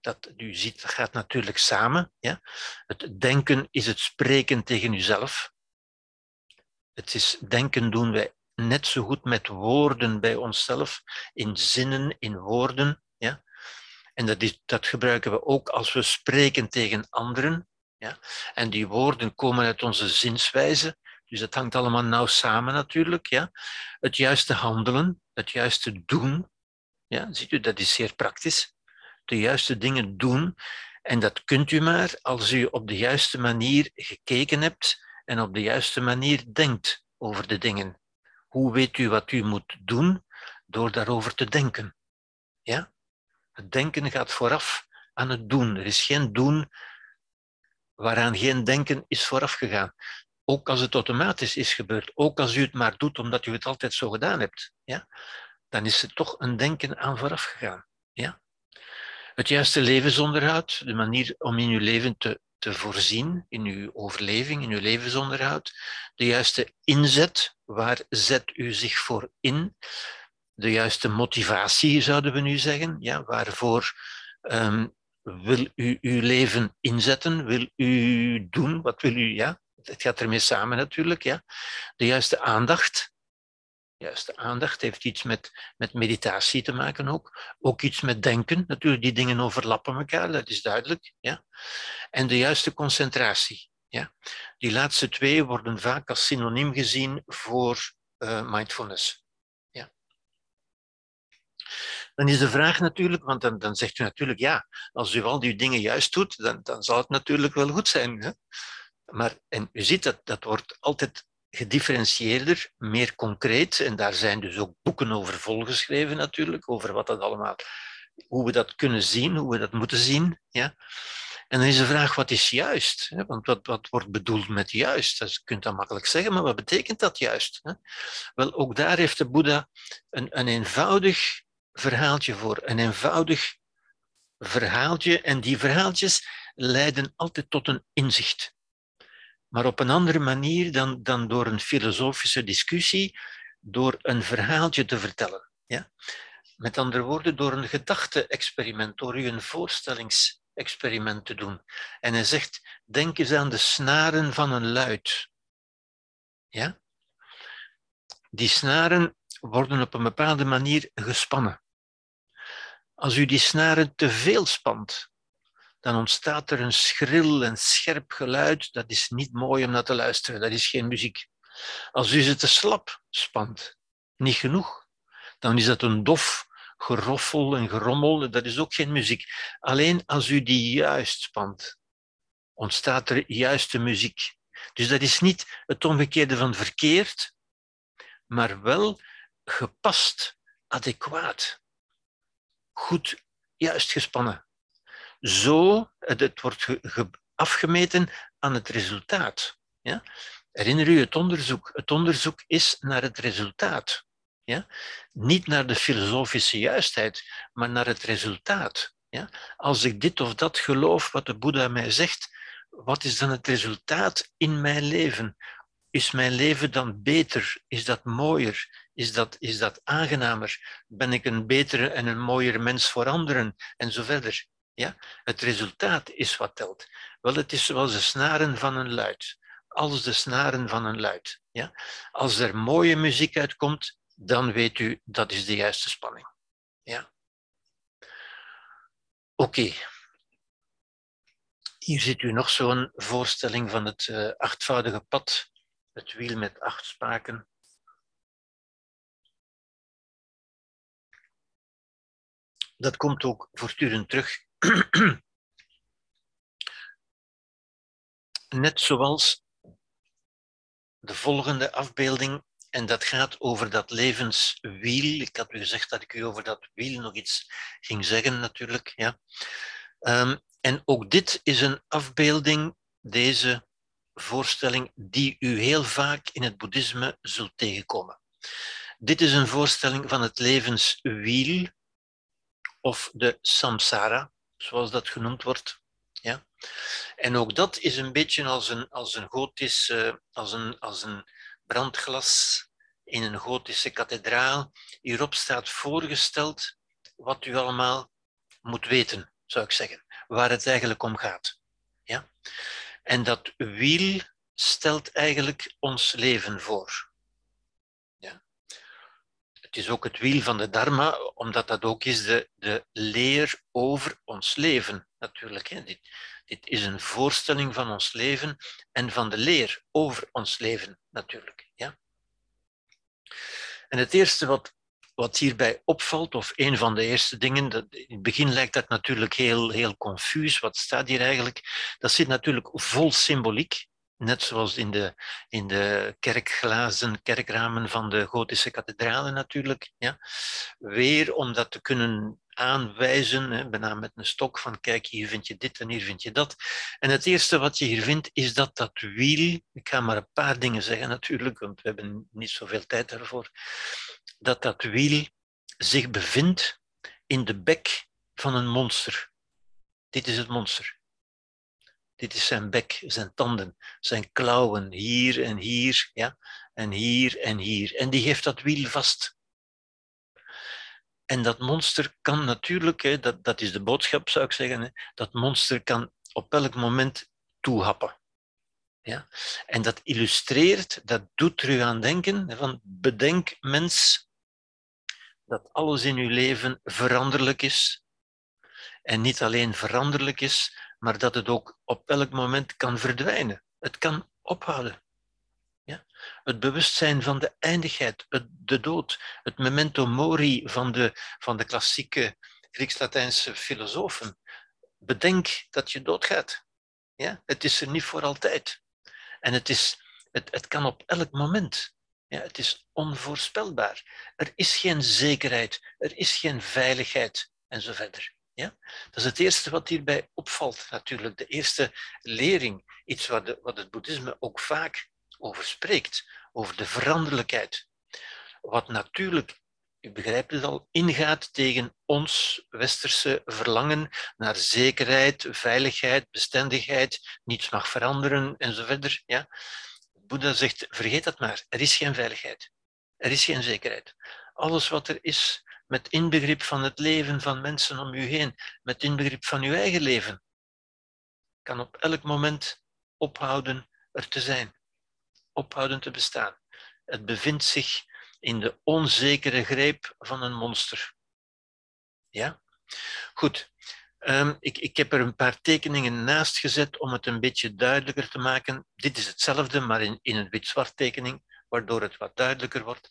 Dat, u ziet, gaat natuurlijk samen. Ja? Het denken is het spreken tegen uzelf. Het is denken doen wij net zo goed met woorden bij onszelf, in zinnen, in woorden. Ja? En dat, is, dat gebruiken we ook als we spreken tegen anderen. Ja? En die woorden komen uit onze zinswijze, dus het hangt allemaal nauw samen natuurlijk. Ja? Het juiste handelen, het juiste doen, ja? ziet u, dat is zeer praktisch. De juiste dingen doen. En dat kunt u maar als u op de juiste manier gekeken hebt en op de juiste manier denkt over de dingen. Hoe weet u wat u moet doen? Door daarover te denken. Ja? Het denken gaat vooraf aan het doen. Er is geen doen waaraan geen denken is vooraf gegaan. Ook als het automatisch is gebeurd, ook als u het maar doet omdat u het altijd zo gedaan hebt, ja, dan is er toch een denken aan vooraf gegaan. Ja. Het juiste levensonderhoud, de manier om in uw leven te, te voorzien, in uw overleving, in uw levensonderhoud, de juiste inzet, waar zet u zich voor in, de juiste motivatie, zouden we nu zeggen, ja, waarvoor um, wil u uw leven inzetten? Wil u doen? Wat wil u? Ja, het gaat ermee samen natuurlijk. Ja. De juiste aandacht. De juiste aandacht heeft iets met, met meditatie te maken ook. Ook iets met denken. Natuurlijk, die dingen overlappen elkaar, dat is duidelijk. Ja. En de juiste concentratie. Ja. Die laatste twee worden vaak als synoniem gezien voor uh, mindfulness. Dan is de vraag natuurlijk, want dan, dan zegt u natuurlijk, ja, als u al die dingen juist doet, dan, dan zal het natuurlijk wel goed zijn. Hè? Maar, en u ziet dat dat wordt altijd gedifferentieerder, meer concreet, en daar zijn dus ook boeken over volgeschreven natuurlijk, over wat dat allemaal, hoe we dat kunnen zien, hoe we dat moeten zien. Ja? En dan is de vraag, wat is juist? Want wat, wat wordt bedoeld met juist? Dat, je kunt dat makkelijk zeggen, maar wat betekent dat juist? Wel, ook daar heeft de Boeddha een, een eenvoudig verhaaltje voor. Een eenvoudig verhaaltje. En die verhaaltjes leiden altijd tot een inzicht. Maar op een andere manier dan, dan door een filosofische discussie, door een verhaaltje te vertellen. Ja? Met andere woorden, door een gedachte-experiment, door u een voorstellingsexperiment te doen. En hij zegt, denk eens aan de snaren van een luid. Ja? Die snaren worden op een bepaalde manier gespannen. Als u die snaren te veel spant, dan ontstaat er een schril en scherp geluid. Dat is niet mooi om naar te luisteren, dat is geen muziek. Als u ze te slap spant, niet genoeg, dan is dat een dof geroffel en gerommel, dat is ook geen muziek. Alleen als u die juist spant, ontstaat er juiste muziek. Dus dat is niet het omgekeerde van verkeerd, maar wel gepast, adequaat goed juist gespannen. Zo, het wordt afgemeten aan het resultaat. Ja? Herinner u het onderzoek? Het onderzoek is naar het resultaat. Ja? Niet naar de filosofische juistheid, maar naar het resultaat. Ja? Als ik dit of dat geloof wat de Boeddha mij zegt, wat is dan het resultaat in mijn leven? Is mijn leven dan beter? Is dat mooier? Is dat, is dat aangenamer? Ben ik een betere en een mooiere mens voor anderen? En zo verder. Ja? Het resultaat is wat telt. Wel, het is zoals de snaren van een luid. Als de snaren van een luid. Ja? Als er mooie muziek uitkomt, dan weet u dat is de juiste spanning. Ja? Oké. Hier ziet u nog zo'n voorstelling van het uh, achtvoudige pad, het wiel met acht spaken. Dat komt ook voortdurend terug. [clears throat] Net zoals de volgende afbeelding, en dat gaat over dat levenswiel. Ik had u gezegd dat ik u over dat wiel nog iets ging zeggen, natuurlijk. Ja. Um, en ook dit is een afbeelding, deze voorstelling, die u heel vaak in het boeddhisme zult tegenkomen. Dit is een voorstelling van het levenswiel, of de samsara, zoals dat genoemd wordt. Ja? En ook dat is een beetje als een, als een gotisch, als, een, als een brandglas in een gotische kathedraal. Hierop staat voorgesteld wat u allemaal moet weten, zou ik zeggen waar het eigenlijk om gaat. Ja? En dat wiel stelt eigenlijk ons leven voor. Het is ook het wiel van de Dharma, omdat dat ook is de, de leer over ons leven, natuurlijk. Hè? Dit, dit is een voorstelling van ons leven en van de leer over ons leven, natuurlijk. Ja? En het eerste wat wat hierbij opvalt, of een van de eerste dingen, dat, in het begin lijkt dat natuurlijk heel, heel confuus. Wat staat hier eigenlijk? Dat zit natuurlijk vol symboliek. Net zoals in de, in de kerkglazen, kerkramen van de gotische kathedralen natuurlijk. Ja. Weer om dat te kunnen aanwijzen, hè, bijna met een stok van kijk, hier vind je dit en hier vind je dat. En het eerste wat je hier vindt is dat dat wiel, ik ga maar een paar dingen zeggen natuurlijk, want we hebben niet zoveel tijd daarvoor, dat dat wiel zich bevindt in de bek van een monster. Dit is het monster. Dit is zijn bek, zijn tanden, zijn klauwen, hier en hier, ja, en hier en hier. En die heeft dat wiel vast. En dat monster kan natuurlijk, hè, dat, dat is de boodschap zou ik zeggen, hè, dat monster kan op elk moment toehappen. Ja? En dat illustreert, dat doet er u aan denken, van bedenk mens dat alles in uw leven veranderlijk is. En niet alleen veranderlijk is, maar dat het ook op elk moment kan verdwijnen. Het kan ophouden. Ja? Het bewustzijn van de eindigheid, het, de dood, het memento mori van de, van de klassieke Grieks-Latijnse filosofen. Bedenk dat je doodgaat. Ja? Het is er niet voor altijd. En het, is, het, het kan op elk moment. Ja, het is onvoorspelbaar. Er is geen zekerheid, er is geen veiligheid en zo verder. Ja? Dat is het eerste wat hierbij opvalt, natuurlijk. De eerste lering, iets wat, de, wat het boeddhisme ook vaak over spreekt, over de veranderlijkheid. Wat natuurlijk, u begrijpt het al, ingaat tegen ons westerse verlangen naar zekerheid, veiligheid, bestendigheid, niets mag veranderen en zo verder. Ja? Boeddha zegt, vergeet dat maar, er is geen veiligheid. Er is geen zekerheid. Alles wat er is, met inbegrip van het leven van mensen om u heen, met inbegrip van uw eigen leven, kan op elk moment ophouden er te zijn, ophouden te bestaan. Het bevindt zich in de onzekere greep van een monster. Ja? Goed. Um, ik, ik heb er een paar tekeningen naast gezet om het een beetje duidelijker te maken. Dit is hetzelfde, maar in, in een wit-zwart tekening, waardoor het wat duidelijker wordt.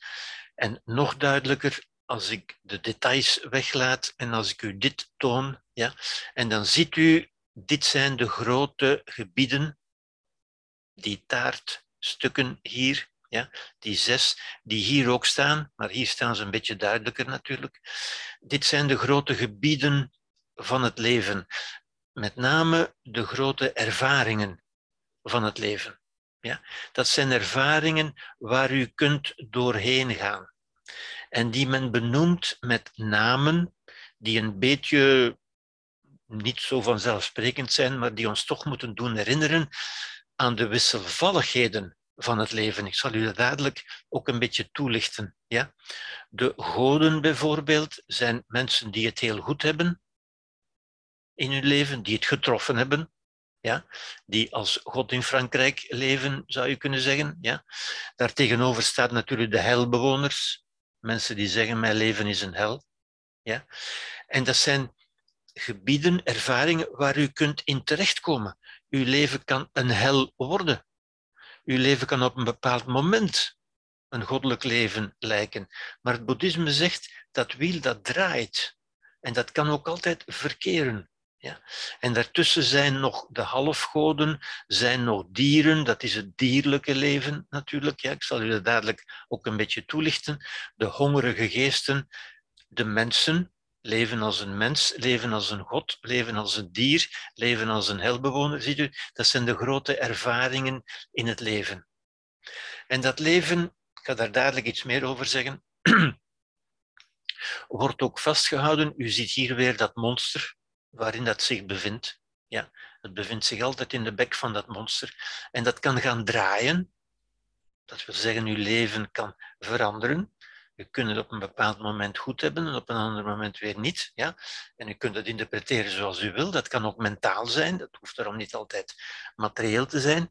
En nog duidelijker als ik de details weglaat en als ik u dit toon. Ja, en dan ziet u, dit zijn de grote gebieden, die taartstukken hier, ja, die zes, die hier ook staan, maar hier staan ze een beetje duidelijker natuurlijk. Dit zijn de grote gebieden van het leven. Met name de grote ervaringen van het leven. Ja? Dat zijn ervaringen waar u kunt doorheen gaan. En die men benoemt met namen die een beetje niet zo vanzelfsprekend zijn, maar die ons toch moeten doen herinneren aan de wisselvalligheden van het leven. Ik zal u dat dadelijk ook een beetje toelichten. Ja? De goden bijvoorbeeld zijn mensen die het heel goed hebben, in hun leven, die het getroffen hebben, ja, die als God in Frankrijk leven, zou je kunnen zeggen. Ja. Daartegenover staat natuurlijk de helbewoners, mensen die zeggen mijn leven is een hel. Ja. En dat zijn gebieden, ervaringen waar u kunt in terechtkomen. Uw leven kan een hel worden. Uw leven kan op een bepaald moment een goddelijk leven lijken. Maar het boeddhisme zegt dat wiel dat draait. En dat kan ook altijd verkeren. Ja. En daartussen zijn nog de halfgoden, zijn nog dieren, dat is het dierlijke leven natuurlijk. Ja, ik zal u dat dadelijk ook een beetje toelichten. De hongerige geesten, de mensen, leven als een mens, leven als een god, leven als een dier, leven als een helbewoner. Ziet u, dat zijn de grote ervaringen in het leven. En dat leven, ik ga daar dadelijk iets meer over zeggen, [clears throat] wordt ook vastgehouden. U ziet hier weer dat monster waarin dat zich bevindt. Ja, het bevindt zich altijd in de bek van dat monster. En dat kan gaan draaien. Dat wil zeggen, uw leven kan veranderen. Je kunt het op een bepaald moment goed hebben en op een ander moment weer niet. Ja? En je kunt het interpreteren zoals u wil. Dat kan ook mentaal zijn. Dat hoeft daarom niet altijd materieel te zijn.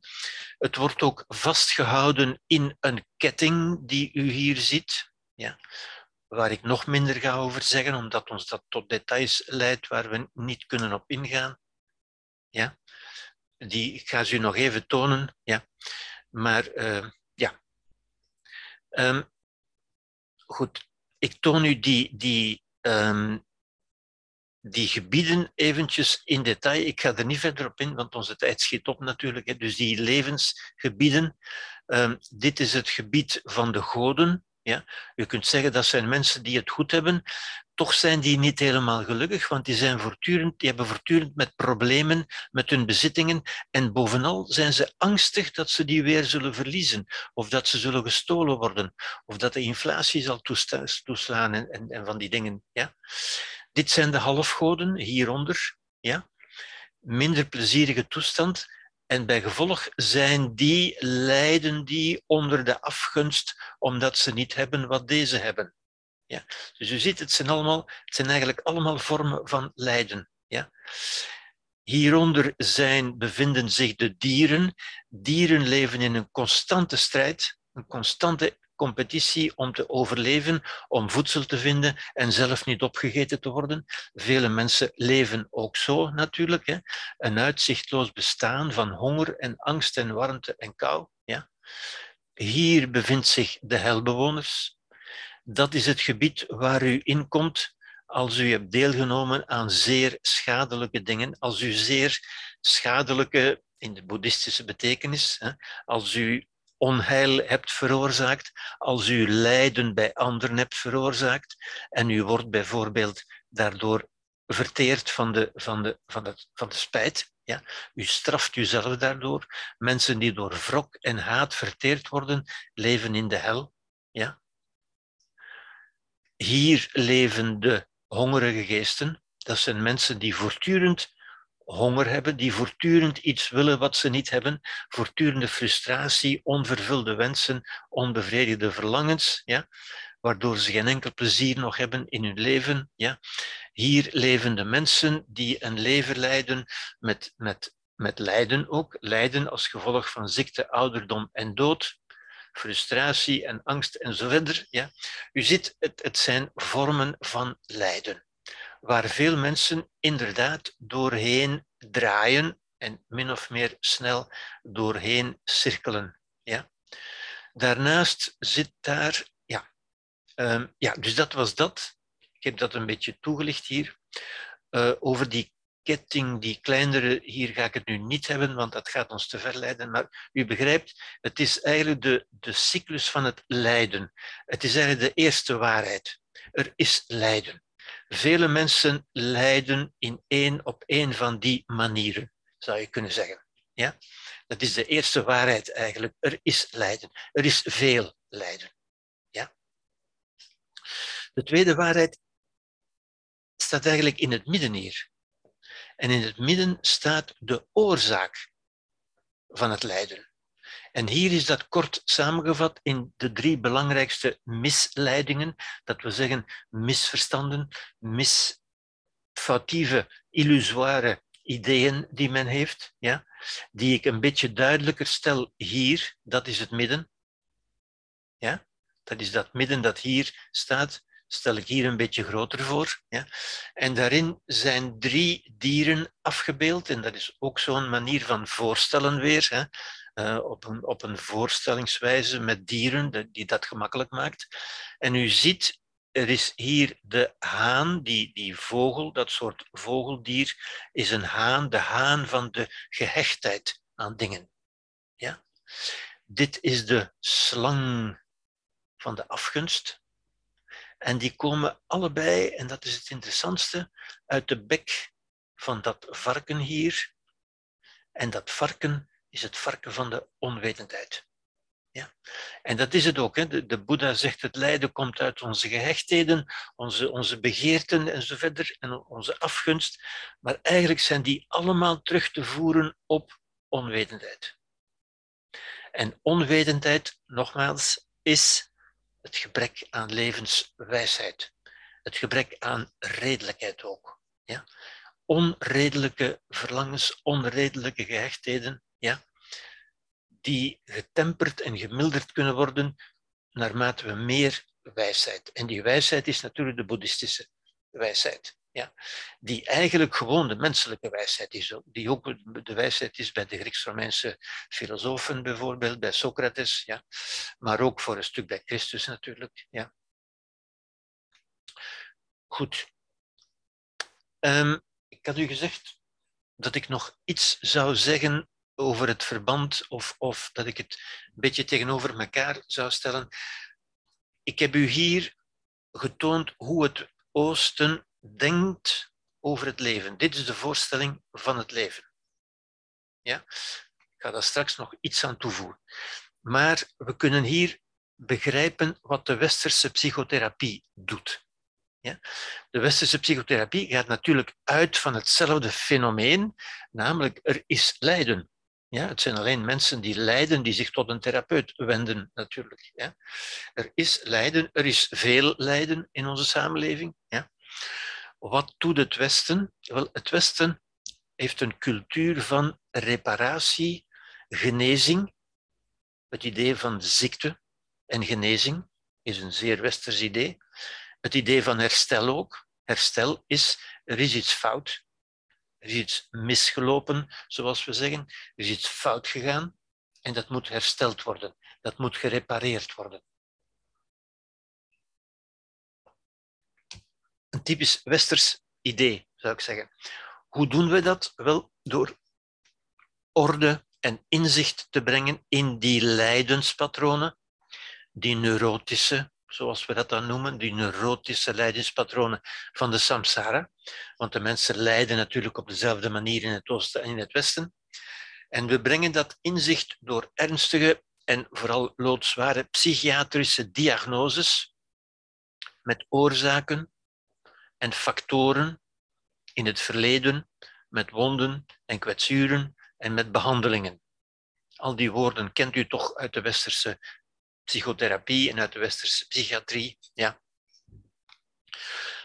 Het wordt ook vastgehouden in een ketting die u hier ziet. Ja? Waar ik nog minder ga over zeggen, omdat ons dat tot details leidt waar we niet kunnen op ingaan. Ja? Die, ik ga ze u nog even tonen. Ja? Maar uh, ja. Um, goed, ik toon u die, die, um, die gebieden eventjes in detail. Ik ga er niet verder op in, want onze tijd schiet op natuurlijk. Hè. Dus die levensgebieden. Um, dit is het gebied van de goden. Ja? Je kunt zeggen dat zijn mensen die het goed hebben, toch zijn die niet helemaal gelukkig, want die, zijn voortdurend, die hebben voortdurend met problemen met hun bezittingen en bovenal zijn ze angstig dat ze die weer zullen verliezen, of dat ze zullen gestolen worden, of dat de inflatie zal toeslaan en, en, en van die dingen. Ja? Dit zijn de halfgoden hieronder. Ja? Minder plezierige toestand. En bij gevolg zijn die, lijden die onder de afgunst, omdat ze niet hebben wat deze hebben. Ja. Dus u ziet, het zijn, allemaal, het zijn eigenlijk allemaal vormen van lijden. Ja. Hieronder zijn, bevinden zich de dieren. Dieren leven in een constante strijd, een constante competitie om te overleven, om voedsel te vinden en zelf niet opgegeten te worden. Vele mensen leven ook zo natuurlijk. Hè. Een uitzichtloos bestaan van honger en angst en warmte en kou. Ja. Hier bevindt zich de helbewoners. Dat is het gebied waar u in komt als u hebt deelgenomen aan zeer schadelijke dingen, als u zeer schadelijke, in de boeddhistische betekenis, als u onheil hebt veroorzaakt, als u lijden bij anderen hebt veroorzaakt en u wordt bijvoorbeeld daardoor verteerd van de, van de, van de, van de spijt. Ja? U straft uzelf daardoor. Mensen die door wrok en haat verteerd worden, leven in de hel. Ja? Hier leven de hongerige geesten. Dat zijn mensen die voortdurend honger hebben, die voortdurend iets willen wat ze niet hebben, voortdurende frustratie, onvervulde wensen, onbevredigde verlangens, ja, waardoor ze geen enkel plezier nog hebben in hun leven. Ja. Hier leven de mensen die een leven leiden met, met, met lijden ook, lijden als gevolg van ziekte, ouderdom en dood, frustratie en angst en zo verder. Ja. U ziet, het, het zijn vormen van lijden waar veel mensen inderdaad doorheen draaien en min of meer snel doorheen cirkelen. Ja. Daarnaast zit daar, ja, um, ja, dus dat was dat. Ik heb dat een beetje toegelicht hier. Uh, over die ketting, die kleinere, hier ga ik het nu niet hebben, want dat gaat ons te ver leiden. Maar u begrijpt, het is eigenlijk de, de cyclus van het lijden. Het is eigenlijk de eerste waarheid. Er is lijden. Vele mensen lijden in één op één van die manieren, zou je kunnen zeggen. Ja? Dat is de eerste waarheid eigenlijk. Er is lijden. Er is veel lijden. Ja? De tweede waarheid staat eigenlijk in het midden hier. En in het midden staat de oorzaak van het lijden. En hier is dat kort samengevat in de drie belangrijkste misleidingen, dat we zeggen misverstanden, misfoutieve, illusoire ideeën die men heeft, ja, die ik een beetje duidelijker stel hier, dat is het midden. Ja, dat is dat midden dat hier staat, stel ik hier een beetje groter voor. Ja. En daarin zijn drie dieren afgebeeld. En dat is ook zo'n manier van voorstellen weer. Hè. Uh, op, een, op een voorstellingswijze met dieren, die dat gemakkelijk maakt. En u ziet, er is hier de haan, die, die vogel, dat soort vogeldier, is een haan, de haan van de gehechtheid aan dingen. Ja? Dit is de slang van de afgunst. En die komen allebei, en dat is het interessantste, uit de bek van dat varken hier. En dat varken is het varken van de onwetendheid. Ja? En dat is het ook. Hè. De, Boeddha zegt het lijden komt uit onze gehechtheden, onze, onze begeerten en zo verder, en onze afgunst. Maar eigenlijk zijn die allemaal terug te voeren op onwetendheid. En onwetendheid, nogmaals, is het gebrek aan levenswijsheid. Het gebrek aan redelijkheid ook. Ja? Onredelijke verlangens, onredelijke gehechtheden, ja? die getemperd en gemilderd kunnen worden naarmate we meer wijsheid. En die wijsheid is natuurlijk de boeddhistische wijsheid. Ja, die eigenlijk gewoon de menselijke wijsheid is, die ook de wijsheid is bij de Grieks-Romeinse filosofen bijvoorbeeld, bij Socrates, ja, maar ook voor een stuk bij Christus natuurlijk. Ja. Goed. Um, ik had u gezegd dat ik nog iets zou zeggen over het verband, of, of dat ik het een beetje tegenover elkaar zou stellen. Ik heb u hier getoond hoe het Oosten denkt over het leven. Dit is de voorstelling van het leven. Ja? Ik ga daar straks nog iets aan toevoegen. Maar we kunnen hier begrijpen wat de westerse psychotherapie doet. Ja? De westerse psychotherapie gaat natuurlijk uit van hetzelfde fenomeen, namelijk er is lijden. Ja, het zijn alleen mensen die lijden, die zich tot een therapeut wenden, natuurlijk. Ja. Er is lijden, er is veel lijden in onze samenleving. Ja. Wat doet het Westen? Wel, het Westen heeft een cultuur van reparatie, genezing. Het idee van ziekte en genezing is een zeer westers idee. Het idee van herstel ook. Herstel is, er is iets fout, er is iets misgelopen, zoals we zeggen. Er is iets fout gegaan en dat moet hersteld worden. Dat moet gerepareerd worden. Een typisch westers idee, zou ik zeggen. Hoe doen we dat? Wel, door orde en inzicht te brengen in die lijdenspatronen, die neurotische zoals we dat dan noemen, die neurotische lijdenspatronen van de samsara. Want de mensen lijden natuurlijk op dezelfde manier in het oosten en in het westen. En we brengen dat inzicht door ernstige en vooral loodzware psychiatrische diagnoses met oorzaken en factoren in het verleden, met wonden en kwetsuren en met behandelingen. Al die woorden kent u toch uit de westerse psychotherapie en uit de westerse psychiatrie. Ja.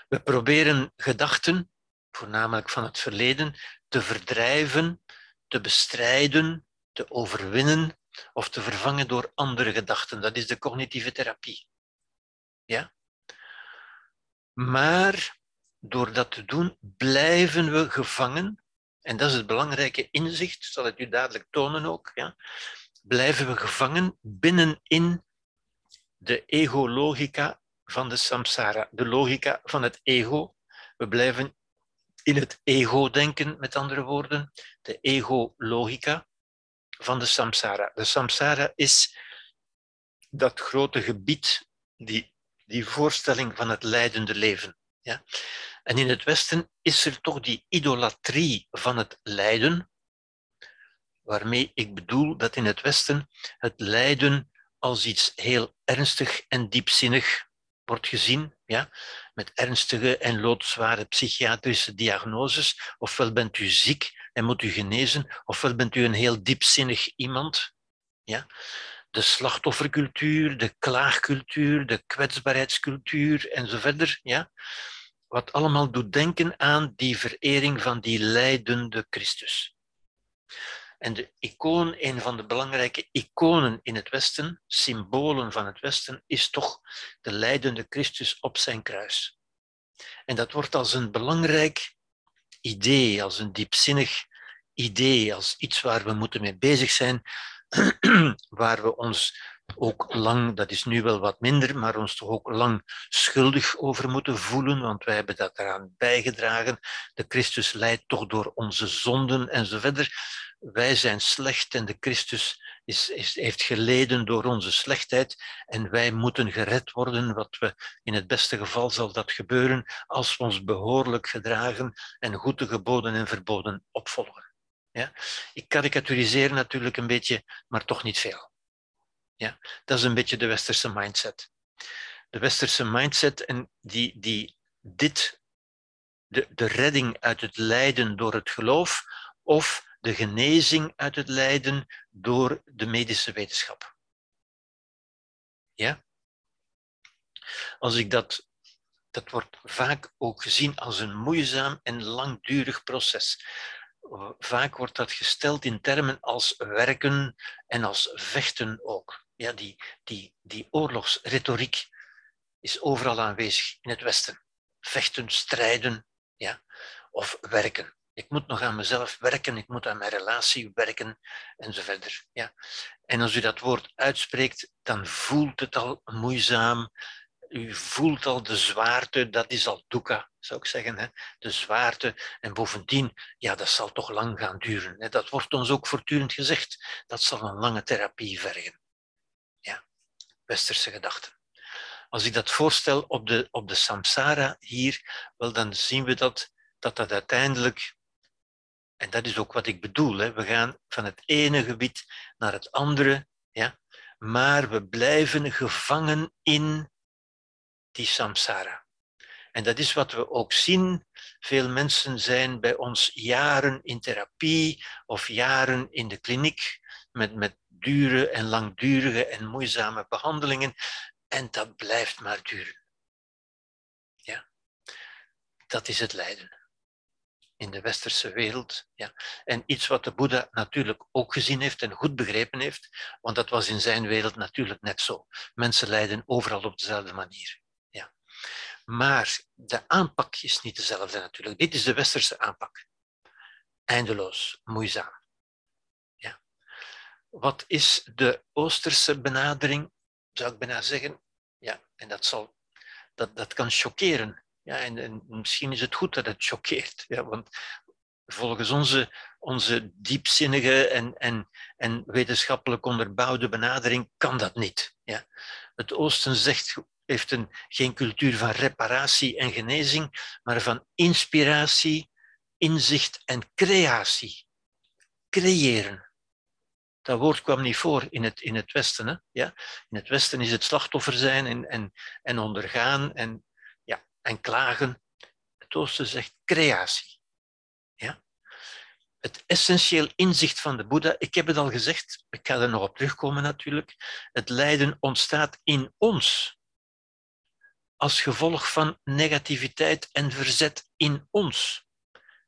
We proberen gedachten, voornamelijk van het verleden, te verdrijven, te bestrijden, te overwinnen of te vervangen door andere gedachten. Dat is de cognitieve therapie. Ja? Maar door dat te doen, blijven we gevangen. En dat is het belangrijke inzicht, zal ik u dadelijk tonen ook. Ja? Blijven we gevangen binnenin de ego-logica van de samsara, de logica van het ego. We blijven in het ego-denken, met andere woorden, de ego-logica van de samsara. De samsara is dat grote gebied, die, die voorstelling van het leidende leven. Ja? En in het Westen is er toch die idolatrie van het lijden, waarmee ik bedoel dat in het Westen het lijden als iets heel ernstig en diepzinnig wordt gezien, ja, met ernstige en loodzware psychiatrische diagnoses. Ofwel bent u ziek en moet u genezen, ofwel bent u een heel diepzinnig iemand. Ja. De slachtoffercultuur, de klaagcultuur, de kwetsbaarheidscultuur en zo verder. Ja. Wat allemaal doet denken aan die verering van die lijdende Christus. En de icoon, een van de belangrijke iconen in het Westen, symbolen van het Westen, is toch de leidende Christus op zijn kruis. En dat wordt als een belangrijk idee, als een diepzinnig idee, als iets waar we moeten mee bezig zijn, [clears throat] waar we ons ook lang, dat is nu wel wat minder, maar ons toch ook lang schuldig over moeten voelen, want wij hebben dat eraan bijgedragen. De Christus leidt toch door onze zonden en zo verder. Wij zijn slecht en de Christus is, is, heeft geleden door onze slechtheid en wij moeten gered worden, wat we in het beste geval zal dat gebeuren als we ons behoorlijk gedragen en goede geboden en verboden opvolgen. Ja? Ik karikaturiseer natuurlijk een beetje, maar toch niet veel. Ja? Dat is een beetje de westerse mindset. De westerse mindset en die, die dit, de, de redding uit het lijden door het geloof of de genezing uit het lijden door de medische wetenschap. Ja? Als ik dat, dat wordt vaak ook gezien als een moeizaam en langdurig proces. Vaak wordt dat gesteld in termen als werken en als vechten ook ja, die, die, die oorlogsretoriek is overal aanwezig in het Westen. Vechten, strijden ja, of werken. Ik moet nog aan mezelf werken, ik moet aan mijn relatie werken enzovoort. Ja. En als u dat woord uitspreekt, dan voelt het al moeizaam. U voelt al de zwaarte, dat is al dukkha, zou ik zeggen. Hè? De zwaarte. En bovendien, ja, dat zal toch lang gaan duren. Hè? Dat wordt ons ook voortdurend gezegd. Dat zal een lange therapie vergen westerse gedachten. Als ik dat voorstel op de, op de samsara hier, wel, dan zien we dat, dat dat uiteindelijk, en dat is ook wat ik bedoel, hè, we gaan van het ene gebied naar het andere, ja, maar we blijven gevangen in die samsara. En dat is wat we ook zien. Veel mensen zijn bij ons jaren in therapie of jaren in de kliniek met, met dure en langdurige en moeizame behandelingen. En dat blijft maar duren. Ja. Dat is het lijden in de westerse wereld. Ja. En iets wat de Boeddha natuurlijk ook gezien heeft en goed begrepen heeft, want dat was in zijn wereld natuurlijk net zo. Mensen lijden overal op dezelfde manier. Ja. Maar de aanpak is niet dezelfde natuurlijk. Dit is de westerse aanpak. Eindeloos, moeizaam. Wat is de Oosterse benadering, zou ik bijna zeggen? Ja, en dat, zal, dat, dat kan choqueren. Ja, en, en misschien is het goed dat het choqueert. Ja, want volgens onze, onze diepzinnige en, en, en wetenschappelijk onderbouwde benadering kan dat niet. Ja. Het Oosten zegt, heeft een, geen cultuur van reparatie en genezing, maar van inspiratie, inzicht en creatie. Creëren. Dat woord kwam niet voor in het, in het Westen. Hè? Ja? In het Westen is het slachtoffer zijn en, en, en ondergaan en, en klagen. Het Oosten zegt creatie. Ja? Het essentieel inzicht van de Boeddha, ik heb het al gezegd, ik ga er nog op terugkomen natuurlijk. Het lijden ontstaat in ons als gevolg van negativiteit en verzet in ons.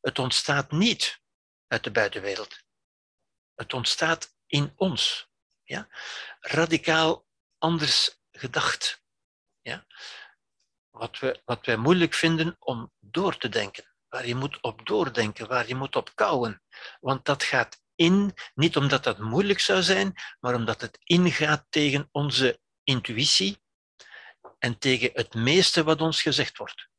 Het ontstaat niet uit de buitenwereld. Het ontstaat in ons. Ja? Radicaal anders gedacht. Ja? Wat, we, wat wij moeilijk vinden om door te denken. Waar je moet op doordenken, waar je moet op kouwen. Want dat gaat in, niet omdat dat moeilijk zou zijn, maar omdat het ingaat tegen onze intuïtie en tegen het meeste wat ons gezegd wordt.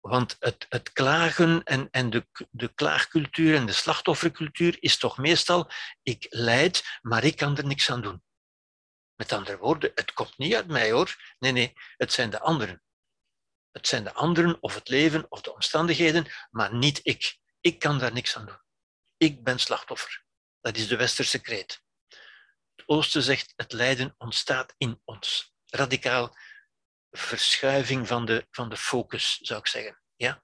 Want het, het klagen en, en de, de klaagcultuur en de slachtoffercultuur is toch meestal, ik leid, maar ik kan er niks aan doen. Met andere woorden, het komt niet uit mij hoor. Nee, nee, het zijn de anderen. Het zijn de anderen of het leven of de omstandigheden, maar niet ik. Ik kan daar niks aan doen. Ik ben slachtoffer. Dat is de westerse kreet. Het oosten zegt, het lijden ontstaat in ons. Radicaal verschuiving van de, van de focus, zou ik zeggen. Ja?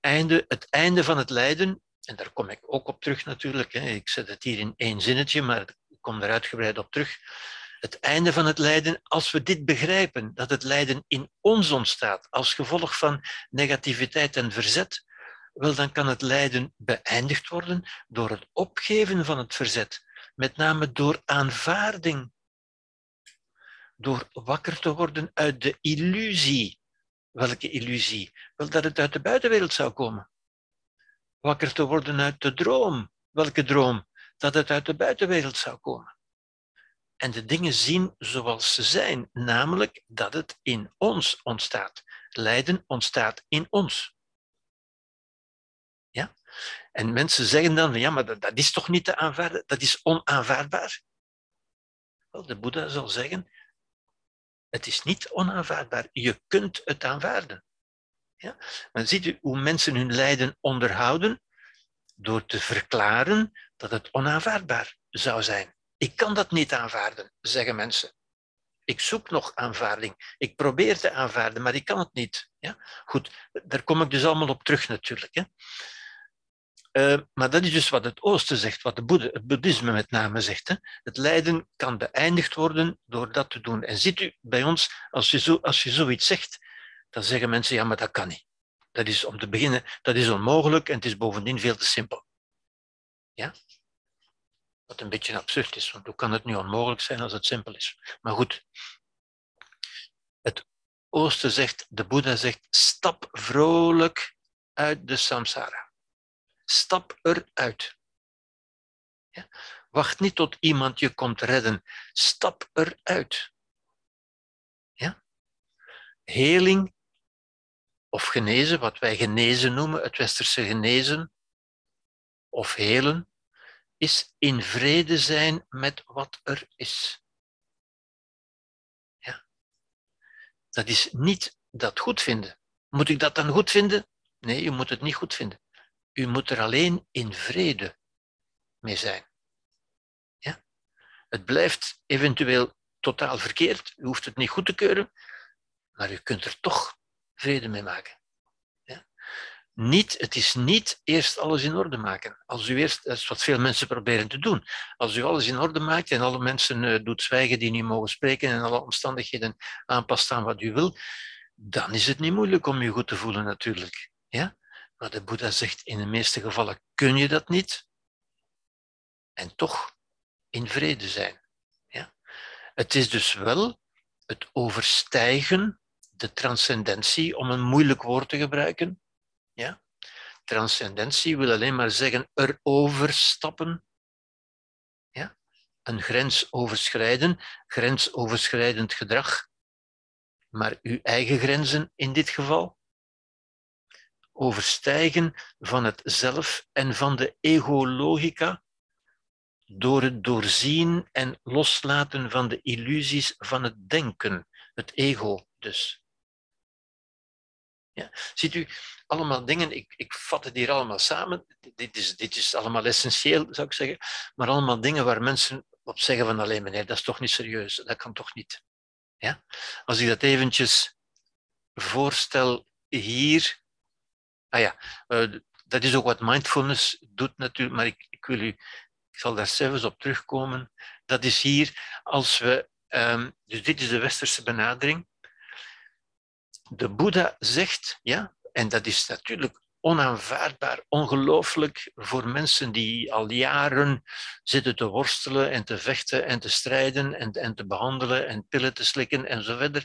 Einde, het einde van het lijden, en daar kom ik ook op terug natuurlijk, hè. ik zet het hier in één zinnetje, maar ik kom er uitgebreid op terug. Het einde van het lijden, als we dit begrijpen, dat het lijden in ons ontstaat als gevolg van negativiteit en verzet, wel dan kan het lijden beëindigd worden door het opgeven van het verzet, met name door aanvaarding, door wakker te worden uit de illusie. Welke illusie? Wel dat het uit de buitenwereld zou komen. Wakker te worden uit de droom. Welke droom? Dat het uit de buitenwereld zou komen. En de dingen zien zoals ze zijn, namelijk dat het in ons ontstaat. Lijden ontstaat in ons. Ja? En mensen zeggen dan ja, maar dat, dat is toch niet te aanvaarden? Dat is onaanvaardbaar. Wel, de Boeddha zal zeggen, het is niet onaanvaardbaar. Je kunt het aanvaarden. Ja? Maar ziet u hoe mensen hun lijden onderhouden? Door te verklaren dat het onaanvaardbaar zou zijn. Ik kan dat niet aanvaarden, zeggen mensen. Ik zoek nog aanvaarding. Ik probeer te aanvaarden, maar ik kan het niet. Ja? Goed, daar kom ik dus allemaal op terug natuurlijk. Hè? Uh, maar dat is dus wat het Oosten zegt, wat de Boeddha, het boeddhisme met name zegt. Hè. Het lijden kan beëindigd worden door dat te doen. En ziet u bij ons, als je, zo, als je zoiets zegt, dan zeggen mensen, ja, maar dat kan niet. Dat is om te beginnen, dat is onmogelijk en het is bovendien veel te simpel. Ja? Wat een beetje absurd is, want hoe kan het nu onmogelijk zijn als het simpel is? Maar goed, het Oosten zegt, de Boeddha zegt, stap vrolijk uit de samsara. Stap eruit. Ja? Wacht niet tot iemand je komt redden. Stap eruit. Ja? Heling of genezen, wat wij genezen noemen, het westerse genezen of helen, is in vrede zijn met wat er is. Ja? Dat is niet dat goed vinden. Moet ik dat dan goed vinden? Nee, je moet het niet goed vinden. U moet er alleen in vrede mee zijn. Ja? Het blijft eventueel totaal verkeerd, u hoeft het niet goed te keuren, maar u kunt er toch vrede mee maken. Niet, het is niet eerst alles in orde maken. Als u eerst, dat is wat veel mensen proberen te doen. Als u alles in orde maakt en alle mensen uh, doet zwijgen die niet mogen spreken en alle omstandigheden aanpast aan wat u wil, dan is het niet moeilijk om je goed te voelen natuurlijk. Ja? Maar de Boeddha zegt, in de meeste gevallen kun je dat niet. En toch in vrede zijn. Ja? Het is dus wel het overstijgen, de transcendentie, om een moeilijk woord te gebruiken. Transcendentie wil alleen maar zeggen erover stappen. Ja? Een grens overschrijden, grensoverschrijdend gedrag. Maar uw eigen grenzen in dit geval overstijgen van het zelf en van de ego-logica door het doorzien en loslaten van de illusies van het denken, het ego dus. Ziet u, allemaal dingen, ik, ik vat het hier allemaal samen, dit is, dit is allemaal essentieel, zou ik zeggen, maar allemaal dingen waar mensen op zeggen van alleen meneer, dat is toch niet serieus, dat kan toch niet. Ja? Als ik dat eventjes voorstel hier, Ah ja, uh, dat is ook wat mindfulness doet natuurlijk, maar ik, ik, wil u, ik zal daar zelfs op terugkomen. Dat is hier, als we, um, dus dit is de westerse benadering. De Boeddha zegt, ja, en dat is natuurlijk onaanvaardbaar, ongelooflijk voor mensen die al jaren zitten te worstelen en te vechten en te strijden en, en te behandelen en pillen te slikken en zo verder.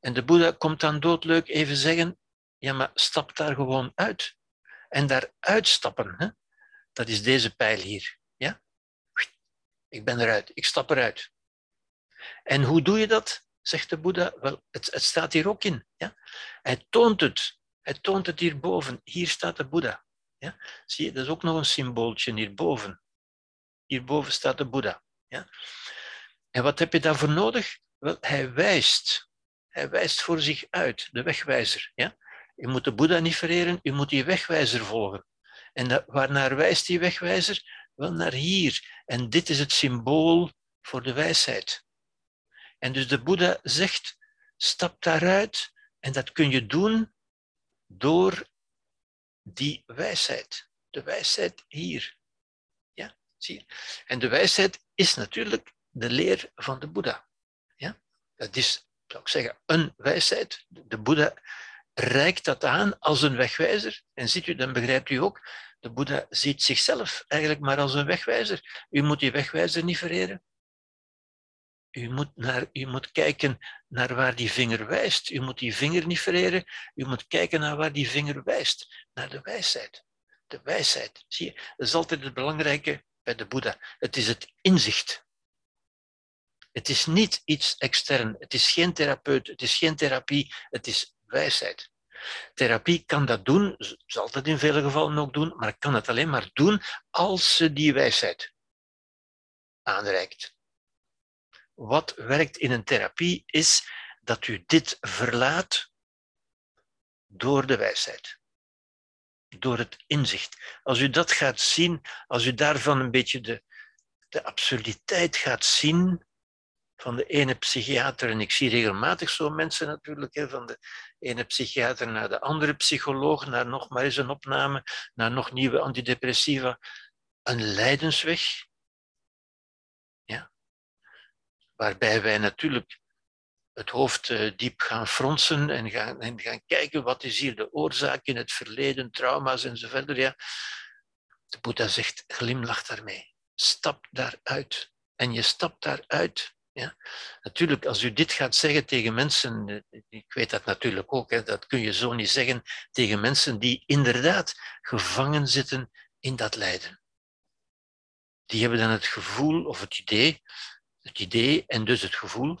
En de Boeddha komt dan doodleuk even zeggen, ja, maar stap daar gewoon uit. En daar uitstappen, hè? dat is deze pijl hier. Ja? Ik ben eruit, ik stap eruit. En hoe doe je dat? Zegt de Boeddha. Wel, het, staat hier ook in. Ja? Hij toont het. Hij toont het hierboven. Hier staat de Boeddha. Ja? Zie je, dat is ook nog een symbooltje hierboven. Hierboven staat de Boeddha. Ja? En wat heb je daarvoor nodig? Wel, hij wijst. Hij wijst voor zich uit, de wegwijzer. Ja? Je moet de Boeddha niet vereren, je moet die wegwijzer volgen. En waarnaar wijst die wegwijzer? Wel naar hier. En dit is het symbool voor de wijsheid. En dus de Boeddha zegt, stap daaruit en dat kun je doen door die wijsheid. De wijsheid hier. Ja, zie? En de wijsheid is natuurlijk de leer van de Boeddha. Ja? Dat is, zou ik zeggen, een wijsheid. De Boeddha reikt dat aan als een wegwijzer. En ziet u, dan begrijpt u ook, de Boeddha ziet zichzelf eigenlijk maar als een wegwijzer. U moet die wegwijzer niet vereren. U moet, naar, u moet kijken naar waar die vinger wijst. U moet die vinger niet vereren. U moet kijken naar waar die vinger wijst. Naar de wijsheid. De wijsheid. Zie je, dat is altijd het belangrijke bij de Boeddha. Het is het inzicht. Het is niet iets extern. Het is geen therapeut. Het is geen therapie. Het is wijsheid. Therapie kan dat doen, zal dat in vele gevallen ook doen, maar kan het alleen maar doen als ze die wijsheid aanreikt. Wat werkt in een therapie is dat u dit verlaat door de wijsheid. Door het inzicht. Als u dat gaat zien, als u daarvan een beetje de, de absurditeit gaat zien, van de ene psychiater, en ik zie regelmatig zo mensen natuurlijk, hè, van de ene psychiater naar de andere psycholoog, naar nog maar eens een opname, naar nog nieuwe antidepressiva. Een lijdensweg, ja, waarbij wij natuurlijk het hoofd eh, diep gaan fronsen en gaan, en gaan kijken wat is hier de oorzaak in het verleden, trauma's enzovoort. Ja. De Boeddha zegt, glimlach daarmee, stap daaruit. En je stapt daaruit ja? Natuurlijk, als u dit gaat zeggen tegen mensen, eh, ik weet dat natuurlijk ook, hè, dat kun je zo niet zeggen tegen mensen die inderdaad gevangen zitten in dat lijden. Die hebben dan het gevoel of het idee, het idee en dus het gevoel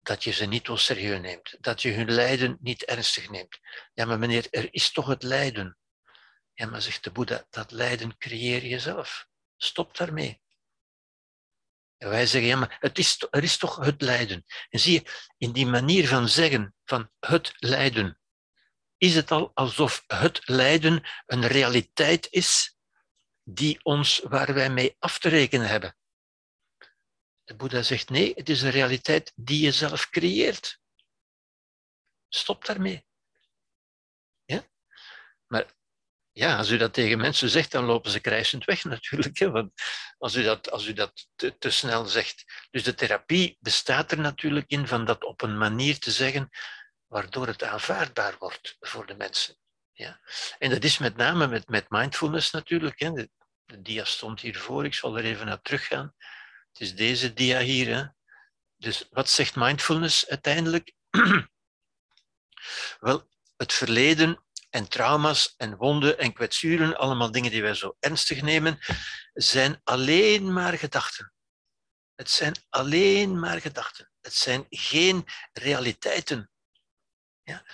dat je ze niet zo serieus neemt, dat je hun lijden niet ernstig neemt. Ja, maar meneer, er is toch het lijden. Ja, maar zegt de Boeddha, dat lijden creëer je zelf. Stop daarmee. En wij zeggen, ja, maar het is, er is toch het lijden. En zie je, in die manier van zeggen van het lijden, is het al alsof het lijden een realiteit is die ons, waar wij mee af te rekenen hebben. De Boeddha zegt nee, het is een realiteit die je zelf creëert. Stop daarmee. Ja? Maar ja, als u dat tegen mensen zegt, dan lopen ze krijsend weg natuurlijk. Hè? Want als u dat, als u dat te, te, snel zegt. Dus de therapie bestaat er natuurlijk in van dat op een manier te zeggen waardoor het aanvaardbaar wordt voor de mensen. Ja? En dat is met name met, met mindfulness natuurlijk. Hè? De, de dia stond hiervoor, ik zal er even naar teruggaan. Het is deze dia hier. Hè? Dus wat zegt mindfulness uiteindelijk? [clears throat] Wel, het verleden en trauma's en wonden en kwetsuren, allemaal dingen die wij zo ernstig nemen, zijn alleen maar gedachten. Het zijn alleen maar gedachten. Het zijn geen realiteiten. Ja?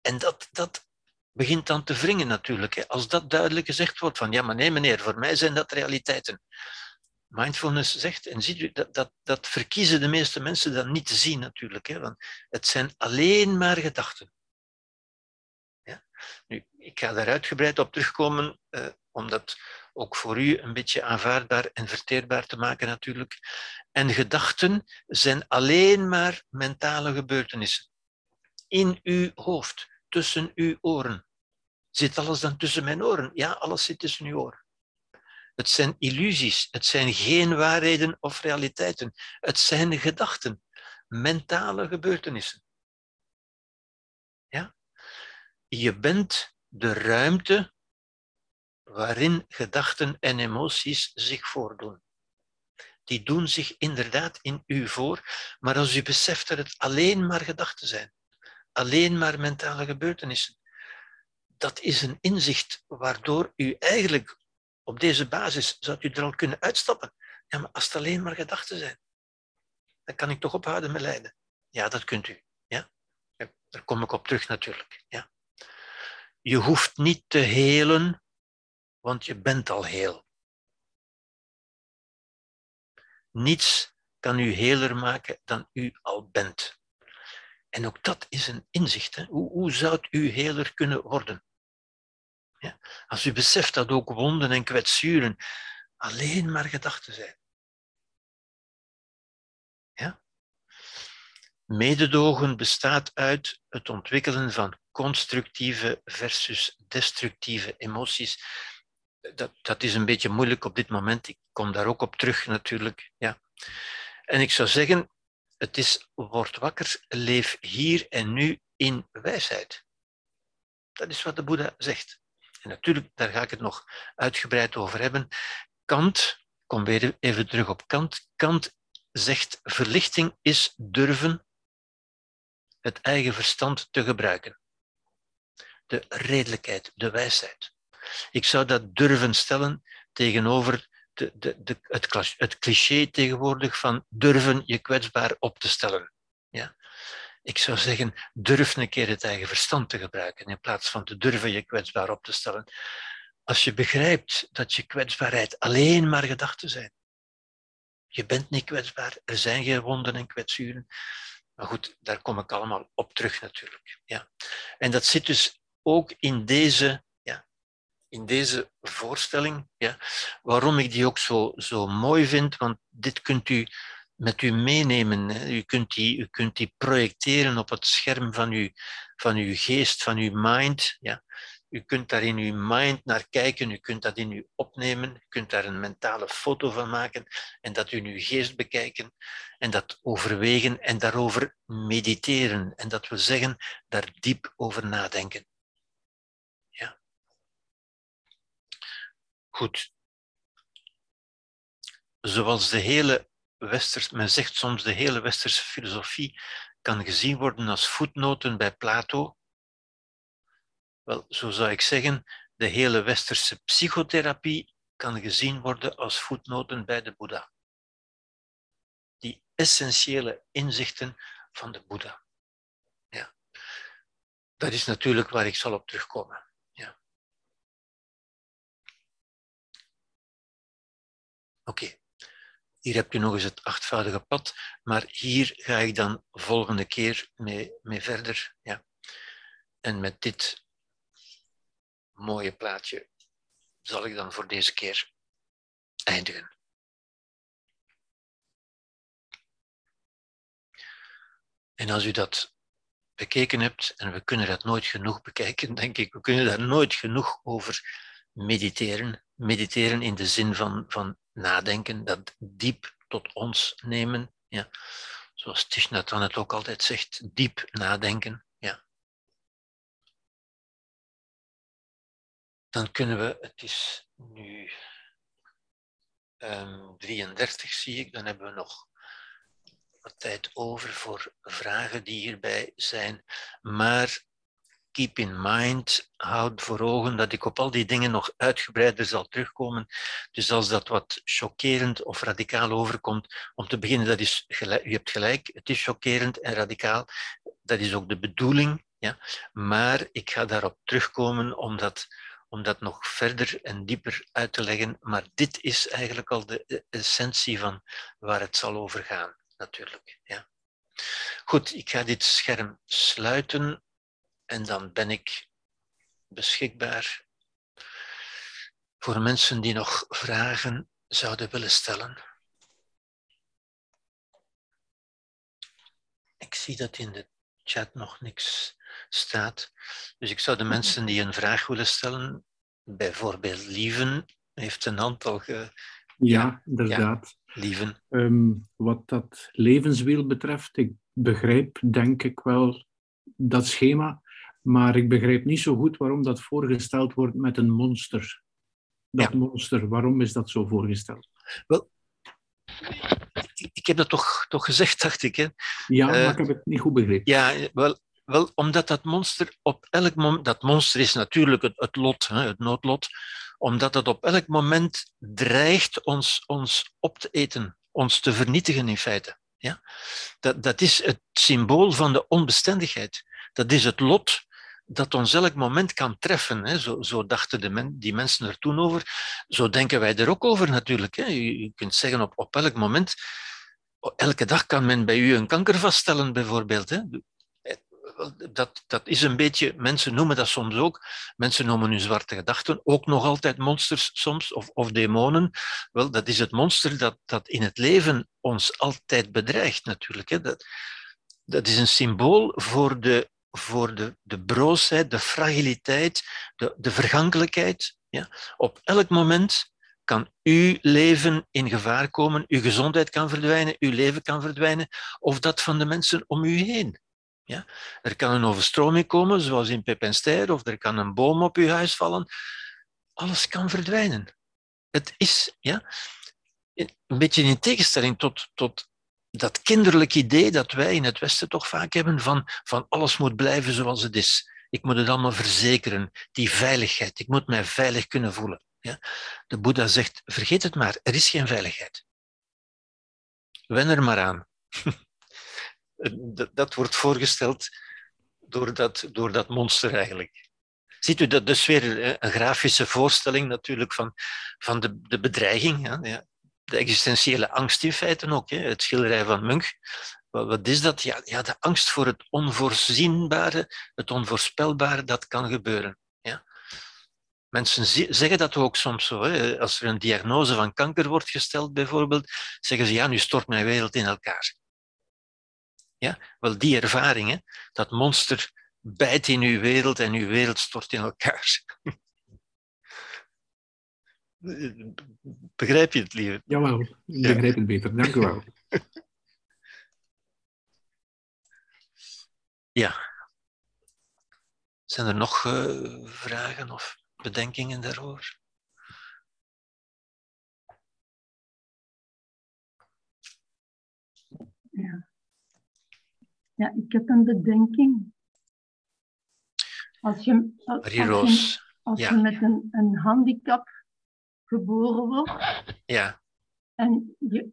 En dat, dat begint dan te wringen natuurlijk. Als dat duidelijk gezegd wordt van ja, maar nee meneer, voor mij zijn dat realiteiten. Mindfulness zegt, en ziet u, dat, dat, dat verkiezen de meeste mensen dan niet te zien natuurlijk. Hè, want het zijn alleen maar gedachten. Nu, ik ga daar uitgebreid op terugkomen, eh, om dat ook voor u een beetje aanvaardbaar en verteerbaar te maken natuurlijk. En gedachten zijn alleen maar mentale gebeurtenissen. In uw hoofd, tussen uw oren. Zit alles dan tussen mijn oren? Ja, alles zit tussen uw oren. Het zijn illusies, het zijn geen waarheden of realiteiten. Het zijn gedachten, mentale gebeurtenissen. Ja? Je bent de ruimte waarin gedachten en emoties zich voordoen. Die doen zich inderdaad in u voor, maar als u beseft dat het alleen maar gedachten zijn, alleen maar mentale gebeurtenissen, dat is een inzicht waardoor u eigenlijk op deze basis zou u er al kunnen uitstappen. Ja, maar als het alleen maar gedachten zijn, dan kan ik toch ophouden met lijden. Ja, dat kunt u. Ja? Daar kom ik op terug natuurlijk. Ja? Je hoeft niet te helen, want je bent al heel. Niets kan u heler maken dan u al bent. En ook dat is een inzicht. Hè? Hoe, hoe zou u heler kunnen worden? Als u beseft dat ook wonden en kwetsuren alleen maar gedachten zijn. Ja? Mededogen bestaat uit het ontwikkelen van constructieve versus destructieve emoties. Dat, dat is een beetje moeilijk op dit moment. Ik kom daar ook op terug natuurlijk. Ja. En ik zou zeggen, het is word wakker, leef hier en nu in wijsheid. Dat is wat de Boeddha zegt. En natuurlijk, daar ga ik het nog uitgebreid over hebben. Kant, kom weer even terug op Kant. Kant zegt verlichting is durven het eigen verstand te gebruiken. De redelijkheid, de wijsheid. Ik zou dat durven stellen tegenover de, de, het, het cliché tegenwoordig van durven je kwetsbaar op te stellen. Ja? Ik zou zeggen, durf een keer het eigen verstand te gebruiken in plaats van te durven je kwetsbaar op te stellen. Als je begrijpt dat je kwetsbaarheid alleen maar gedachten zijn. Je bent niet kwetsbaar, er zijn geen wonden en kwetsuren. Maar goed, daar kom ik allemaal op terug natuurlijk. Ja. En dat zit dus ook in deze, ja, in deze voorstelling. Ja. Waarom ik die ook zo, zo mooi vind, want dit kunt u met u meenemen. U, kunt die, u kunt die projecteren op het scherm van uw, van uw geest, van uw mind. Ja. U kunt daar in uw mind naar kijken, u kunt dat in u opnemen, u kunt daar een mentale foto van maken en dat in uw geest bekijken en dat overwegen en daarover mediteren. En dat wil zeggen, daar diep over nadenken. Ja. Goed. Zoals de hele westers, men zegt soms de hele westerse filosofie kan gezien worden als voetnoten bij Plato. Wel, zo zou ik zeggen, de hele westerse psychotherapie kan gezien worden als voetnoten bij de Boeddha. Die essentiële inzichten van de Boeddha. Ja. Dat is natuurlijk waar ik zal op terugkomen. Ja. Oké. Hier heb je nog eens het achtvoudige pad, maar hier ga ik dan volgende keer mee, mee verder. Ja. En met dit mooie plaatje zal ik dan voor deze keer eindigen. En als u dat bekeken hebt, en we kunnen dat nooit genoeg bekijken, [laughs] denk ik, we kunnen daar nooit genoeg over mediteren. Mediteren in de zin van, van nadenken, dat diep tot ons nemen. Ja. Zoals Tishnatan het ook altijd zegt, diep nadenken. Ja. Dan kunnen we, het is nu um, ehm, 33 zie ik, dan hebben we nog wat tijd over voor vragen die hierbij zijn. Maar keep in mind, houd voor ogen dat ik op al die dingen nog uitgebreider zal terugkomen. Dus als dat wat chockerend of radicaal overkomt, om te beginnen, dat is u hebt gelijk, het is chockerend en radicaal. Dat is ook de bedoeling. Ja? Maar ik ga daarop terugkomen om dat, om dat nog verder en dieper uit te leggen. Maar dit is eigenlijk al de essentie van waar het zal over gaan, natuurlijk. Ja. Goed, ik ga dit scherm sluiten. En dan ben ik beschikbaar voor mensen die nog vragen zouden willen stellen. Ik zie dat in de chat nog niks staat. Dus ik zou de mensen die een vraag willen stellen, bijvoorbeeld Lieven, heeft een aantal ge... Ja, inderdaad. Ja, Lieven. Um, wat dat levenswiel betreft, ik begrijp denk ik wel dat schema. Maar ik begrijp niet zo goed waarom dat voorgesteld wordt met een monster. Dat monster, waarom is dat zo voorgesteld? Wel, ik heb dat toch, toch gezegd, dacht ik. Hè? Ja, maar uh, ik heb het niet goed begrepen. Ja, wel, wel omdat dat monster op elk moment... Dat monster is natuurlijk het, het lot, hè, het noodlot. Omdat het op elk moment dreigt ons, ons op te eten, ons te vernietigen in feite. Ja? Dat, dat is het symbool van de onbestendigheid. Dat is het lot dat ons elk moment kan treffen. Hè. Zo, zo dachten de die mensen er toen over. Zo denken wij er ook over natuurlijk. Hè. Je, je kunt zeggen op, op elk moment, elke dag kan men bij u een kanker vaststellen bijvoorbeeld. Hè. Dat, dat is een beetje, mensen noemen dat soms ook, mensen noemen hun zwarte gedachten ook nog altijd monsters soms, of, of demonen. Wel, dat is het monster dat, dat in het leven ons altijd bedreigt natuurlijk. Hè. Dat, dat is een symbool voor de voor de, de broosheid, de fragiliteit, de, de vergankelijkheid. Ja? Op elk moment kan uw leven in gevaar komen, uw gezondheid kan verdwijnen, uw leven kan verdwijnen, of dat van de mensen om u heen. Ja? Er kan een overstroming komen, zoals in Peppensteyr, of er kan een boom op je huis vallen. Alles kan verdwijnen. Het is ja, een beetje in tegenstelling tot, tot dat kinderlijk idee dat wij in het Westen toch vaak hebben van, van alles moet blijven zoals het is. Ik moet het allemaal verzekeren, die veiligheid. Ik moet mij veilig kunnen voelen. Ja? De Boeddha zegt, vergeet het maar, er is geen veiligheid. Wen er maar aan. [laughs] dat, wordt voorgesteld door dat, door dat monster eigenlijk. Ziet u, dat is weer een grafische voorstelling natuurlijk van, van de, de bedreiging. Ja? De existentiële angst in feite ook, hè? het schilderij van Munch. Wat is dat? Ja, ja, de angst voor het onvoorzienbare, het onvoorspelbare, dat kan gebeuren. Ja? Mensen zeggen dat ook soms zo. Hè? Als er een diagnose van kanker wordt gesteld, bijvoorbeeld, zeggen ze, ja, nu stort mijn wereld in elkaar. Ja? Wel, die ervaringen, dat monster bijt in uw wereld en uw wereld stort in elkaar. Begrijp je het, lieve? Jawel, ik begrijp het beter. Dank u wel. [laughs] Ja. Zijn er nog uh, vragen of bedenkingen daarover? Ja. ja, ik heb een bedenking. Als je, als, als je, als ja. je met een, een handicap geboren wordt ja. en je,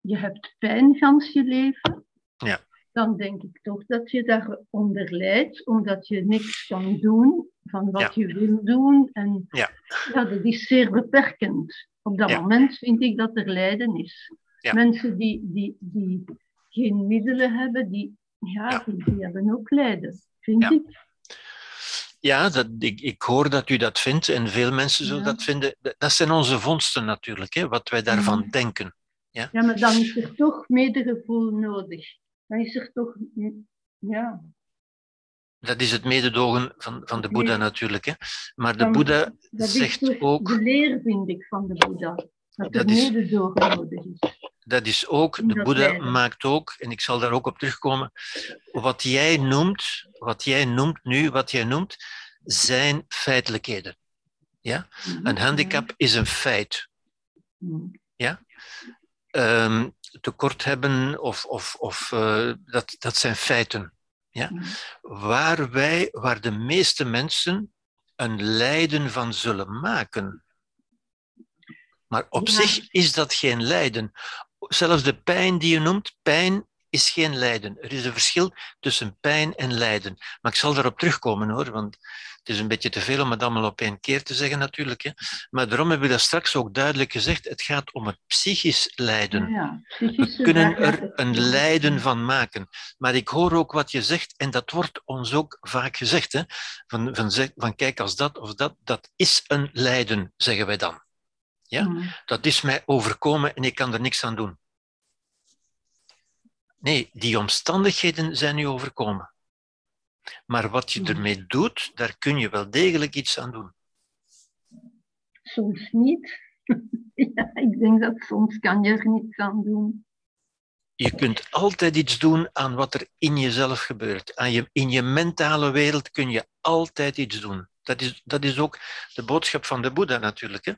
je hebt pijn gans je leven, ja. dan denk ik toch dat je daaronder lijdt, omdat je niks kan doen van wat je wil doen. En ja. ja, dat is zeer beperkend. Op dat moment vind ik dat er lijden is. Mensen die, die, die geen middelen hebben, die, ja, die hebben ook lijden, vind ik. Ja, dat, ik, ik hoor dat u dat vindt en veel mensen zullen dat vinden. Dat zijn onze vondsten natuurlijk, hè, wat wij daarvan denken. Ja? ja, maar dan is er toch medegevoel nodig. Dan is er toch, ja. Dat is het mededogen van, van de Boeddha natuurlijk. Hè. Maar de Boeddha zegt ook... de leer, vind ik, van de Boeddha. Dat, dat er mededogen nodig is. Dat is ook, de Boeddha maakt ook, en ik zal daar ook op terugkomen, wat jij noemt, wat jij noemt nu, wat jij noemt, zijn feitelijkheden. Ja? Mhm. Een handicap is een feit. Mhm. Ja? Um, tekort hebben of, of, of uh, dat, dat zijn feiten. Ja? Mhm. Waar wij, waar de meeste mensen een lijden van zullen maken. Maar op zich is dat geen lijden zelfs de pijn die je noemt, pijn is geen lijden. Er is een verschil tussen pijn en lijden. Maar ik zal daarop terugkomen hoor, want het is een beetje te veel om het allemaal op één keer te zeggen natuurlijk. Hè. Maar daarom hebben we dat straks ook duidelijk gezegd. Het gaat om het psychisch lijden. Ja, we kunnen er een lijden van maken. Maar ik hoor ook wat je zegt, en dat wordt ons ook vaak gezegd. Hè, van, van, van kijk, als dat of dat, dat is een lijden, zeggen wij dan. Ja? Mm. Dat is mij overkomen en ik kan er niks aan doen. Nee, die omstandigheden zijn u overkomen. Maar wat je mm. ermee doet, daar kun je wel degelijk iets aan doen. Soms niet. [laughs] ja, ik denk dat soms kan je er niets aan doen. Je kunt altijd iets doen aan wat er in jezelf gebeurt. Aan je, in je mentale wereld kun je altijd iets doen. Dat is, dat is ook de boodschap van de Boeddha natuurlijk. Hè?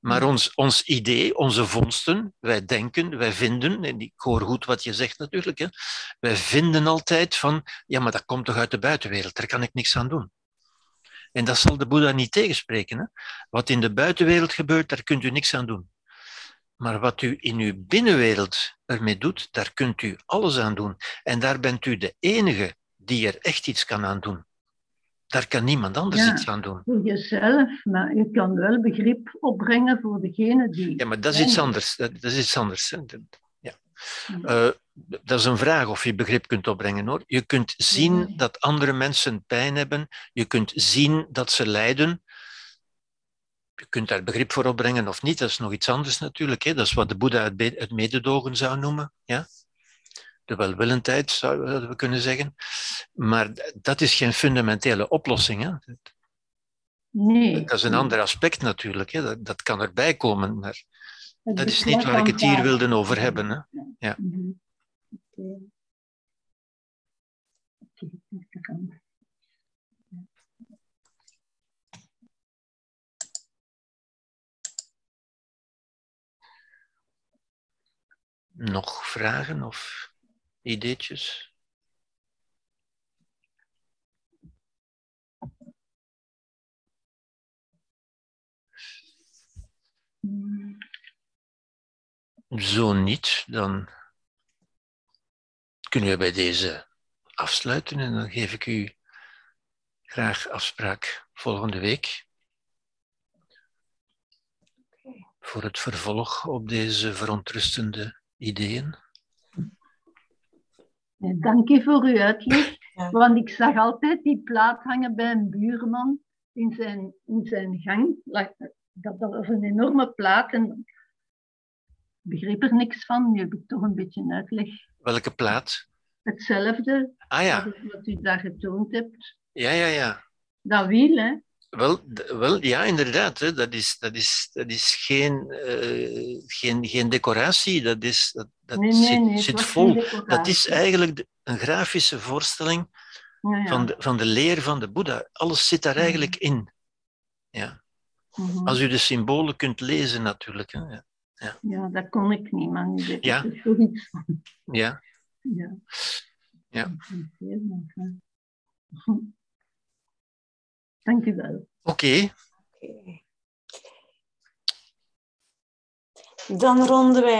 Maar ons, ons idee, onze vondsten, wij denken, wij vinden, en ik hoor goed wat je zegt natuurlijk, hè? wij vinden altijd van, ja, maar dat komt toch uit de buitenwereld, daar kan ik niks aan doen. En dat zal de Boeddha niet tegenspreken. Hè? Wat in de buitenwereld gebeurt, daar kunt u niks aan doen. Maar wat u in uw binnenwereld ermee doet, daar kunt u alles aan doen. En daar bent u de enige die er echt iets kan aan doen. Daar kan niemand anders iets aan doen. Voor jezelf, maar je kan wel begrip opbrengen voor degene die. Ja, maar dat is iets anders. Dat, is iets anders. Ja. Uh, dat is een vraag of je begrip kunt opbrengen hoor. Je kunt zien dat andere mensen pijn hebben. Je kunt zien dat ze lijden. Je kunt daar begrip voor opbrengen of niet. Dat is nog iets anders natuurlijk. Hè. Dat is wat de Boeddha het mededogen zou noemen. Ja? De welwillendheid, zouden we kunnen zeggen. Maar dat is geen fundamentele oplossing. Hè? Nee. Dat is een ander aspect natuurlijk. Hè? Dat, dat kan erbij komen, maar dat is niet waar ik het hier wilde over hebben. Hè? Ja. Mhm. Okay, Nog vragen of ideetjes? Zo niet, dan kunnen we bij deze afsluiten en dan geef ik u graag afspraak volgende week. Voor het vervolg op deze verontrustende ideeën. Dank u voor uw uitleg, want ik zag altijd die plaat hangen bij een buurman in zijn, in zijn gang. Dat, dat was een enorme plaat en ik begreep er niks van. Nu heb ik toch een beetje een uitleg. Welke plaat? Hetzelfde ah, ja. wat u daar getoond hebt. Ja, ja, ja. Dat wiel, hè? Wel, wel ja, inderdaad. Hè. Dat, is, dat, is, dat is geen, uh, geen, geen decoratie. Dat, is, dat, dat nee, nee, zit, nee, zit vol. Dat is eigenlijk de, een grafische voorstelling ja, ja. Van, de, van de leer van de Boeddha. Alles zit daar eigenlijk in. Ja. Mm -hmm. Als u de symbolen kunt lezen, natuurlijk. Hè. Ja. Ja. ja, dat kon ik niet, maar nu weet Ja. ik zoiets van. Ja. Ja. Ja. Dank u wel. Oké. Dan ronden wij